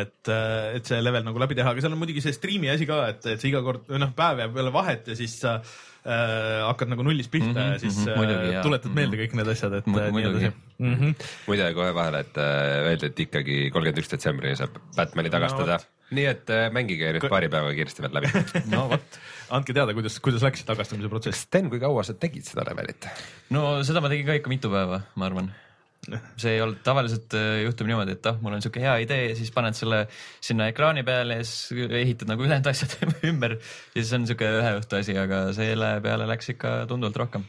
et, et see level nagu läbi teha, aga seal on muidugi see striimi asi ka, et, et sa iga kord, noh, päev jääb jälle vahet ja siis sa äh, hakkad nagu nullist pihta mm -hmm, ja siis mhm, äh, muidugi, jaa. tuletad meelde kõik need asjad, et Mu- äh, nii muidugi. edasi mm. -hmm. muide kohe vahele, et äh, öeldi, et ikkagi kolmkümmend üks detsembrini saab Batman'i tagastada no,. Nii et äh, mängige nüüd paari päevaga kiiresti veel läbi. no vot, andke teada, kuidas, kuidas läks see tagastamise protsess. Sten, kui kaua sa tegid seda levelit? no seda ma tegin ka ikka mitu päeva, ma arvan. see ei olnud, tavaliselt äh, juhtub niimoodi, et ah, mul on sihuke hea idee ja siis paned selle sinna ekraani peale ja siis ehitad nagu ülejäänud asjad ümber ja siis on sihuke ühe õhtu asi, aga selle peale läks ikka tunduvalt rohkem.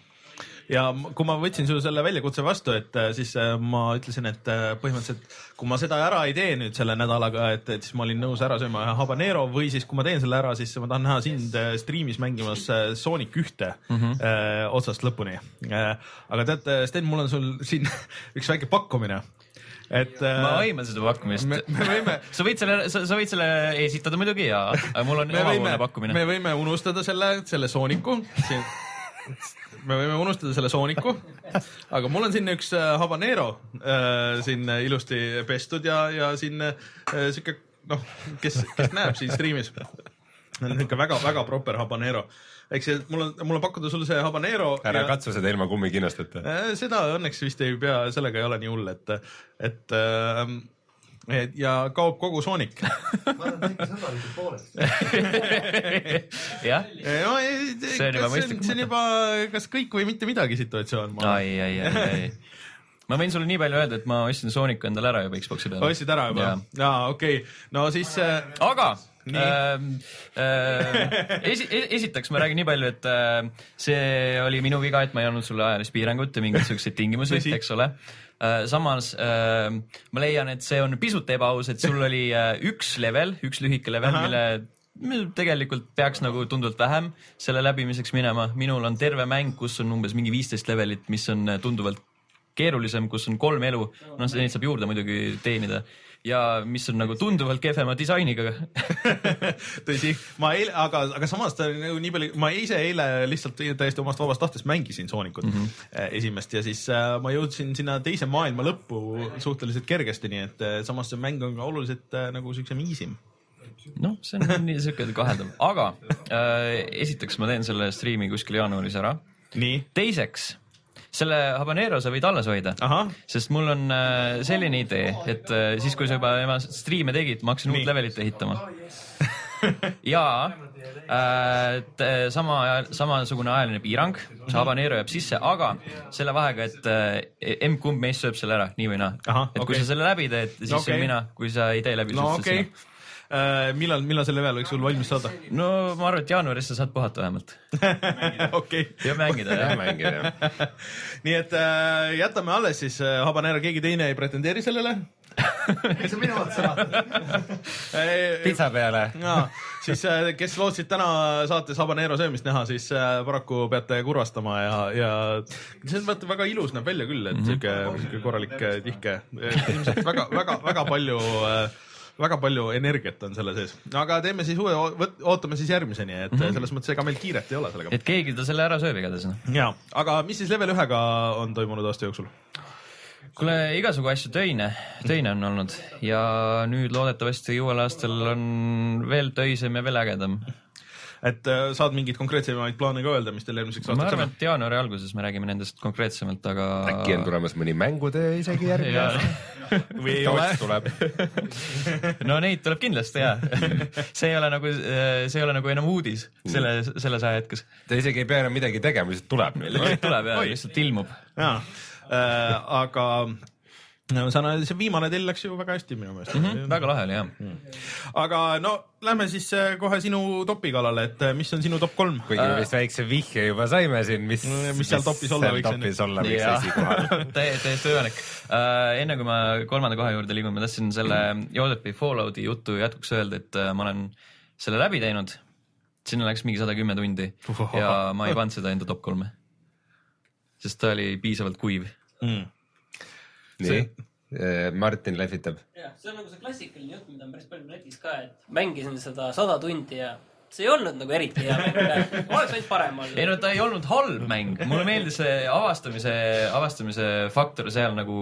Ja kui ma võtsin su selle väljakutse vastu, et äh, siis äh, ma ütlesin, et äh, põhimõtteliselt kui ma seda ära ei tee nüüd selle nädalaga, et, et siis ma olin nõus ära sööma ühe habanero või siis kui ma teen selle ära, siis ma tahan näha sind striimis mängimas Sonic ühte mm. -hmm. äh, otsast lõpuni aga tead, Sten, mul on sul siin üks väike pakkumine, et äh, ma aiman seda pakkumist me,. me võime sa võid selle, sa, võid selle esitada muidugi ja, aga mul on me võime omapoolne, pakkumine. me võime unustada selle, selle sooniku siin me võime unustada selle sooniku, aga mul on siin üks äh, habanero äh, siin äh, ilusti pestud ja, ja siin äh, sihuke noh, kes, kes näeb siin striimis, on niisugune väga-väga proper habanero. eks see, mul on, mul on pakkuda sulle see habanero. ära katsu seda ilma kummikinnasteta. Äh, seda õnneks vist ei pea, sellega ei ole nii hull, et, et äh, et ja kaob kogu soonik. jah, no ei, See on juba kas see mõistlik on, see on juba kas kõik või mitte midagi situatsioon. ai, ai, ai, ai. ma võin sulle nii palju öelda, et ma ostsin Sooniku endale ära juba Xbox'i peale. ostsid ära juba jaa, okei okay., no siis äh, aga Nii. ähm, äh, esi, esiteks ma räägin nii palju, et äh, see oli minu viga, et ma ei andnud sulle ajalist piirangut ja mingeid siukseid tingimusi eks ole. Samas äh, ma leian, et see on pisut ebaaus, et sul oli äh, üks level, üks lühike level, mille tegelikult peaks nagu tunduvalt vähem selle läbimiseks minema, minul on terve mäng, kus on umbes mingi viisteist levelit, mis on äh, tunduvalt keerulisem, kus on kolm elu, noh, neid saab juurde muidugi teenida ja mis on nagu tunduvalt kehvema disainiga. tõsi, ma eile, aga, aga samas ta nagu nii palju, ma ise eile lihtsalt täiesti omast vabast tahtest mängisin Soonikut mm -hmm. esimest ja siis äh, ma jõudsin sinna teise maailma lõppu suhteliselt kergesti, nii et äh, samas see mäng on ka oluliselt nagu siuksem easy'm. noh, see on nii siuke kaheldav, aga äh, esiteks ma teen selle striimi kuskil jaanuaris ära. teiseks, selle habanero sa võid alles hoida, sest mul on äh, selline idee, et äh, siis, kui sa juba oma striime tegid, ma hakkasin uut levelit ehitama. ja äh, sama, samasugune ajaline piirang, see habanero jääb sisse, aga selle vahega, et äh, emb-kumb meist sööb selle ära, nii või naa. et kui okei. sa selle läbi teed, siis No okay. mina, kui sa ei tee läbi, no siis okei okay. okay.. millal, millal see level võiks sul valmis saada? no ma arvan, et jaanuaris sa saad puhata vähemalt. okei. ja mängida jah, jah. mängida jah. nii et äh, jätame alles siis äh, Habanero, keegi teine ei pretendeeri sellele. miks sa minu otsa vaatad? pitsa peale. ja siis, kes lootsid täna saates habanero söömist näha, siis äh, paraku peate kurvastama ja, ja see on vaata väga ilus näeb välja küll, et sihuke, sihuke korralik äh, tihke, ilmselt väga, väga, väga palju äh, väga palju energiat on selle sees, aga teeme siis uue, ootame siis järgmiseni, et mm -hmm. selles mõttes ega meil kiiret ei ole sellega. et keegi ta selle ära sööb igatahes. ja, aga mis siis level ühega on toimunud aasta jooksul? kuule, igasugu asju töine, töine on olnud ja nüüd loodetavasti uuel aastal on veel töisem ja veel ägedam. Et äh, saad mingeid konkreetsemaid plaane ka öelda, mis teil eelmiseks ma aastaks arvan, on? et jaanuari alguses me räägime nendest konkreetsemalt, aga. äkki on tulemas mõni mängutöö isegi järgmine aasta? või ei ole? tuleb. no neid tuleb kindlasti ja see ei ole nagu, see ei ole nagu enam uudis selle, selles ajahetkes. ta isegi ei pea enam midagi tegema, lihtsalt tuleb meile. tuleb ja lihtsalt ilmub. jaa äh,, aga no, saan, see viimane tell läks ju väga hästi minu meelest mm. -hmm. väga lahe oli jah. aga no lähme siis äh, kohe sinu topi kallale, et äh, mis on sinu top kolm? kuigi me vist väikse vihje juba saime siin, mis, Mis seal topis olla võiks, topis olla võiks esikohal. Täie- täiesti võimalik uh,. enne kui ma kolmanda koha juurde liigun, ma tahtsin selle Jodepi Fallouti jutu jätkuks öelda, et ma olen selle läbi teinud. sinna läks mingi sada kümme tundi ja ma ei pannud seda enda top kolme. sest ta oli piisavalt kuiv. Mm. nii, Martin lehvitab. jah, see on nagu see klassikaline jutt, mida on päris palju netis ka, et mängisin seda sada tundi ja see ei olnud nagu eriti hea mäng, oleks võinud parem ei olla. no ta ei olnud halb mäng, mulle meeldis see avastamise, avastamise faktor seal nagu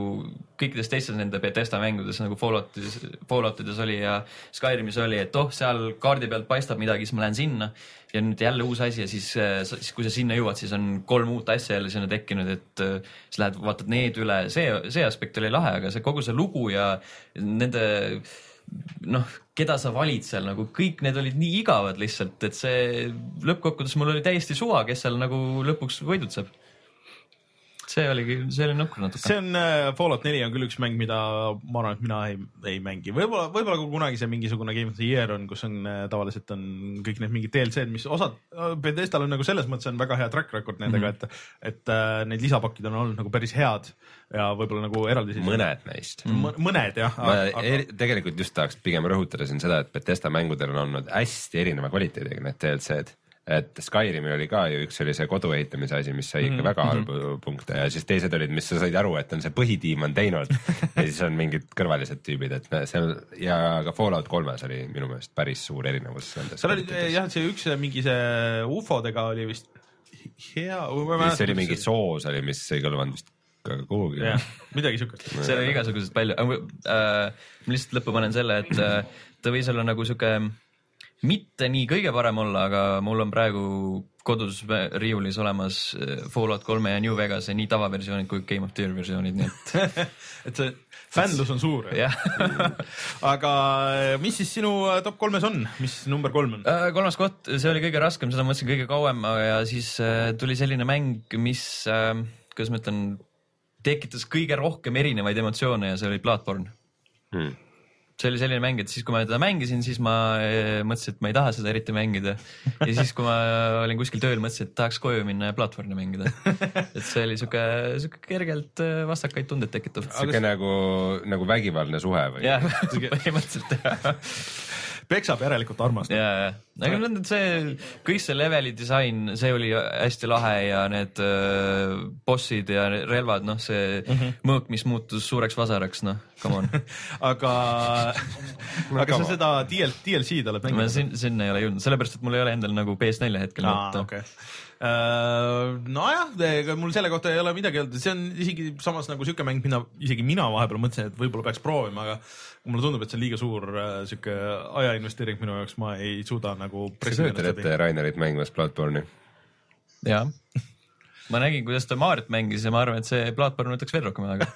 kõikides teistes nende Betesta mängudes nagu Falloutis, Falloutides oli ja Skyrimis oli, et oh, seal kaardi pealt paistab midagi, siis ma lähen sinna. Ja nüüd jälle uus asi ja siis, siis kui sa sinna jõuad, siis on kolm uut asja jälle sinna tekkinud, et äh, siis lähed, vaatad need üle, see, see aspekt oli lahe, aga see kogu see lugu ja nende noh, keda sa valid seal nagu kõik need olid nii igavad lihtsalt, et see lõppkokkuvõttes mul oli täiesti suva, kes seal nagu lõpuks võidutseb. See oligi, see oli nukker natuke. see on äh, Fallout neli on küll üks mäng, mida ma arvan, et mina ei, ei mängi, võib-olla, võib-olla kui kunagi see mingisugune Game of the Year on, kus on äh, tavaliselt on kõik need mingid DLC-d, mis osad, Bethesdal on nagu selles mõttes on väga hea track record nendega mm, -hmm. et, et äh, need lisapakid on olnud nagu päris head ja võib-olla nagu eraldi siis mõned neist. mõned jah, ma aga eri, tegelikult just tahaks pigem rõhutada siin seda, et Betesta mängudel on olnud hästi erineva kvaliteediga need DLC-d. Et Skyrimil oli ka ju üks oli see kodu ehitamise asi, mis sai ikka Mhm, väga halbu punkte ja siis teised olid, mis sa said aru, et on see põhitiim on teinud ja siis on mingid kõrvalised tüübid, et see ja ka Fallout kolmes oli minu meelest päris suur erinevus seal oli jah, see üks mingi see ufodega oli vist hea. see oli mingi soos oli, mis ei kõlvanud vist ka kuhugi. jah, midagi siukest. seal oli igasuguseid palju äh,. ma lihtsalt lõppu panen selle, et äh, ta võis olla nagu sihuke mitte nii kõige parem olla, aga mul on praegu kodus riiulis olemas äh, Fallout kolme ja New Vegase nii tavaversioonid kui Game of the Year versioonid, nii et et see fännlus on suur. jah. aga mis siis sinu äh, top kolmes on, mis number kolm on? Äh, kolmas koht, see oli kõige raskem, seda mõtlesin kõige kauem ja siis tuli selline mäng, mis äh,, kuidas ma ütlen, tekitas kõige rohkem erinevaid emotsioone ja see oli Bloodborne Hmm. See oli selline mäng, et siis, kui ma teda mängisin, siis ma eh, mõtlesin, et ma ei taha seda eriti mängida. ja siis, kui ma olin kuskil tööl, mõtlesin, et tahaks koju minna ja Bloodborne'i mängida. et see oli sihuke, sihuke kergelt eh, vastakaid tundeid tekitav. sihuke nagu, nagu vägivaldne suhe või? jah, põhimõtteliselt jah. peksab järelikult armastab. ja, ja, aga need, see kõik see leveli disain, see oli hästi lahe ja need äh, bossid ja relvad, noh, see mm -hmm. mõõk, mis muutus suureks vasaraks, noh, come on. aga, aga sa seda DL, DLC-d oled ma mänginud? sin-, sinna ei ole jõudnud, sellepärast et mul ei ole endal nagu PS4 hetkel aa, võtta. okei. nojah, ega mul selle kohta ei ole midagi öelda, see on isegi samas nagu siuke mäng, mida isegi mina vahepeal mõtlesin, et võib-olla peaks proovima, aga mulle tundub, et see on liiga suur äh, siuke ajainvesteering minu jaoks, ma ei suuda nagu sa kujutad ette Rainerit mängimas Bloodborne'i? jaa. ma nägin, kuidas ta Mariot mängis ja ma arvan, et see Bloodborne võtaks veel rohkem aega.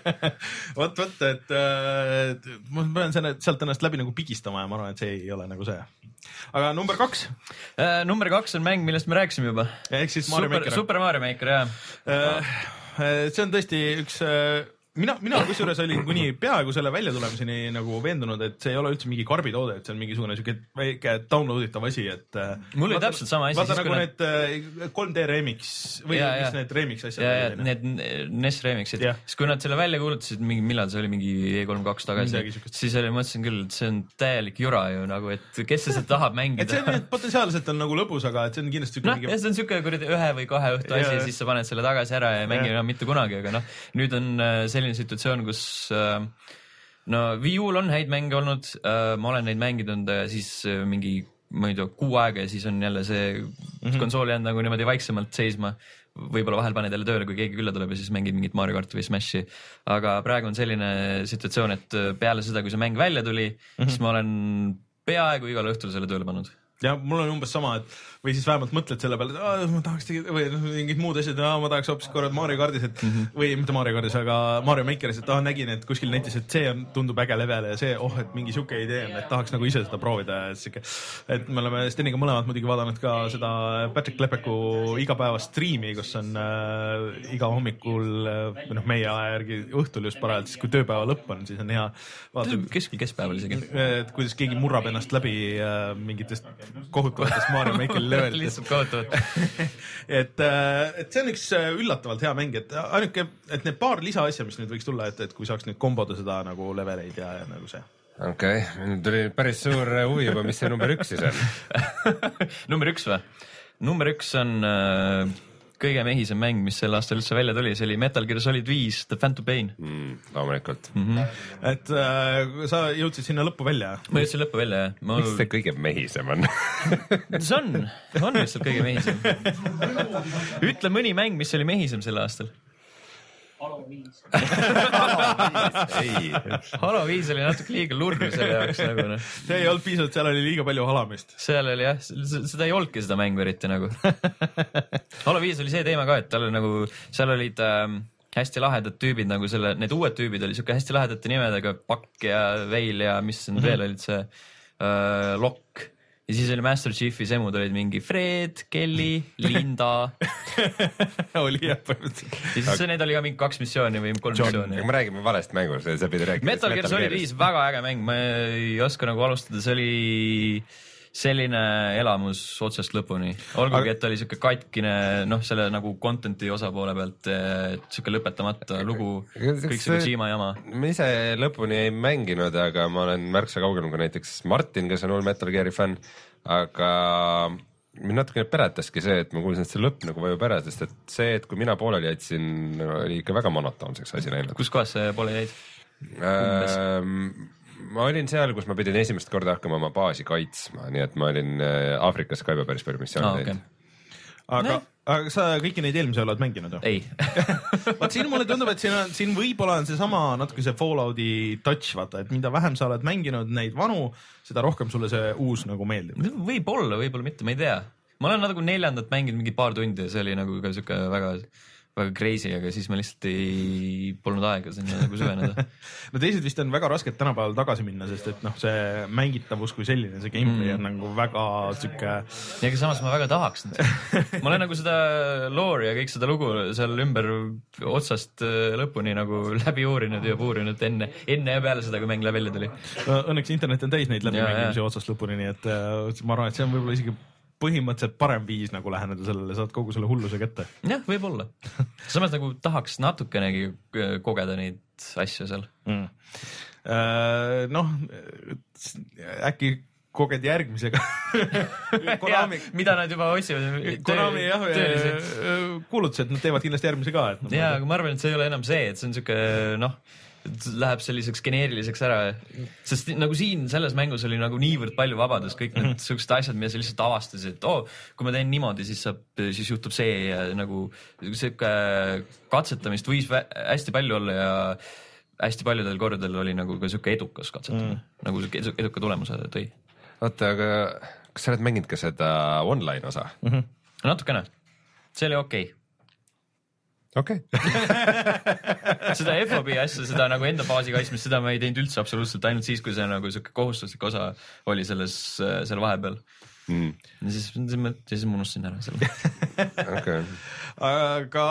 vot, vot, et äh, ma pean selle, sealt ennast läbi nagu pigistama ja ma arvan, et see ei ole nagu see. aga number kaks Äh, number kaks on mäng, millest me rääkisime juba. ehk siis Mario Super, Maker. Super Mario Maker, jaa. see on tõesti üks, mina, mina kusjuures olin kuni peaaegu selle väljatulemiseni nagu veendunud, et see ei ole üldse mingi karbitoode, et see on mingisugune siuke väike download itav asi, et. Mul oli täpselt sama asi, vaata nagu need äh, 3D remix või Ja, mis ja. need remix asjad ja, ja need NES remix'id siis kui nad selle välja kuulutasid, mingi, millal see oli, mingi E3-2 tagasi siis oli, mõtlesin küll, et see on täielik jura ju nagu, et kes seda tahab et see mängida on. potentsiaalselt on nagu lõbus, aga et see on kindlasti siuke noh, see on siuke kuradi ühe või kahe õhtu asi ja siis sa paned selle tagasi ära ja ei mängi enam mitte kunagi, aga noh, nüüd on äh, selline situatsioon, kus äh, no Wii U-l on häid mänge olnud, ma olen neid mänginud ja siis äh, mingi ma ei tea, kuu aega ja siis on jälle see mm -hmm. konsool jäänud nagu niimoodi vaiksemalt seisma. võib-olla vahel paned jälle tööle, kui keegi külla tuleb ja siis mängid mingit Mario karti või Smashi. aga praegu on selline situatsioon, et äh, peale seda, kui see mäng välja tuli mm, -hmm. siis ma olen peaaegu igal õhtul selle tööle pannud. ja mul on umbes sama, et või siis vähemalt mõtled selle peale, et ma tahaks tegi- või noh, mingid muud asjad, ma tahaks hoopis korra Mario kardis, et mm. -hmm. või mitte Mario kardis, aga Mario Makeris, et ah, nägin, et kuskil netis, et see on, tundub äge level ja see, oh, et mingi sihuke idee on, et tahaks nagu ise seda proovida ja sihuke. et me oleme Steniga mõlemad muidugi vaadanud ka seda Patrick Lepeku igapäevast striimi, kus on äh, iga hommikul äh, või noh, meie aja järgi õhtul just parajalt, siis kui tööpäeva lõpp on, siis on hea vaadata keskel keskpäeval isegi. et kuidas keegi murrab ennast läbi äh, mingitest kohutavatest Mario Makeri levelitest. lihtsalt kohutavalt. et, et see on üks äh, üllatavalt hea mäng, et ainuke, et need paar lisaasja, mis nüüd võiks tulla, et, et kui saaks nüüd komboda seda nagu leveleid ja, ja nagu see. okei okay., nüüd tuli päris suur huvi juba, mis see number üks siis on. number üks või? number üks on äh, kõige mehisem mäng, mis sel aastal üldse välja tuli, see oli Metal Gear Solid viis The Phantom Pain mm,. loomulikult mm. -hmm. et äh, sa jõudsid sinna lõppu välja? ma jõudsin lõppu välja jah. miks see kõige mehisem on? see on, on lihtsalt kõige mehisem. ütle mõni mäng, mis oli mehisem sel aastal. ei, Halo viis oli natuke liiga lurr selle jaoks nagu noh. see ei olnud piisavalt, seal oli liiga palju halamist. seal oli jah, seda ei olnudki seda mängu eriti nagu. Halo viis oli see teema ka, et tal oli nagu, seal olid ähm, hästi lahedad tüübid nagu selle, need uued tüübid olid siuke hästi lahedate nimedega, Pakk ja Veil ja mis need mm -hmm. veel olid, see äh, Lokk. Ja siis oli Master Chiefi semud olid mingi Fred, Kelly, Linda oli jah, põhimõtteliselt. ja siis need oli ka mingi kaks missiooni või kolm missiooni aga. me räägime valest mängust, sa pidid rääkima. Metal Gear Solid viis, väga äge mäng, ma ei oska nagu alustada, see oli selline elamus otsast lõpuni, olgugi Aga- et ta oli siuke katkine, noh, selle nagu content'i osa poole pealt, siuke lõpetamata lugu, kõik see Kojima jama. ma ise lõpuni ei mänginud, aga ma olen märksa kaugemal kui näiteks Martin, kes on hull Metal Gear'i fänn, aga mind natukene peletaski see, et ma kuulsin, et see lõpp nagu vajub ära, sest et see, et kui mina pooleli jätsin, oli ikka väga monotoonseks asi läinud. kus kohas see poole jäid? Ma olin seal, kus ma pidin esimest korda hakkama oma baasi kaitsma, nii et ma olin äh, Aafrikas ka juba päris palju missioone okei teinud.. aga, aga sa kõiki neid eelmisi oled mänginud ju? ei, vot siin mulle tundub, et siin on, siin võib-olla on seesama natuke see Fallouti touch, vaata, et mida vähem sa oled mänginud neid vanu, seda rohkem sulle see uus nagu meeldib. võib-olla, võib-olla mitte, ma ei tea. ma olen nagu neljandat mänginud mingi paar tundi ja see oli nagu ka siuke väga, väga crazy, aga siis ma lihtsalt ei, polnud aega sinna nagu süveneda. no teised vist on väga rasked tänapäeval tagasi minna, sest et noh, see mängitavus kui selline, see gameplay Mm. on nagu väga sihuke ja aga samas ma väga tahaks ma olen nagu seda loori ja kõik seda lugu seal ümber otsast äh, lõpuni nagu läbi uurinud ja puurinud enne, enne ja peale seda, kui mäng välja tuli. Õnneks internet on täis neid läbimängimisi otsast lõpuni, nii et äh, ma arvan, et see on võib-olla isegi põhimõtteliselt parem viis nagu läheneda sellele, saad kogu selle hulluse kätte. jah, võib-olla. samas nagu tahaks natukenegi äh, kogeda neid asju seal. mm.. noh, äkki koged järgmisega. Konami, mida nad juba otsivad. Konami jah, kuulutas, et nad teevad kindlasti järgmise ka, et. ja, aga ma arvan, et see ei ole enam see, et see on siuke noh, läheb selliseks geneeriliseks ära, sest nagu siin selles mängus oli nagu niivõrd palju vabadust, kõik need siuksed asjad, mida sa lihtsalt avastasid, et oo oh,, kui ma teen niimoodi, siis saab, siis juhtub see ja nagu siuke katsetamist võis hästi palju olla ja hästi paljudel kordadel oli nagu ka siuke edukas katsetamine mm., nagu siuke edu- eduka tulemuse tõi oota, aga kas sa oled mänginud ka seda online osa? mm. -hmm. natukene, see oli okei okay. Okei, seda FOB asja, seda nagu enda baasi kaitsmist, seda ma ei teinud üldse absoluutselt, ainult siis, kui see nagu sihuke kohustuslik osa oli selles, seal vahepeal. Mm. ja siis, siis ma unustasin ära selle. okei. aga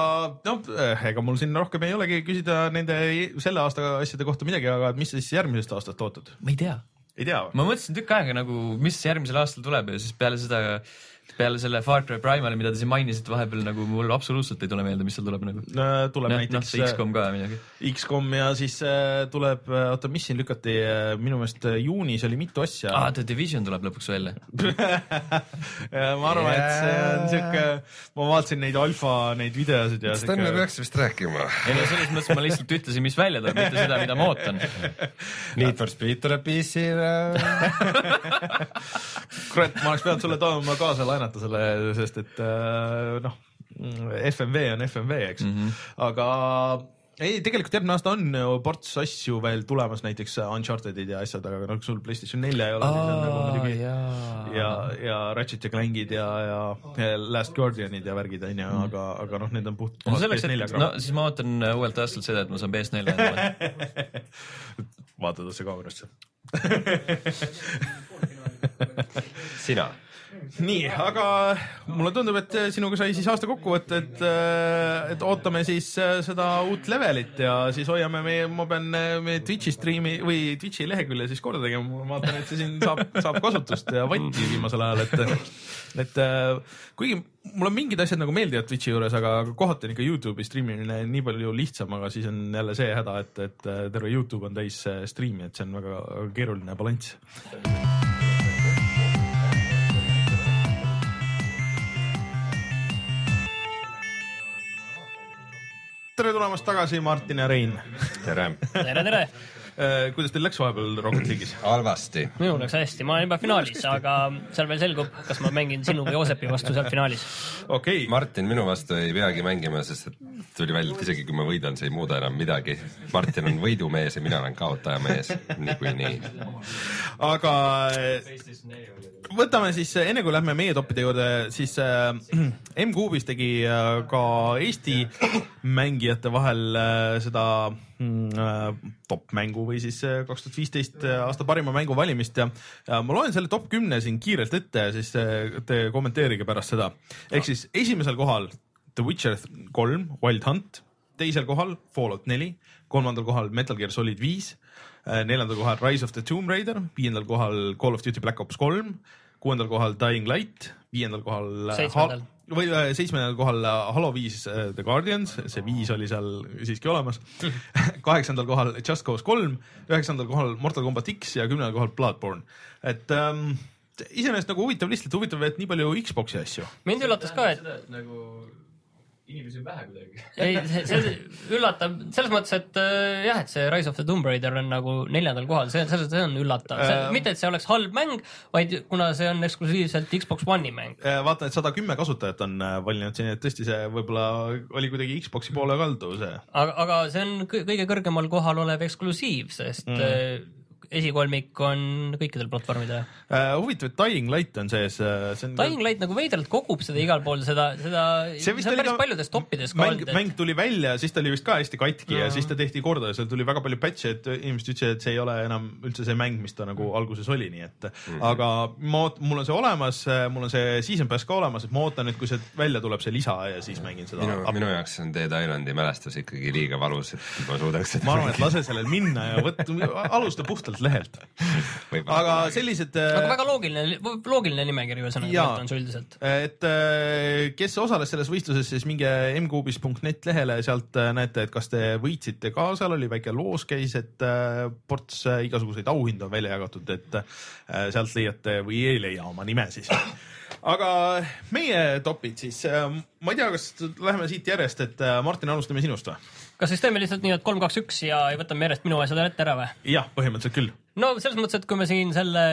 noh, ega mul siin rohkem ei olegi küsida nende selle aasta asjade kohta midagi, aga mis sa siis järgmisest aastast ootad? ma ei tea, ei tea või? ma mõtlesin tükk aega nagu, mis järgmisel aastal tuleb ja siis peale seda, peale selle Far Cry Primali, mida te siin mainisite vahepeal nagu mul absoluutselt ei tule meelde, mis seal tuleb nagu. tuleb noh, näiteks see XCOM ka midagi. X-kom ja siis äh, tuleb, oota, mis siin lükati, minu meelest äh, juunis oli mitu asja aa, The Division tuleb lõpuks välja. Ja ma arvan yeah., et see on siuke, ma vaatasin neid alfa, neid videosid ja Sten, me peaks vist rääkima. ei no selles mõttes ma lihtsalt ütlesin, mis välja tuleb, mitte seda, mida ma ootan. Need for Speed tuleb PC-le. kurat, ma oleks pidanud sulle tooma kaasa laenata selle, sest et äh, noh, FMV on FMV, eks mm, -hmm. aga ei, tegelikult järgmine aasta on ju ports asju veel tulemas, näiteks Unchartedid ja asjad, aga noh, sul Playstation nelja ei ole, siis on nagu muidugi ja, ja Ratchet ja Clangid ja, ja Last Guardianid ja värgid onju, aga, aga noh, need on puht no selleks, PS4 et no siis ma ootan uuelt aastalt seda, et ma saan PS4 endale. vaata tasse kaamerasse. sina. nii, aga mulle tundub, et sinuga sai siis aasta kokkuvõte, et, et ootame siis äh, seda uut levelit ja siis hoiame meie, ma pean äh, meie Twitch'i striimi või Twitch'i lehekülje siis korda tegema, ma vaatan, et see siin saab, saab kasutust ja vatti viimasel ajal, et, et äh, kuigi mul on mingid asjad nagu meeldivad Twitch'i juures, aga kohati on ikka Youtube'i striimimine nii palju lihtsam, aga siis on jälle see häda, et, et terve Youtube on täis äh, striimi, et see on väga keeruline balanss. Tere tulemast tagasi, Martin ja Rein. tere. tere, tere. kuidas teil läks vahepeal Rocket League'is? halvasti. minul läks hästi, ma olen juba finaalis, aga seal veel selgub, kas ma mängin sinu või Joosepi vastu seal finaalis. okei okay., Martin minu vastu ei peagi mängima, sest et tuli välja, et isegi kui ma võidan, see ei muuda enam midagi. Martin on võidumees ja mina olen kaotajamees niikuinii. aga võtame siis enne kui lähme meie toppide juurde, siis äh, M-Kuubis tegi äh, ka Eesti mängijate vahel äh, seda mm, äh, top mängu või siis äh, kaks tuhat viisteist aasta parima mängu valimist ja, ja ma loen selle top kümne siin kiirelt ette ja siis äh, te kommenteerige pärast seda. ehk siis esimesel kohal The Witcher kolm, Wild Hunt, teisel kohal Fallout neli, kolmandal kohal Metal Gear Solid viis, neljandal kohal Rise of the Tomb Raider, viiendal kohal Call of Duty Black Ops kolm, kuuendal kohal Dying Light, viiendal kohal Seitsmendal. või äh, seitsmendal kohal äh, Halo viis äh, The Guardians, see viis oli seal siiski olemas. kaheksandal kohal Just Cause kolm, üheksandal kohal Mortal Combat X ja kümnendal kohal Bloodborne. et ähm, iseenesest nagu huvitav lihtsalt huvitav, et nii palju Xbox'i asju. mind üllatas ka, et nagu inimesi on vähe kuidagi. ei, see, see üllatab selles mõttes, et äh, jah, et see Rise of the Tomb Raider on nagu neljandal kohal, see, selles mõttes see on üllatav Äh,, mitte et see oleks halb mäng, vaid kuna see on eksklusiivselt Xbox One'i mäng. Äh, vaatan, et sada kümme kasutajat on äh, valinud siin, et tõesti see võib-olla oli kuidagi Xbox'i poole kaldu see. aga, aga see on kõ- kõige kõrgemal kohal olev eksklusiiv, sest mm. Esikolmik on kõikidel platvormidel. Äh, huvitav, et Dying Light on sees, see on Dying Light nagu veidralt kogub seda igal pool, seda, seda, See see, vist see on oli päris ka- paljudes toppides mäng mäng tuli välja, siis ta oli vist ka hästi katki ja Mhm. siis ta tehti korda ja seal tuli väga palju patch'e, et inimesed ütlesid, et see ei ole enam üldse see mäng, mis ta nagu alguses oli, nii et Mhm. aga ma mul on see olemas, mul on see season pass ka olemas, et ma ootan nüüd, kui see välja tuleb, see lisa ja siis mängin seda. minu, minu jaoks on Dead Islandi mälestus ikkagi liiga valus, et ma suudaks seda ma arvan, et lase sellel minna ja võt-, alusta puhtalt lehelt. aga sellised. aga väga loogiline, loogiline nimekiri ühesõnaga on see üldiselt. et äh, kes osales selles võistluses, siis minge mkuubis.net lehele, sealt äh, näete, et kas te võitsite ka, seal oli väike loos käis, et äh, ports äh, igasuguseid auhindu on välja jagatud, et äh, sealt leiate või ei leia oma nime siis. aga meie topid siis, ma ei tea, kas läheme siit järjest, et äh, Martin, alustame sinust või? Kas siis teeme lihtsalt nii, et kolm, kaks, üks ja võtame järjest minu asjad ette ära või? jah, põhimõtteliselt küll. no selles mõttes, et kui me siin selle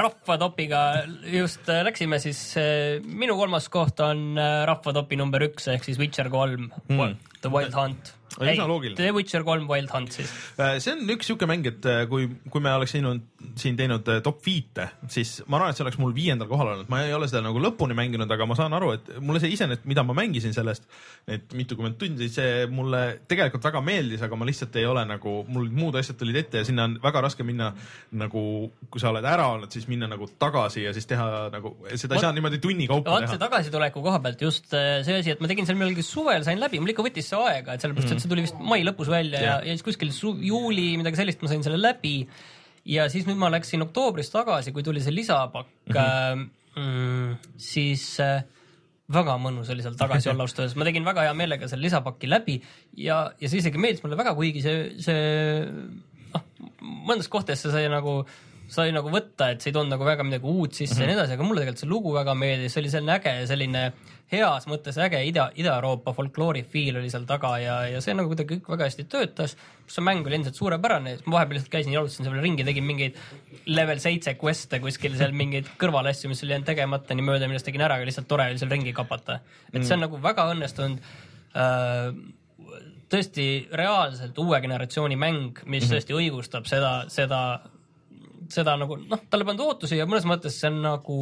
rahvatopiga just äh, läksime, siis äh, minu kolmas koht on äh, rahvatopi number üks ehk siis Witcher kolm Mm. The Wild Hunt. Loogiline. The Witcher kolm Wild Hunt siis. See on üks siuke mäng, et kui, kui me oleks teinud siin teinud äh, top viite, siis ma arvan, et see oleks mul viiendal kohal olnud, ma ei ole seda nagu lõpuni mänginud, aga ma saan aru, et mulle see iseenesest, mida ma mängisin sellest, need mitukümmend tundi, see mulle tegelikult väga meeldis, aga ma lihtsalt ei ole nagu, mul muud asjad tulid ette ja sinna on väga raske minna nagu, kui sa oled ära olnud, siis minna nagu tagasi ja siis teha nagu, seda ei saa niimoodi tunni kaupa vaat see teha. tagasituleku koha pealt just äh, see asi, et ma tegin seal millalgi suvel, sain läbi, mul ikka võttis see aega, et sellepärast, et see tuli vist mai lõpus välja ja, Jah. ja siis kuskil juuli midagi sellist ma sain selle läbi. Ja siis nüüd ma läksin oktoobris tagasi, kui tuli see lisapakk mm, -hmm. mm, siis äh, väga mõnus oli seal tagasi olla ausalt öeldes, ma tegin väga hea meelega selle lisapaki läbi ja, ja see isegi meeldis mulle väga, kuigi see, see noh, mõnes kohtades see sai nagu sai nagu võtta, et see ei toonud nagu väga midagi uut sisse mm -hmm. ja nii edasi, aga mulle tegelikult see lugu väga meeldis, see oli selline äge, selline heas mõttes äge Ida, Ida-Euroopa folkloori feel oli seal taga ja, ja see nagu kuidagi kõik väga hästi töötas. see mäng oli endiselt suurepärane, ma vahepeal lihtsalt käisin, jalutasin seal ringi, tegin mingeid level seitse quest'e kuskil seal mingeid kõrvalasju, mis oli jäänud tegemata nii mööda, millest tegin ära, aga lihtsalt tore oli seal ringi kapata. et see on nagu väga õnnestunud äh, tõesti reaalselt uue generatsiooni mäng, mis mm -hmm. tõesti õigustab seda, seda, seda nagu noh, talle pandud ootusi ja mõnes mõttes see on nagu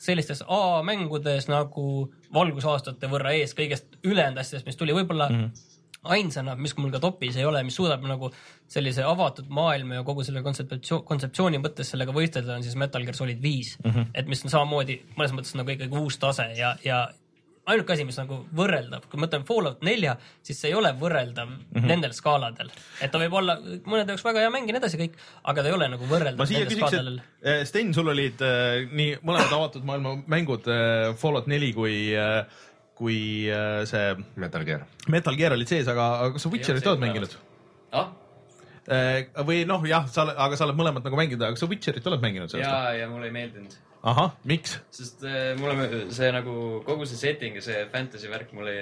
sellistes A-mängudes nagu valgusaastate võrra ees kõigest ülejäänud asjadest, mis tuli võib-olla mm -hmm. ainsana, mis mul ka topis ei ole, mis suudab nagu sellise avatud maailma ja kogu selle kontseptsioon, kontseptsiooni mõttes sellega võistelda, on siis Metal Gear Solid viis mm, -hmm. et mis on samamoodi mõnes mõttes nagu ikkagi uus tase ja, ja ainuke asi, mis nagu võrreldav, kui ma mõtlen Fallout nelja, siis see ei ole võrreldav mm. -hmm. nendel skaaladel, et ta võib olla mõnede jaoks väga hea mäng ja nii edasi kõik, aga ta ei ole nagu võrreldav nendel skaaladel. eh, Sten, sul olid äh, nii mõlemad avatud maailma mängud äh, Fallout neli kui äh,, kui äh, see Metal Gear. Metal Gear olid sees, aga, kas sa Witcherit oled mänginud? ah, või noh, jah, sa oled, aga sa oled mõlemat nagu mänginud, aga kas sa Witcherit oled mänginud ja, ja mulle ei meeldinud, ahah, miks? sest äh, mulle see nagu kogu see setting ja see fantasy värk mulle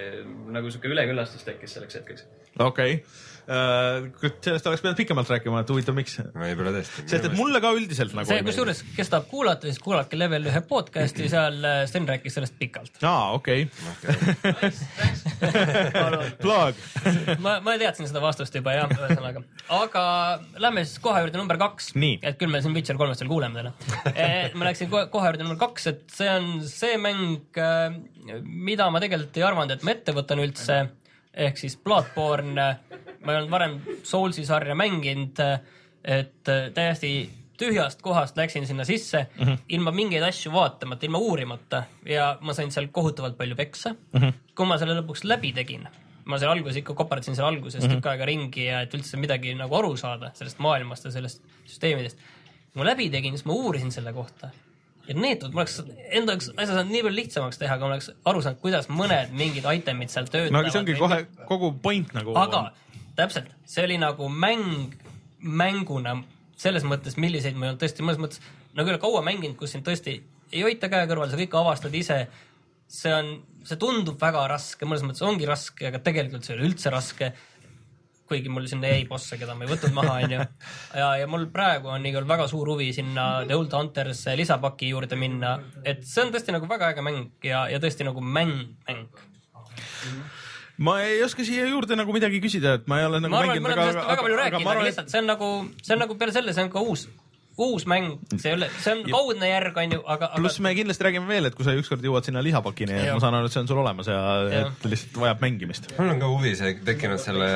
nagu sihuke üleküllastus tekkis selleks hetkeks. okei okay., sellest oleks pidanud pikemalt rääkima, et huvitav, miks? võib-olla tõesti. sest et mulle ka üldiselt nagu see, kusjuures, kes tahab kuulata, siis kuulake level ühe podcast'i, seal äh, Sten rääkis sellest pikalt. aa, okei. Plug. ma, ma teadsin seda vastust juba jah, ühesõnaga, aga lähme siis kohe juurde number kaks. Et küll me siin Witcher kolmest veel kuuleme täna. ma läksin kohe, kohe juurde number kaks, et see on see mäng, mida ma tegelikult ei arvanud, et ma ette võtan üldse. ehk siis Bloodborne, ma ei olnud varem Soulsi sarja mänginud, et täiesti tühjast kohast läksin sinna sisse mm -hmm. ilma mingeid asju vaatamata, ilma uurimata ja ma sain seal kohutavalt palju peksa mm. -hmm. kui ma selle lõpuks läbi tegin, ma seal alguses ikka kopardasin seal alguses mm -hmm. tükk aega ringi ja et üldse midagi nagu aru saada sellest maailmast ja sellest süsteemidest. kui ma läbi tegin, siis ma uurisin selle kohta ja neetud, ma oleks enda jaoks asja saanud nii palju lihtsamaks teha, kui ma oleks aru saanud, kuidas mõned mingid itemid seal töötavad. no aga see ongi kohe kogu point nagu. aga täpselt, see oli nagu mäng mänguna selles mõttes, milliseid ma ei olnud tõesti mõnes mõttes nagu ole kaua mänginud, kus sind tõesti ei hoita käe kõrval, sa kõike avastad ise. see on, see tundub väga raske, mõnes mõttes ongi raske, aga tegelikult see ei ole üldse raske. kuigi mul sinna jäi bosse, keda ma ei võtnud maha, onju. ja, ja mul praegu on igal väga suur huvi sinna The Old Hunters lisapaki juurde minna, et see on tõesti nagu väga äge mäng ja, ja tõesti nagu mäng, mäng. Ma ei oska siia juurde nagu midagi küsida, et ma ei ole nagu ma arvan, et me oleme sellest väga palju rääkinud, aga lihtsalt see on nagu, see on nagu peale selle, see on ka uus, uus mäng, see ei ole, see on kaudne järg, onju, aga, aga pluss me kindlasti räägime veel, et kui sa ükskord jõuad sinna lisapakini, et ma saan aru, et see on sul olemas ja Jah. et lihtsalt vajab mängimist. mul on ka huvi see tekkinud selle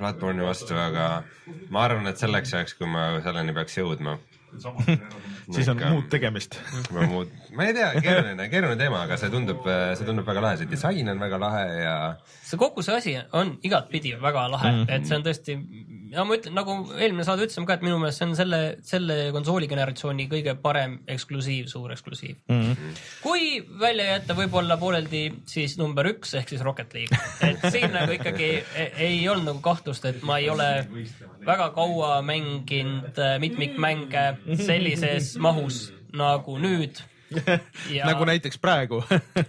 Bloodborne'i vastu, aga ma arvan, et selleks ajaks, kui ma selleni peaks jõudma. Siis on muud tegemist. ma ei tea, keeruline, keeruline teema, aga see tundub, see tundub väga lahe, see disain on väga lahe ja see kogu see asi on igatpidi väga lahe mm, -hmm. et see on tõesti ja ma ütlen, nagu eelmine saade ütlesime ka, et minu meelest see on selle, selle konsooli generatsiooni kõige parem eksklusiiv, suur eksklusiiv mm. -hmm. kui välja jätta võib-olla pooleldi siis number üks ehk siis Rocket League, et siin nagu ikkagi ei, ei olnud nagu kahtlust, et ma ei ole väga kaua mänginud äh, mitmikmänge sellises mahus nagu nüüd. Ja- nagu näiteks praegu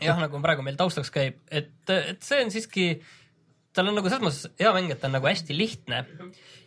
jah, nagu praegu meil taustaks käib, et, et see on siiski, tal on nagu selles mõttes hea mäng, et ta on nagu hästi lihtne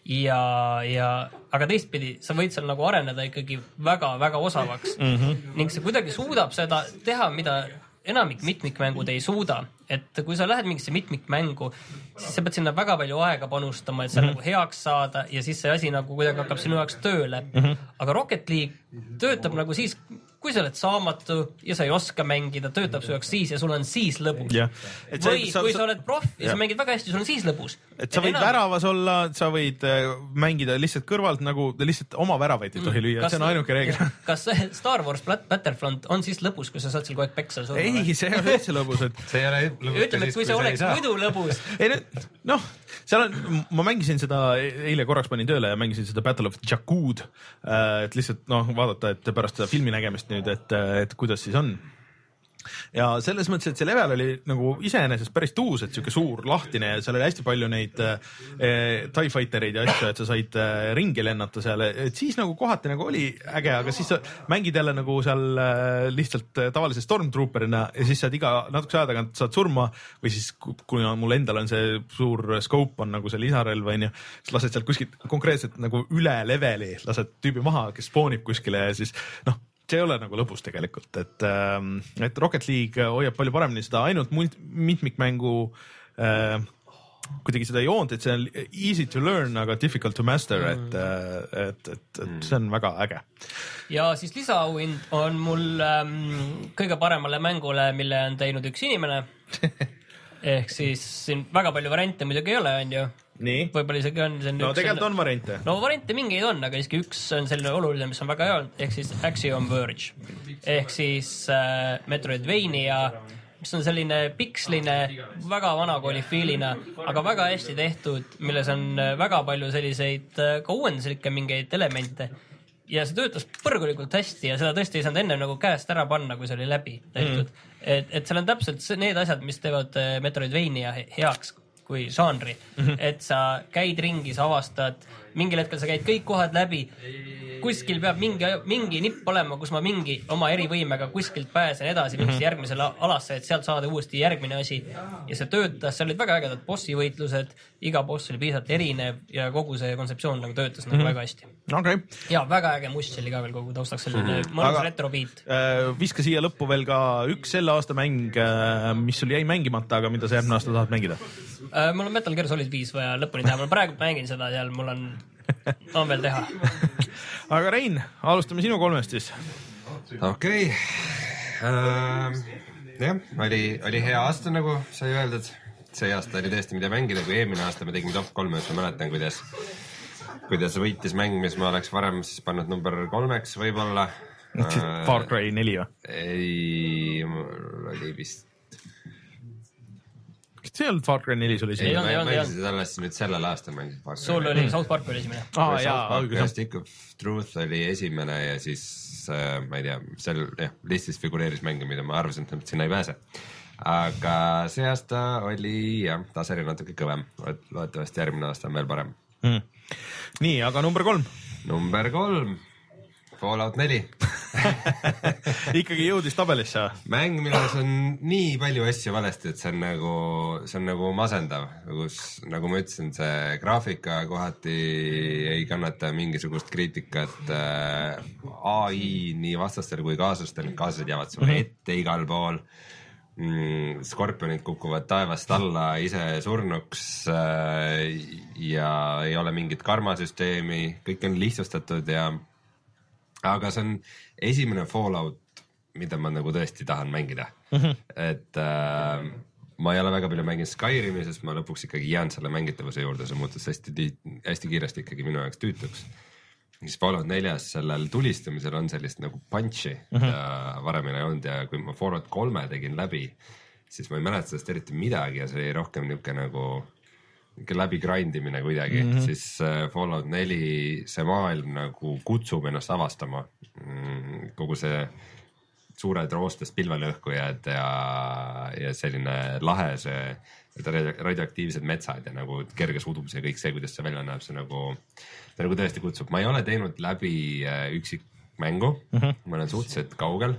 ja, ja aga teistpidi sa võid seal nagu areneda ikkagi väga-väga osavaks mm -hmm. ning see kuidagi suudab seda teha, mida enamik mitmikmängud ei suuda, et kui sa lähed mingisse mitmikmängu, siis sa pead sinna väga palju aega panustama, et seal mm -hmm. nagu heaks saada ja siis see asi nagu kuidagi hakkab sinu jaoks tööle mm. -hmm. aga Rocket League töötab nagu siis, kui sa oled saamatu ja sa ei oska mängida, töötab su jaoks siis ja sul on siis lõbus. sa- või sa- kui sa- oled proff ja jah. sa mängid väga hästi, sul on siis lõbus. et sa võid enam.... väravas olla, sa võid äh, mängida lihtsalt kõrvalt nagu lihtsalt oma väravaid ei tohi lüüa, see on ainuke reegel. kas Star Wars Bat- Battlefront on siis lõbus, kui sa saad seal kogu aeg peksa surma? ei, see ei ole üldse lõbus, et see ei ole lõbus ütleme, et kui see oleks muidu lõbus, ei nüüd noh, seal on, ma mängisin seda eile korraks panin tööle ja mängisin seda Battle of Jakkud, et lihtsalt noh, vaadata, et pärast seda filmi nägemist nüüd, et, et kuidas siis on ja selles mõttes, et see level oli nagu iseenesest päris tuus, et sihuke suur lahtine ja seal oli hästi palju neid äh, TIE Fightereid ja asju, et sa said äh, ringi lennata seal, et siis nagu kohati nagu oli äge, aga siis sa mängid jälle nagu seal äh, lihtsalt äh, tavalise Stormtrooperina ja siis saad iga natukese aja tagant saad surma või siis ku- kuna mul endal on see suur scope on nagu see lisarelv onju, siis lased sealt kuskilt konkreetselt nagu üle leveli, lased tüübi maha, kes spoonib kuskile ja siis noh see ei ole nagu lõbus tegelikult, et, et Rocket League hoiab palju paremini seda ainult mult- mitmikmängu äh, kuidagi seda joont, et see on easy to learn, aga difficult to master, et, et, et, et see on väga äge. ja siis lisaauhind on mul ähm, kõige paremale mängule, mille on teinud üks inimene. ehk siis siin väga palju variante muidugi ei ole, onju. Võib-olla isegi on. no tegelikult on variante. no variante mingeid on, aga siiski üks on selline oluline, mis on väga hea olnud, ehk siis Axiom Verge ehk siis äh, Metroidvania, mis on selline piksline, väga vanakooli feelina, aga väga hästi tehtud, milles on äh, väga palju selliseid äh, ka uuenduslikke mingeid elemente ja see töötas põrgulikult hästi ja seda tõesti ei saanud enne nagu käest ära panna, kui see oli läbi tehtud mm.. et, et seal on täpselt see- need asjad, mis teevad äh, Metroidvania he- heaks kui žanri mm, -hmm. et sa käid ringi, sa avastad, mingil hetkel sa käid kõik kohad läbi. kuskil peab mingi, mingi nipp olema, kus ma mingi oma erivõimega kuskilt pääsen edasi mingisse mm -hmm. järgmisele alasse, et sealt saada uuesti järgmine asi. ja see töötas, seal olid väga ägedad bossi võitlused, iga boss oli piisavalt erinev ja kogu see kontseptsioon nagu töötas nagu mm -hmm. väga hästi. okei ja väga äge must oli ka veel kogu taustaks, selline mõnus Aga- aga... retrobeat. äh,, viska siia lõppu veel ka üks selle aasta mäng, mis sul jäi mängimata, aga mida sa järgmine aasta tahad mängida. Äh, mul on Metal Gear Solid viis vaja lõpuni teha, ma praegu mängin seda seal, mul on, on veel teha. aga Rein, alustame sinu kolmest siis. okei ähm,, jah, oli, oli hea aasta, nagu sai öeldud. see aasta oli tõesti, mida mängida, kui eelmine aasta me tegime top kolme, siis ma mäletan, kuidas, kuidas võitis mäng, mis ma oleks varem siis pannud number kolmeks võib-olla. Far Cry neli või? ei, mul oli vist. Kas see ei olnud Far Cry neli sul Ei esimene? olnud, ei olnud, ei seda alles nüüd sellel aastal mängisin Far Cry. sul oli South Park oli esimene. aa jaa, ja õigus. Stick of Truth oli esimene ja siis äh, ma ei tea, seal jah, listis figureeris mänge, mida ma arvasin, et sinna ei pääse. aga see aasta oli jah, tase oli natuke kõvem, loodetavasti järgmine aasta on veel parem. Mm. nii, aga number kolm number kolm, Fallout neli, ikkagi jõudis tabelisse mäng, milles on nii palju asju valesti, et see on nagu, see on nagu masendav, kus nagu ma ütlesin, see graafika kohati ei kannata mingisugust kriitikat äh,. ai nii vastastel kui kaaslastel, kaaslased jäävad sulle ette igal pool. Mm,. skorpionid kukuvad taevast alla ise surnuks äh, ja ei ole mingit karmasüsteemi, kõik on lihtsustatud ja aga see on esimene Fallout, mida ma nagu tõesti tahan mängida mm. -hmm. et äh, ma ei ole väga palju mänginud Skyrimi, sest ma lõpuks ikkagi jään selle mängitavuse juurde, see muutus hästi, hästi kiiresti ikkagi minu jaoks tüütuks. siis Fallout neljas sellel tulistamisel on sellist nagu punch'i mm, -hmm. mida varem ei olnud ja kui ma Fallout kolme tegin läbi, siis ma ei mäleta sellest eriti midagi ja see oli rohkem niisugune nagu läbi grind imine kuidagi mm. -hmm. siis äh, Fallout neli, see maailm nagu kutsub ennast avastama mm,. kogu see suured roostes pilvelõhkujad ja, ja selline lahe see radioaktiivsed metsad ja nagu kerge sudus ja kõik see, kuidas see välja näeb, see nagu, ta nagu tõesti kutsub, ma ei ole teinud läbi äh, üksikmängu mm. -hmm. ma olen suhteliselt kaugel,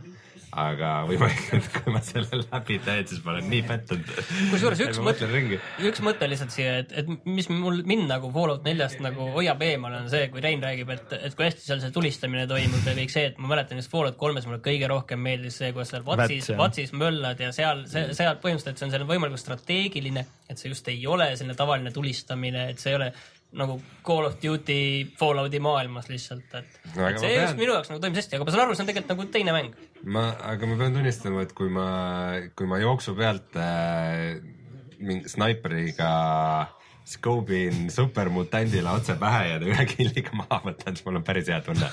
aga võimalik, et kui ma selle läbi teen, siis ma olen nii pettunud. kusjuures üks mõte mõtlen, ringi. üks mõte lihtsalt siia, et, et mis mul, mind nagu Fallout neljast nagu hoiab eemal, on see, kui Rein räägib, et, et kui hästi seal see tulistamine toimub ja kõik see, et ma mäletan just Fallout kolmes mulle kõige rohkem meeldis see, kuidas seal Vatsis. Vatsis möllad ja seal, see, seal põhimõtteliselt see on selline võimalikult strateegiline, et see just ei ole selline tavaline tulistamine, et see ei ole nagu Call of Duty Fallouti maailmas lihtsalt, et, No see pean... just minu jaoks nagu toimis hästi, aga ma saan aru, see on tegelikult nagu teine mäng. ma, aga ma pean tunnistama, et kui ma, kui ma jooksu pealt äh, mingi snaiperiga skoobin supermutandile otse pähe ja ta ühe killiga maha võtan, siis mul on päris hea tunne.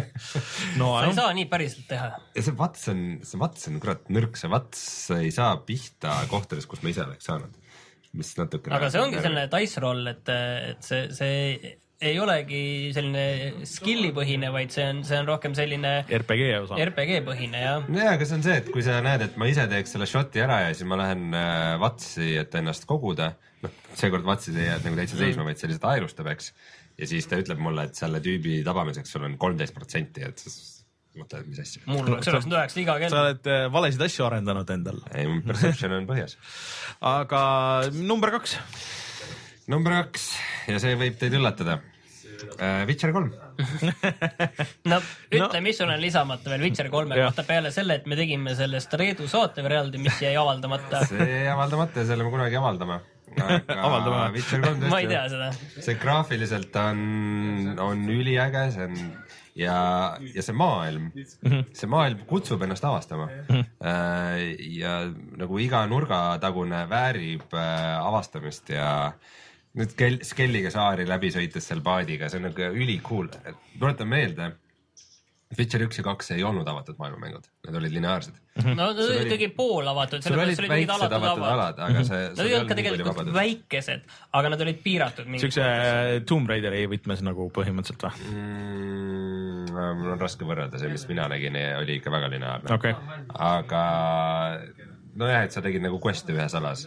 no sa ei saa nii päriselt teha. ja see vats on, see vats on kurat nõrk, see vats ei saa pihta kohtades, kus ma ise oleks saanud. Mis natuke. aga see ongi selline dice roll, et, et see, see ei olegi selline skill'i põhine, vaid see on, see on rohkem selline RPG osa. RPG põhine jah. jaa, aga see on see, et kui sa näed, et ma ise teeks selle shot'i ära ja siis ma lähen äh, vatsi, et ennast koguda, noh, seekord vatsis ei jäänud nagu täitsa seisma, vaid see lihtsalt aeglustab, eks. ja siis ta ütleb mulle, et selle tüübi tabamiseks sul on kolmteist protsenti, et siis mõtled, mis asja. mul oleks üheksakümmend üheksa iga sa kell. oled äh, valesid asju arendanud endal, ei, mu perception on põhjas. aga number kaks. number kaks ja see võib teid üllatada. Witcher kolm. no ütle, mis sul on lisamata veel Witcher kolme kohta peale selle, et me tegime sellest Reedu saate veel eraldi, mis jäi avaldamata. see jäi avaldamata ja selle me kunagi avaldame. Avaldame. Witcher kolm ma ei tea seda. see graafiliselt on, on üliäge, see on ja, ja see maailm, see maailm kutsub ennast avastama. ja nagu iga nurgatagune väärib äh, avastamist ja nüüd Kel-, Skelliga saari läbi sõites seal paadiga, see on nagu ülikool. tuletan meelde, Witcher üks ja kaks ei olnud avatud maailmamängud, need olid lineaarsed. no nad olid oli- ikkagi pool avatud, sul olid sellepärast olid mingid alatud alad, aga see. Nad ei olnud ka tegelikult väikesed, aga nad olid piiratud. siukse äh, Tomb Raideri võtmes nagu põhimõtteliselt või? mm,. mul on raske võrrelda, see, mis mina nägin, oli ikka väga lineaarne okei, aga nojah, et sa tegid nagu quest'e ühes alas.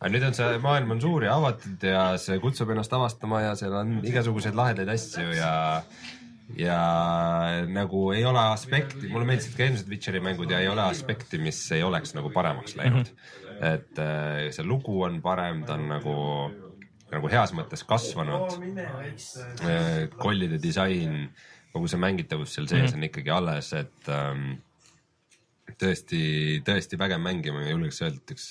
aga nüüd on see maailm on suur ja avatud ja see kutsub ennast avastama ja seal on igasuguseid lahedaid asju ja ja nagu ei ole aspekti, mulle meeldisid ka eelmised Witcheri mängud ja ei ole aspekti, mis ei oleks nagu paremaks läinud. et äh, see lugu on parem, ta on nagu nagu heas mõttes kasvanud. kollide disain, kogu see mängitavus seal sees on ikkagi alles, et ähm, tõesti, tõesti vägev mäng ja ma julgeks öelda, üks,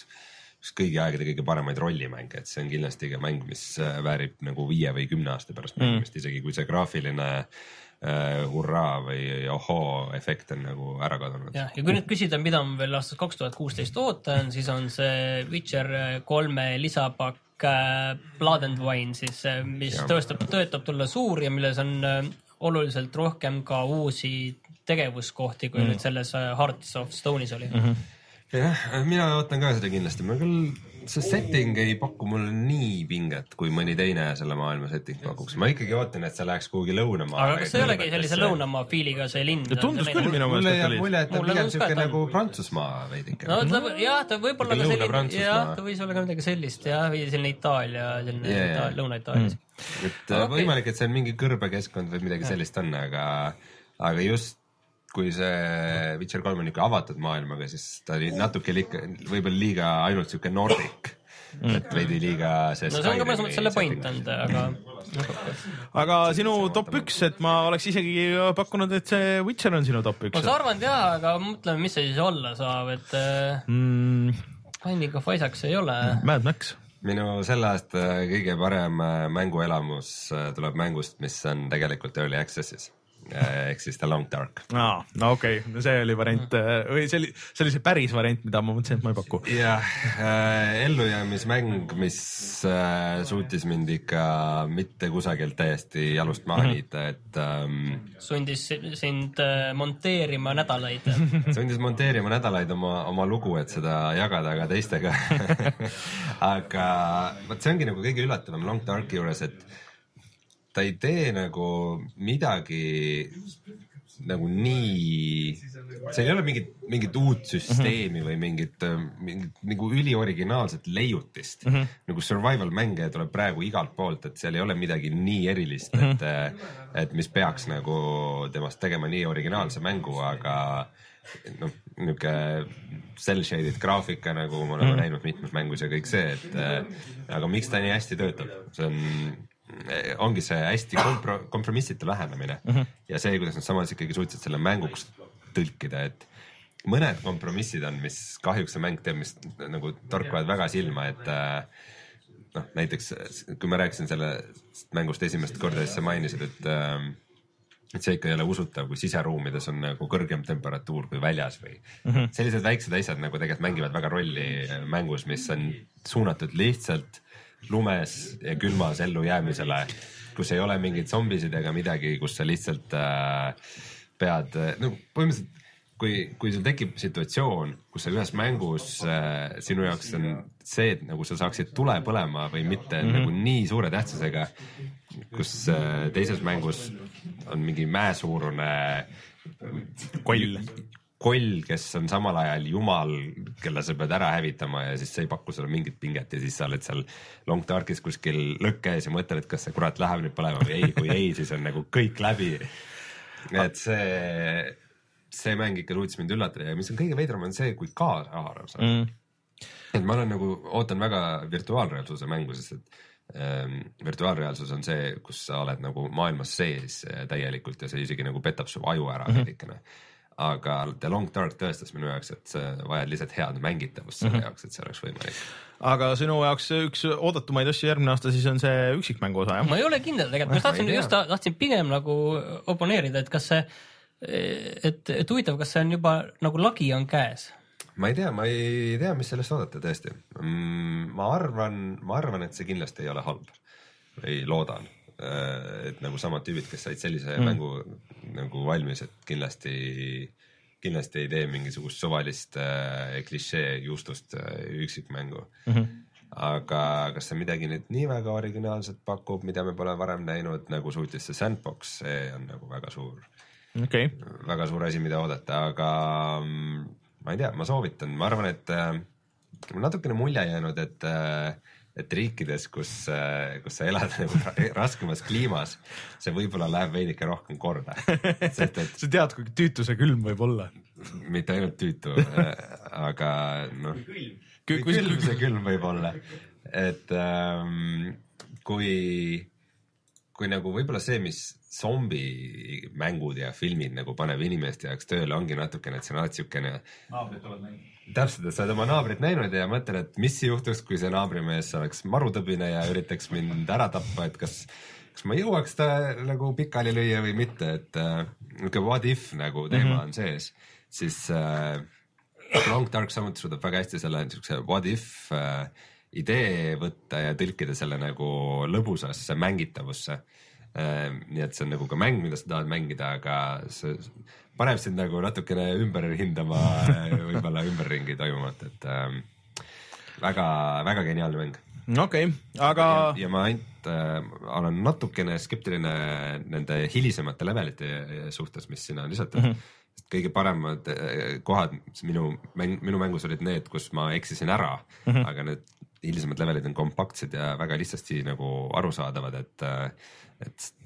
üks kõigi aegade kõige paremaid rollimänge, et see on kindlasti ka mäng, mis äh, väärib nagu viie või kümne aasta pärast mängimist mm., isegi kui see graafiline äh, hurraa või ohoo efekt on nagu ära kadunud. jah, ja kui nüüd küsida, mida ma veel aastast kaks tuhat kuusteist ootan, siis on see Witcher kolme lisapakk äh, Blood and Wine siis, mis Jah. tõestab, tõotab tulla suur ja milles on äh, oluliselt rohkem ka uusi tegevuskohti, kui mm. nüüd selles äh, Hearts of Stone'is oli mm. -hmm. jah, mina ootan ka seda kindlasti, ma küll, see setting ei paku mulle nii pinget, kui mõni teine selle maailma setting pakuks, ma ikkagi ootan, et see läheks kuhugi lõunamaa. aga kas see ei olegi sellise? lõunamaa feeliga see linn? tundus küll minu meelest, et oli. mulje, et ta on Mulle pigem siuke nagu Prantsusmaa veidike no ta, jah, ta võib olla Niisugune ka selline, Lõuna-Prantsusmaa. jah, ta võis olla ka midagi sellist jah, või selline Itaalia, selline yeah, Lõuna-Itaalia mm.. et Aga okay. võimalik, et see on mingi kõrbekeskkond või midagi sellist on, aga, aga just kui see Witcher kolm on niisugune avatud maailmaga, siis ta oli natuke liiga, võib-olla liiga ainult sihuke Nordic mm.. et veidi liiga see. no see on ka mõnes mõttes selle point olnud, aga aga sinu top üks, et ma oleks isegi pakkunud, et see Witcher on sinu top ma üks saan. arvan jaa, aga mõtleme, mis see siis olla saab, et äh, Mm, Binding of Isaacs ei ole. Mad Max. minu selle aasta kõige parem äh, mänguelamus äh, tuleb mängust, mis on tegelikult Early Access'is ehk siis The Long Dark. aa, no okei okay., no see oli variant või see oli, see oli see päris variant, mida ma mõtlesin, et ma ei paku. jah äh,, ellujäämismäng, mis äh, suutis mind ikka mitte kusagilt täiesti jalust maha niita, et ähm, sundis sind äh, monteerima nädalaid. sundis monteerima nädalaid oma, oma lugu, et seda jagada ka teistega. aga vot see ongi nagu kõige üllatavam Long Darki juures, et ta ei tee nagu midagi nagu nii, seal ei ole mingit, mingit uut süsteemi või mingit, mingit nagu ülioriginaalset leiutist mm. -hmm. nagu survival mänge tuleb praegu igalt poolt, et seal ei ole midagi nii erilist, et, et mis peaks nagu temast tegema nii originaalse mängu, aga noh, niuke cell shaded graafika nagu ma olen mm -hmm. näinud mitmes mängus ja kõik see, et äh, aga miks ta nii hästi töötab, see on ongi see hästi kompro-, kompromissitu lähenemine mm -hmm. ja see, kuidas nad samas ikkagi suutsid selle mänguks tõlkida, et mõned kompromissid on, mis kahjuks see mäng teeb, mis nagu torkavad väga silma, et äh, noh, näiteks kui ma rääkisin sellest mängust esimest korda, siis sa mainisid, et äh, et see ikka ei ole usutav, kui siseruumides on nagu kõrgem temperatuur kui väljas või mm -hmm. sellised väiksed asjad nagu tegelikult mängivad väga rolli mängus, mis on suunatud lihtsalt lumes ja külmas ellujäämisele, kus ei ole mingeid zombisid ega midagi, kus sa lihtsalt äh, pead, no põhimõtteliselt kui, kui sul tekib situatsioon, kus sa ühes mängus äh, sinu jaoks on see, et nagu sa saaksid tule põlema või mitte mm -hmm. nagu nii suure tähtsusega, kus äh, teises mängus on mingi mäesuurune koll. koll, kes on samal ajal jumal, kelle sa pead ära hävitama ja siis see ei paku sulle mingit pinget ja siis sa oled seal Long Darkis kuskil lõkke ees ja mõtled, et kas see kurat läheb nüüd põlema või ei, kui ei, siis on nagu kõik läbi. et see, see mäng ikka suutis mind üllatada ja mis on kõige veidram, on see, kui kaasahaarav see on mm.. et ma olen nagu, ootan väga virtuaalreaalsuse mängu, sest et ähm, virtuaalreaalsus on see, kus sa oled nagu maailmas sees täielikult ja see isegi nagu petab su aju ära veidikene mm. -hmm aga The Long Dark tõestas minu jaoks, et sa vajad lihtsalt head mängitavust selle mm -hmm. jaoks, et see oleks võimalik. aga sinu jaoks üks oodatumaid asju järgmine aasta siis on see üksikmängu osa jah? ma ei ole kindel tegelikult, ma tahtsin just ta- tahtsin pigem nagu oponeerida, et kas see, et, et huvitav, kas see on juba nagu lagi on käes ma ei tea, ma ei tea, mis sellest oodata tõesti mm,. ma arvan, ma arvan, et see kindlasti ei ole halb või loodan, et nagu samad tüübid, kes said sellise mm. mängu nagu valmis, et kindlasti, kindlasti ei tee mingisugust suvalist äh, klišee juustust äh, üksikmängu mm. -hmm aga kas see midagi nüüd nii väga originaalset pakub, mida me pole varem näinud, nagu suutis see Sandbox, see on nagu väga suur okay., väga suur asi, mida oodata, aga mm, ma ei tea, ma soovitan, ma arvan, et äh, natukene mulje jäänud, et äh, et riikides, kus, kus sa elad nagu ra- raskemas kliimas, see võib-olla läheb veidike rohkem korda, sest et sa tead, kui tüütu see külm võib olla. mitte ainult tüütu, aga noh, kui Kui- kui- külm see külm võib olla, et ähm, kui, kui nagu võib-olla see, mis zombimängud ja filmid nagu paneb inimeste jaoks tööle, ongi natukene, et see on alati siukene naabrid oled näinud. täpselt, et sa oled oma naabrit näinud ja mõtled, et mis juhtuks, kui see naabrimees oleks marutõbine ja üritaks mind ära tappa, et kas, kas ma jõuaks ta nagu pikali lüüa või mitte, et äh, niisugune what if nagu teema mm -hmm. on sees, siis äh, Long Dark samuti suudab väga hästi selle niisuguse what if äh, idee võtta ja tõlkida selle nagu lõbusasse mängitavusse äh,. nii et see on nagu ka mäng, mida sa tahad mängida, aga see paneb sind nagu natukene ümber hindama äh, võib-olla ümberringi toimuvat, et ähm, väga-väga geniaalne mäng. okei okay., aga ja, ma ainult äh, olen natukene skeptiline nende hilisemate levelite suhtes, mis sinna on lisatud mm. -hmm. kõige paremad äh, kohad minu mäng, minu mängus olid need, kus ma eksisin ära mm, -hmm. aga need hilisemad levelid on kompaktsed ja väga lihtsasti nagu arusaadavad, et, et, et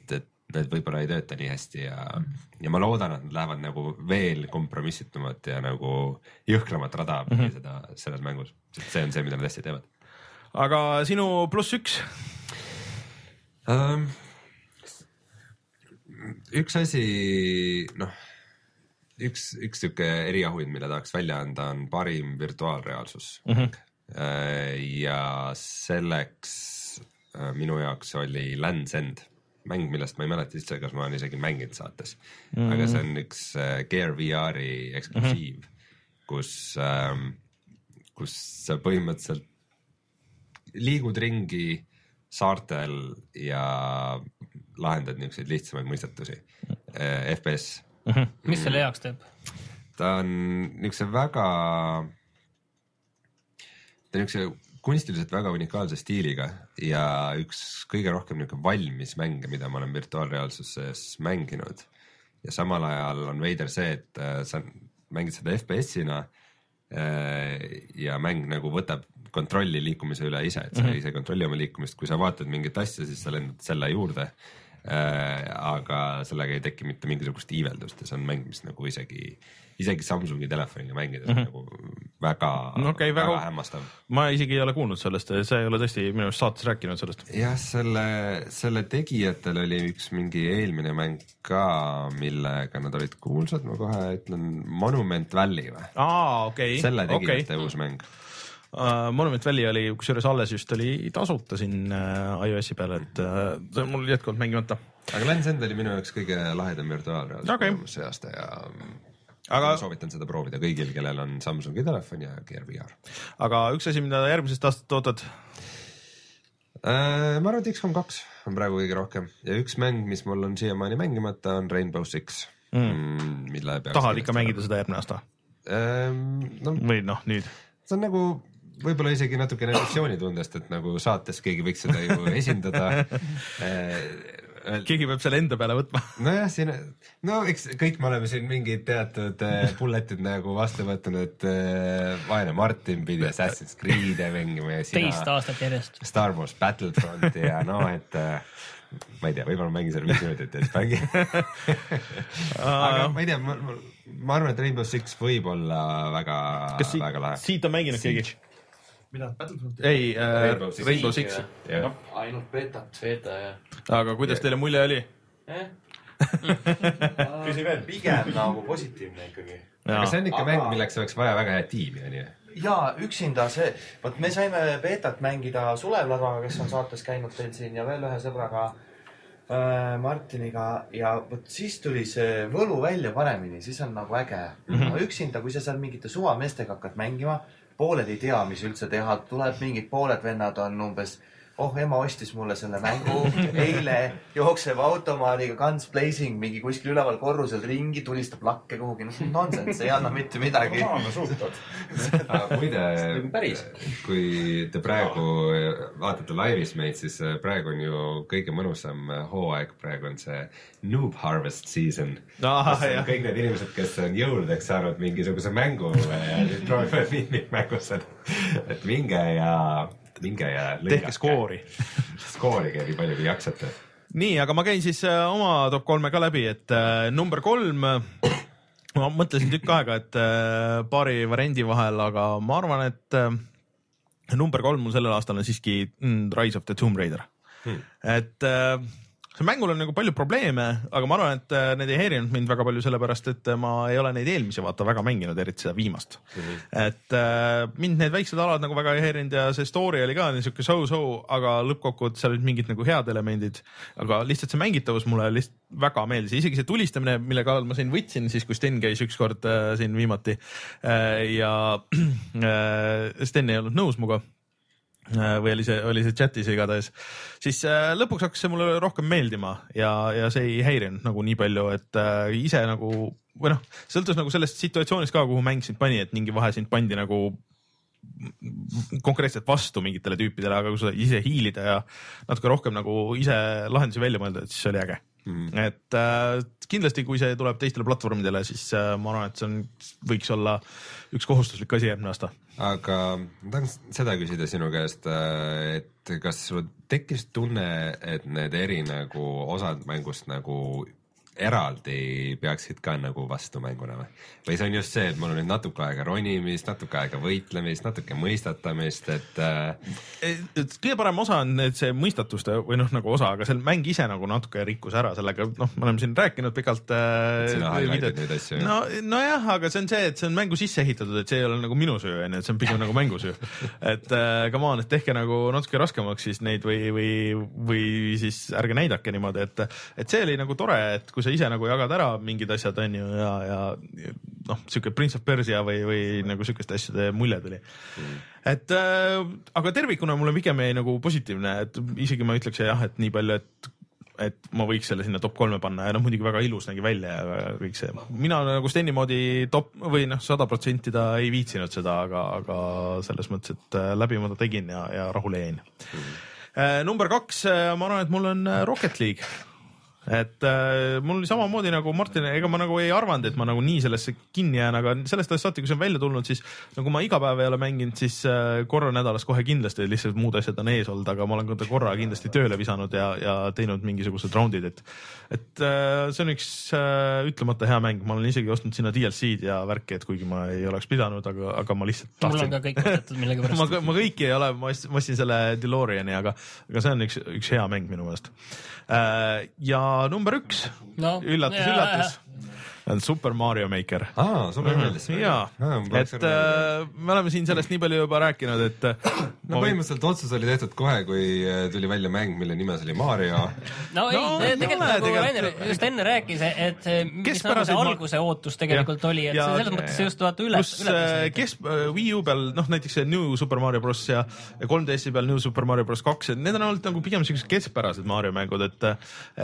need võib-olla ei tööta nii hästi ja, ja ma loodan, et nad lähevad nagu veel kompromissitumat ja nagu jõhkramat rada mm -hmm. seda selles mängus, sest see on see, mida nad hästi teevad aga sinu pluss üks, um,. üks asi, noh, üks, üks sihuke eriauhind, mille tahaks välja anda, on parim virtuaalreaalsus mm. -hmm. ja selleks äh, minu jaoks oli Land's End mäng, millest ma ei mäleta üldse, kas ma olen isegi mänginud saates mm, -hmm. aga see on üks äh, Gear VR-i eksklusiiv mm, -hmm. kus ähm,, kus sa põhimõtteliselt liigud ringi saartel ja lahendad niisuguseid lihtsamaid mõistetusi. FPS, mis selle heaks teeb? ta on niisuguse väga, ta on niisuguse kunstiliselt väga unikaalse stiiliga ja üks kõige rohkem niisugune valmis mänge, mida ma olen virtuaalreaalsuses mänginud. ja samal ajal on veider see, et äh, sa mängid seda FPS-ina äh, ja mäng nagu võtab kontrolli liikumise üle ise, et sa mm -hmm. ise ei kontrolli oma liikumist, kui sa vaatad mingit asja, siis sa lendad selle juurde äh,. aga sellega ei teki mitte mingisugust iiveldust ja see on mäng, mis nagu isegi, isegi Samsungi telefoniga mängides mm -hmm. nagu väga No okei, väga- väga hämmastav. ma isegi ei ole kuulnud sellest, sa ei ole tõesti minu arust saates rääkinud sellest. jah, selle, selle tegijatel oli üks mingi eelmine mäng ka, millega nad olid kuulsad, ma kohe ütlen, Monument Valley või? aa, okei, selle okei tegijate okay. uus mäng. uh,. Monument Valley oli kusjuures alles just oli tasuta siin uh, iOS-i peal, et uh, see on mul jätkuvalt mängimata. aga Lens End oli minu jaoks kõige lahedam virtuaalreaalsus okay. see aasta ja Aga- aga soovitan seda proovida kõigil, kellel on Samsungi telefon ja Gear VR. aga üks asi, mida järgmisest aastast ootad, Äh, ma arvan, et X-COM kaks on praegu kõige rohkem ja üks mäng, mis mul on siiamaani mängimata, on Rainbow Six mm., mille peaks tahad ikka mängida seda järgmine aasta ähm,? no või noh, nüüd? see on nagu võib-olla isegi natukene missioonitundest, et nagu saates keegi võiks seda ju esindada. keegi peab selle enda peale võtma. nojah, siin, no eks kõik me oleme siin mingid teatud äh, bullet'id nagu vastu võtnud, et äh, vaene Martin pidi Assassin's Creed'e mängima ja teist sina aastat järjest. Star Wars Battlefronti ja noh, et äh, ma ei tea, võib-olla mängin selle viis minutit ja siis mängin. aga ma ei tea, ma, ma, ma arvan, et Rainbow Six võib olla väga, väga, lahe. siit on mänginud keegi? mida, Battlefronti? ei äh,, Rainbow Six. Jah, ainult beetat. Beta jah. aga kuidas teile mulje oli? Eh? küsi veel. pigem nagu positiivne ikkagi. aga see on ikka Aga- mäng, milleks oleks vaja väga head tiimi, onju. ja üksinda see, vot me saime beetat mängida Sulev Ladvaga, kes on saates käinud teil siin ja veel ühe sõbraga äh, Martiniga ja vot siis tuli see võlu välja paremini, siis on nagu äge mm. -hmm. üksinda, kui sa seal mingite suvameestega hakkad mängima, pooled ei tea, mis üldse teha, tuleb mingid pooled vennad on umbes oh, ema ostis mulle selle mängu eile, jookseb automaadiga guns blazing mingi kuskil üleval korrusel ringi, tulistab lakke kuhugi, noh nonsense, ei anna mitte midagi. muide kui te praegu vaatate laivis meid, siis äh, praegu on ju kõige mõnusam äh, hooaeg, praegu on see noob harvest season. Ahah, jah. kõik need inimesed, kes on jõuludeks saanud mingisuguse mängu ja nüüd proovivad miimikmängus seda, et minge ja, minge ja tehke. skoori. skoorige nii palju, kui jaksate. nii, aga ma käin siis äh, oma top kolme ka läbi, et äh, number kolm, ma mõtlesin tükk aega, et äh, paari variandi vahel, aga ma arvan, et äh, number kolm mul sellel aastal on siiski mm, Rise of the Tomb Raider hmm.. et äh, see mängul on nagu palju probleeme, aga ma arvan, et äh, need ei häirinud mind väga palju, sellepärast et äh, ma ei ole neid eelmisi vaata väga mänginud, eriti seda viimast mm. -hmm. et äh, mind need väiksed alad nagu väga ei häirinud ja see story oli ka niisugune so-so, aga lõppkokkuvõttes seal olid mingid nagu head elemendid, aga lihtsalt see mängitavus mulle lihtsalt väga meeldis, isegi see tulistamine, mille kallal ma siin võtsin siis, kui Sten käis ükskord äh, siin viimati äh, ja äh, Sten ei olnud nõus minuga või oli see, oli see chatis igatahes, siis äh, lõpuks hakkas see mulle rohkem meeldima ja, ja see ei häirinud nagu nii palju, et äh, ise nagu või noh, sõltus nagu sellest situatsioonist ka, kuhu mäng sind pani, et mingi vahe sind pandi nagu konkreetselt vastu mingitele tüüpidele, aga kui sa ise hiilida ja natuke rohkem nagu ise lahendusi välja mõelda, et siis oli äge mm.. et äh, kindlasti, kui see tuleb teistele platvormidele, siis äh, ma arvan, et see on, võiks olla üks kohustuslik asi järgmine aasta. aga ma tahan seda küsida sinu käest, et kas sul tekkis tunne, et need eri nagu osad mängust nagu eraldi peaksid ka nagu vastumänguna või? või see on just see, et mul on nüüd natuke aega ronimist, natuke aega võitlemist, natuke mõistatamist, et äh, et kõige parem osa on need see mõistatuste või noh, nagu osa, aga see mäng ise nagu natuke rikkus ära sellega, noh, me oleme siin rääkinud pikalt äh,. no, nojah, aga see on see, et see on mängu sisse ehitatud, et see ei ole nagu minu süü onju, et see on pigem nagu mängu süü. et äh, come on, et tehke nagu natuke raskemaks siis neid või, või, või siis ärge näidake niimoodi, et, et see oli nagu tore, et kui sa ise nagu jagad ära mingid asjad onju ja, ja noh, siuke Prince of Persia või, või nagu siukeste asjade mulje tuli mm.. et äh, aga tervikuna mulle pigem jäi nagu positiivne, et isegi ma ütleks jah, et nii palju, et et ma võiks selle sinna top kolme panna ja noh, muidugi väga ilus nägi välja ja kõik see. mina nagu Steni moodi top või noh, sada protsenti ta ei viitsinud seda, aga, aga selles mõttes, et äh, läbi ma ta tegin ja, ja rahule jäin mm.. number kaks, ma arvan, et mul on äh, Rocket League et äh, mul samamoodi nagu Martin, ega ma nagu ei arvanud, et ma nagu nii sellesse kinni jään, aga sellest ajast saati, kui see on välja tulnud, siis nagu ma iga päev ei ole mänginud, siis äh, korra nädalas kohe kindlasti, lihtsalt muud asjad on ees olnud, aga ma olen ka korra kindlasti tööle visanud ja, ja teinud mingisugused raundid, et et äh, see on üks äh, ütlemata hea mäng, ma olen isegi ostnud sinna DLC-d ja värki, et kuigi ma ei oleks pidanud, aga, aga ma lihtsalt mul tahtsin on ka kõik ostetud ma, millegipärast. ma kõiki ei ole, ma ostsin, ma selle DeLoreani, aga, aga see on üks, üks hea mäng minu meelest. ja number üks. No,, üllatus, üllatus, Super Mario Maker. aa, sulle meeldis see? ja, et äh, me oleme siin sellest nii palju juba rääkinud, et äh, no põhimõtteliselt otsus oli tehtud kohe, kui äh, tuli välja mäng, mille nimes oli Mario. no ei No tegelikult nagu tegelikult. Rainer just enne rääkis, et see- mis nagu see ma- alguse ootus tegelikult oli, et Ja- see selles mõttes just vaata üle, pluss äh, kes äh, Wii U peal, noh näiteks see New Super Mario Bros ja ja 3DS-i peal New Super Mario Bros kaks, et need on olnud nagu pigem siuksed keskpärased Mario mängud, et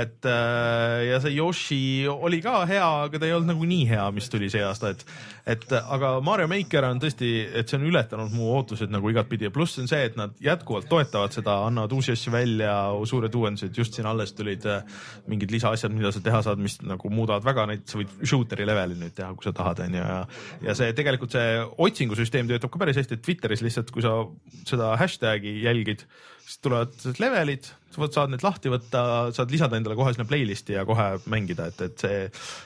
et äh, ja see Yoshi oli ka hea, aga ta ei olnud nagu nii hea, mis tuli see aasta, et et aga Mario Maker on tõesti, et see on ületanud mu ootused nagu igatpidi. Ja pluss on see, et nad jätkuvalt toetavad seda, annavad uusi asju välja, suured uuendused, just siin alles tulid äh, mingid lisaasjad, mida sa teha saad, mis nagu muudavad väga neid, sa võid shooter'i leveli nüüd teha, kui sa tahad, onju, ja ja see tegelikult see otsingusüsteem töötab ka päris hästi, et Twitteris lihtsalt, kui sa seda hashtag'i jälgid, siis tulevad levelid, sa saad need lahti võtta, saad lisada endale kohe sinna playlist'i ja kohe mängida, et, et see,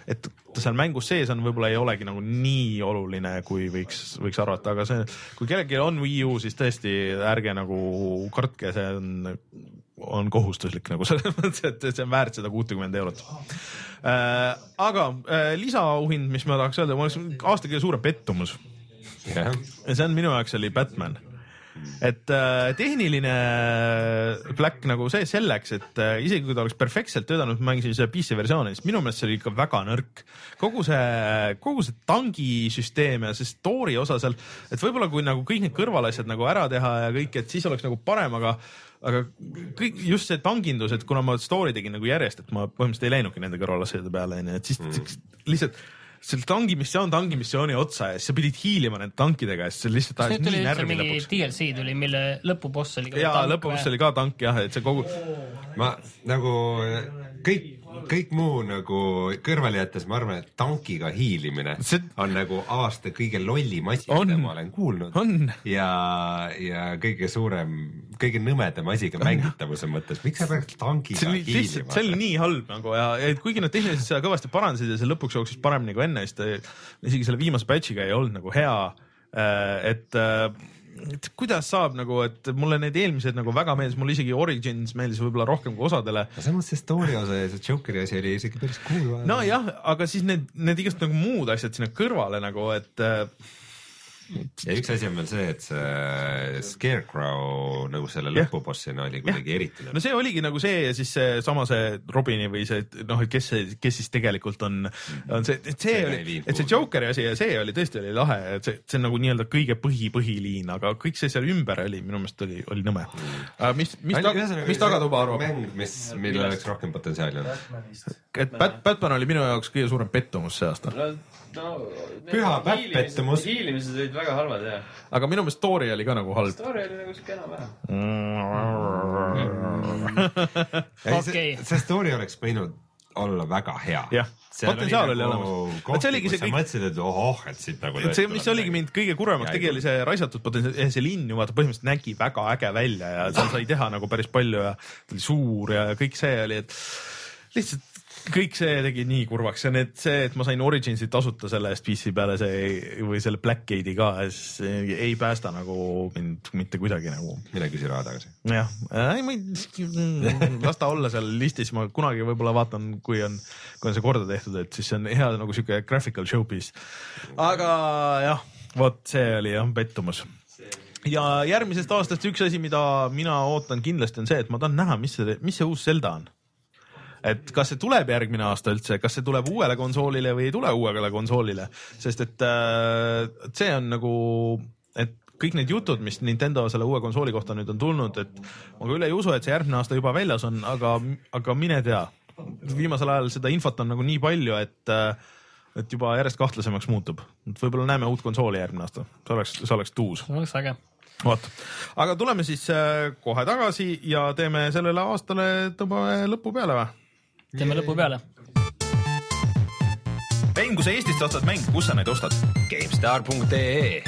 et ta seal mängus sees on, võib-olla ei olegi nagu nii oluline, kui võiks, võiks arvata, aga see, kui kellelgi on Wii U, siis tõesti ärge nagu kartke, see on on kohustuslik nagu selles mõttes, et see on väärt seda kuutekümmend eurot äh,. aga äh, lisaauhind, mis ma tahaks öelda, ma oleks aasta kõige suurem pettumus ja see on minu jaoks oli Batman. Et äh, tehniline Black nagu see selleks, et äh, isegi kui ta oleks perfektselt töötanud, ma mängisin seda PC versiooni, siis minu meelest see oli ikka väga nõrk. kogu see, kogu see tangisüsteem ja see story osa seal, et võib-olla kui nagu kõik need kõrvalasjad nagu ära teha ja kõik, et siis oleks nagu parem, aga aga kõik just see tangindus, et kuna ma story tegin nagu järjest, et ma põhimõtteliselt ei läinudki nende kõrvalasjade peale onju, et siis mm. lihtsalt seal tangimissioon tangimissiooni otsa ja siis sa pidid hiilima nende tankidega ja siis see lihtsalt ajas nii närvi lõpuks. DLC tuli, mille lõpuboss oli ka ja tank lõpuks või? oli ka tank jah, et see kogu, ma nagu kõik, kõik muu nagu kõrvale jättes, ma arvan, et tankiga hiilimine See- on nagu aasta kõige lollim asi, mida ma olen kuulnud. ja, ja kõige suurem, kõige nõmedam asi ka mängitavuse mõttes, miks sa peaks tankiga see lihtsalt, see oli hiilima? nii halb nagu ja, ja kuigi nad tehniliselt seda kõvasti parandasid ja see lõpuks jooksis paremini kui enne, siis ta isegi selle viimase patch'iga ei olnud nagu hea. et, et kuidas saab nagu, et mulle need eelmised nagu väga meeldis, mulle isegi Origins meeldis võib-olla rohkem kui osadele samas see story osa ja see Jokeri asi oli isegi päris cool. nojah, aga siis need, need igast nagu muud asjad sinna kõrvale nagu, et äh, ja üks asi on veel see, et see Scarecrow nagu selle lõpubossina oli kuidagi eriti no see oligi nagu see ja siis seesama see Robini või see noh, et kes kes siis tegelikult on, on see, et see See oli et see. Jokeri asi ja see oli tõesti oli lahe, et see, see on nagu nii-öelda kõige põhi, põhiliin, aga kõik see seal ümber oli minu meelest oli, oli nõme. mis, mis, mis tagatuba arvab? mäng, mis, millel oleks rohkem potentsiaali olnud. Et Bat-, Batman oli minu jaoks kõige suurem pettumus see aasta, no, no. Püha pättpettumus. hiilimised olid väga halvad jah. aga minu meelest story oli ka nagu halb. story oli nagu siuke enam-vähem. Okei. see story oleks võinud olla väga hea. Jah. Potentsiaal oli olemas. Vot see oligi see kõik- mõtlesid, et ohoh, et siit nagu et see, mis oligi mind kõige kurvemaks tegi, oli see raisatud potentsiaal, see linn ju vaata põhimõtteliselt nägi väga äge välja ja seal sai teha nagu päris palju ja ta oli suur ja kõik see oli, et lihtsalt kõik see tegi nii kurvaks ja need, see, et ma sain Originsi tasuta selle eest PC peale, see või selle Blackgate'i ka, see ei päästa nagu mind mitte kuidagi nagu. mine küsi raha tagasi. jah, ei ma ei, las ta olla seal listis, ma kunagi võib-olla vaatan, kui on, kui on see korda tehtud, et siis see on hea nagu sihuke graphical showpiece. aga jah, vot see oli jah pettumus ja järgmisest aastast üks asi, mida mina ootan kindlasti on see, et ma tahan näha, mis see, mis see uus Zelda on et kas see tuleb järgmine aasta üldse, kas see tuleb uuele konsoolile või ei tule uuele konsoolile, sest et äh, see on nagu, et kõik need jutud, mis Nintendo selle uue konsooli kohta nüüd on tulnud, et ma ka üle ei usu, et see järgmine aasta juba väljas on, aga, aga mine tea. viimasel ajal seda infot on nagu nii palju, et äh, et juba järjest kahtlasemaks muutub, võib-olla näeme uut konsooli järgmine aasta, see oleks, see oleks tuus. oleks äge. vot, aga tuleme siis äh, kohe tagasi ja teeme sellele aastale, tõmbame lõpu peale või? Teeme lõpu peale. mäng, kui sa Eestist ostad mänge, kus sa neid ostad? GameStar.ee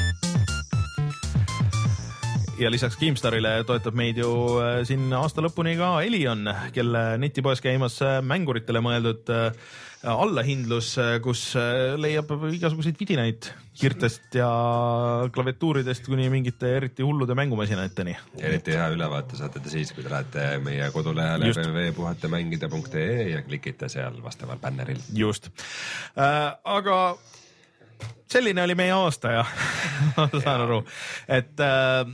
ja lisaks Keemstarile toetab meid ju äh, siin aasta lõpuni ka Elion, kelle netipoes käimas äh, mänguritele mõeldud äh, allahindlus, kus äh, leiab igasuguseid vidinaid kirtest ja klaviatuuridest kuni mingite eriti hullude mängumasinateni. eriti hea ülevaate saate te siis, kui te lähete meie kodulehele www.puhatemängida.ee ja klikite seal vastaval bänneril. just äh,, aga selline oli meie aasta ja ma saan aru, et äh,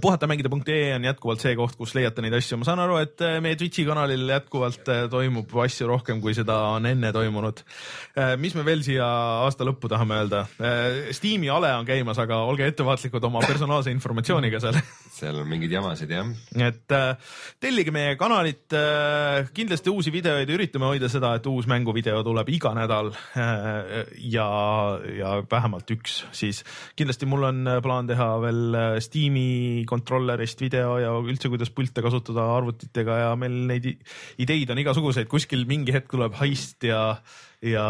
puhatamängida.ee on jätkuvalt see koht, kus leiate neid asju, ma saan aru, et äh, meie Twitch'i kanalil jätkuvalt äh, toimub asju rohkem, kui seda on enne toimunud. mis me veel siia aasta lõppu tahame öelda? Steam'i ale on käimas, aga olge ettevaatlikud oma personaalse informatsiooniga seal seal on mingeid jamasid jah. et äh, tellige meie kanalit äh,, kindlasti uusi videoid, üritame hoida seda, et uus mänguvideo tuleb iga nädal äh, ja, ja vähemalt üks, siis kindlasti mul on äh, plaan teha veel äh, Steam'i kontrollerist video ja üldse, kuidas pilte kasutada arvutitega ja meil neid ideid on igasuguseid, kuskil mingi hetk tuleb heist ja, ja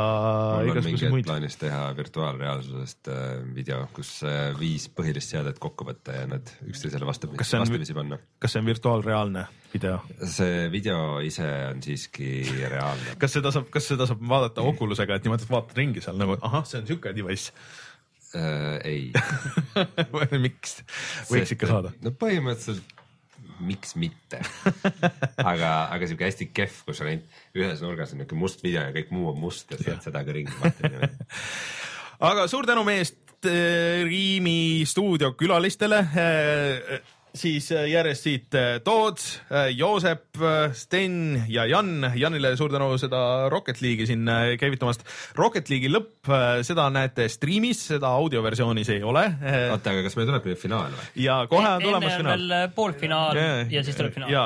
igasuguseid muid. plaanis teha virtuaalreaalsusest äh, video, kus äh, viis põhilist seadet kokku võtta ja nad üksteisele vastamisi, vastamisi panna. kas see on virtuaalreaalne video? see video ise on siiski reaalne. kas seda saab, kas seda saab vaadata Oculusega, et niimoodi, et vaatad ringi seal nagu ahah, see on siuke device äh,. ei. miks, võiks ikka saada. no põhimõtteliselt miks mitte, aga, aga siuke hästi kehv, kus on ainult ühes nurgas on niuke must video ja kõik muu on must ja sa saad seda ka ringi niimoodi. aga suur tänu meie Riimi stuudio külalistele. Siis äh, järjest siit äh, Toots, Joosep, Sten ja Jan. Janile suur tänu seda Rocket League'i siin äh, käivitamast. Rocket League'i lõpp, seda näete striimis, seda audioversioonis ei ole. oota, aga kas meil tuleb nüüd finaal või? ja kohe on enne tulemas on finaal. veel poolfinaal ja siis tuleb finaal. ja,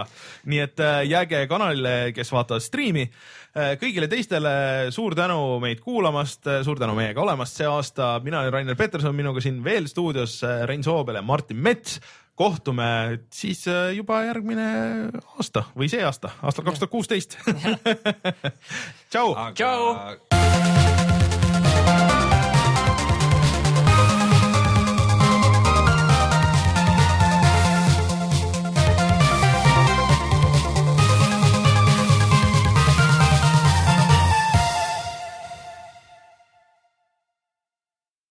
nii et äh, jääge kanalile, kes vaatavad striimi. kõigile teistele suur tänu meid kuulamast, suur tänu meiega olemast see aasta. mina olen Rainer Peterson, minuga siin veel stuudios äh, Rein Soobel ja Martin Mets. Kohtume siis äh, juba järgmine aasta või see aasta, aastal kaks tuhat kuusteist. tšau. Tšau.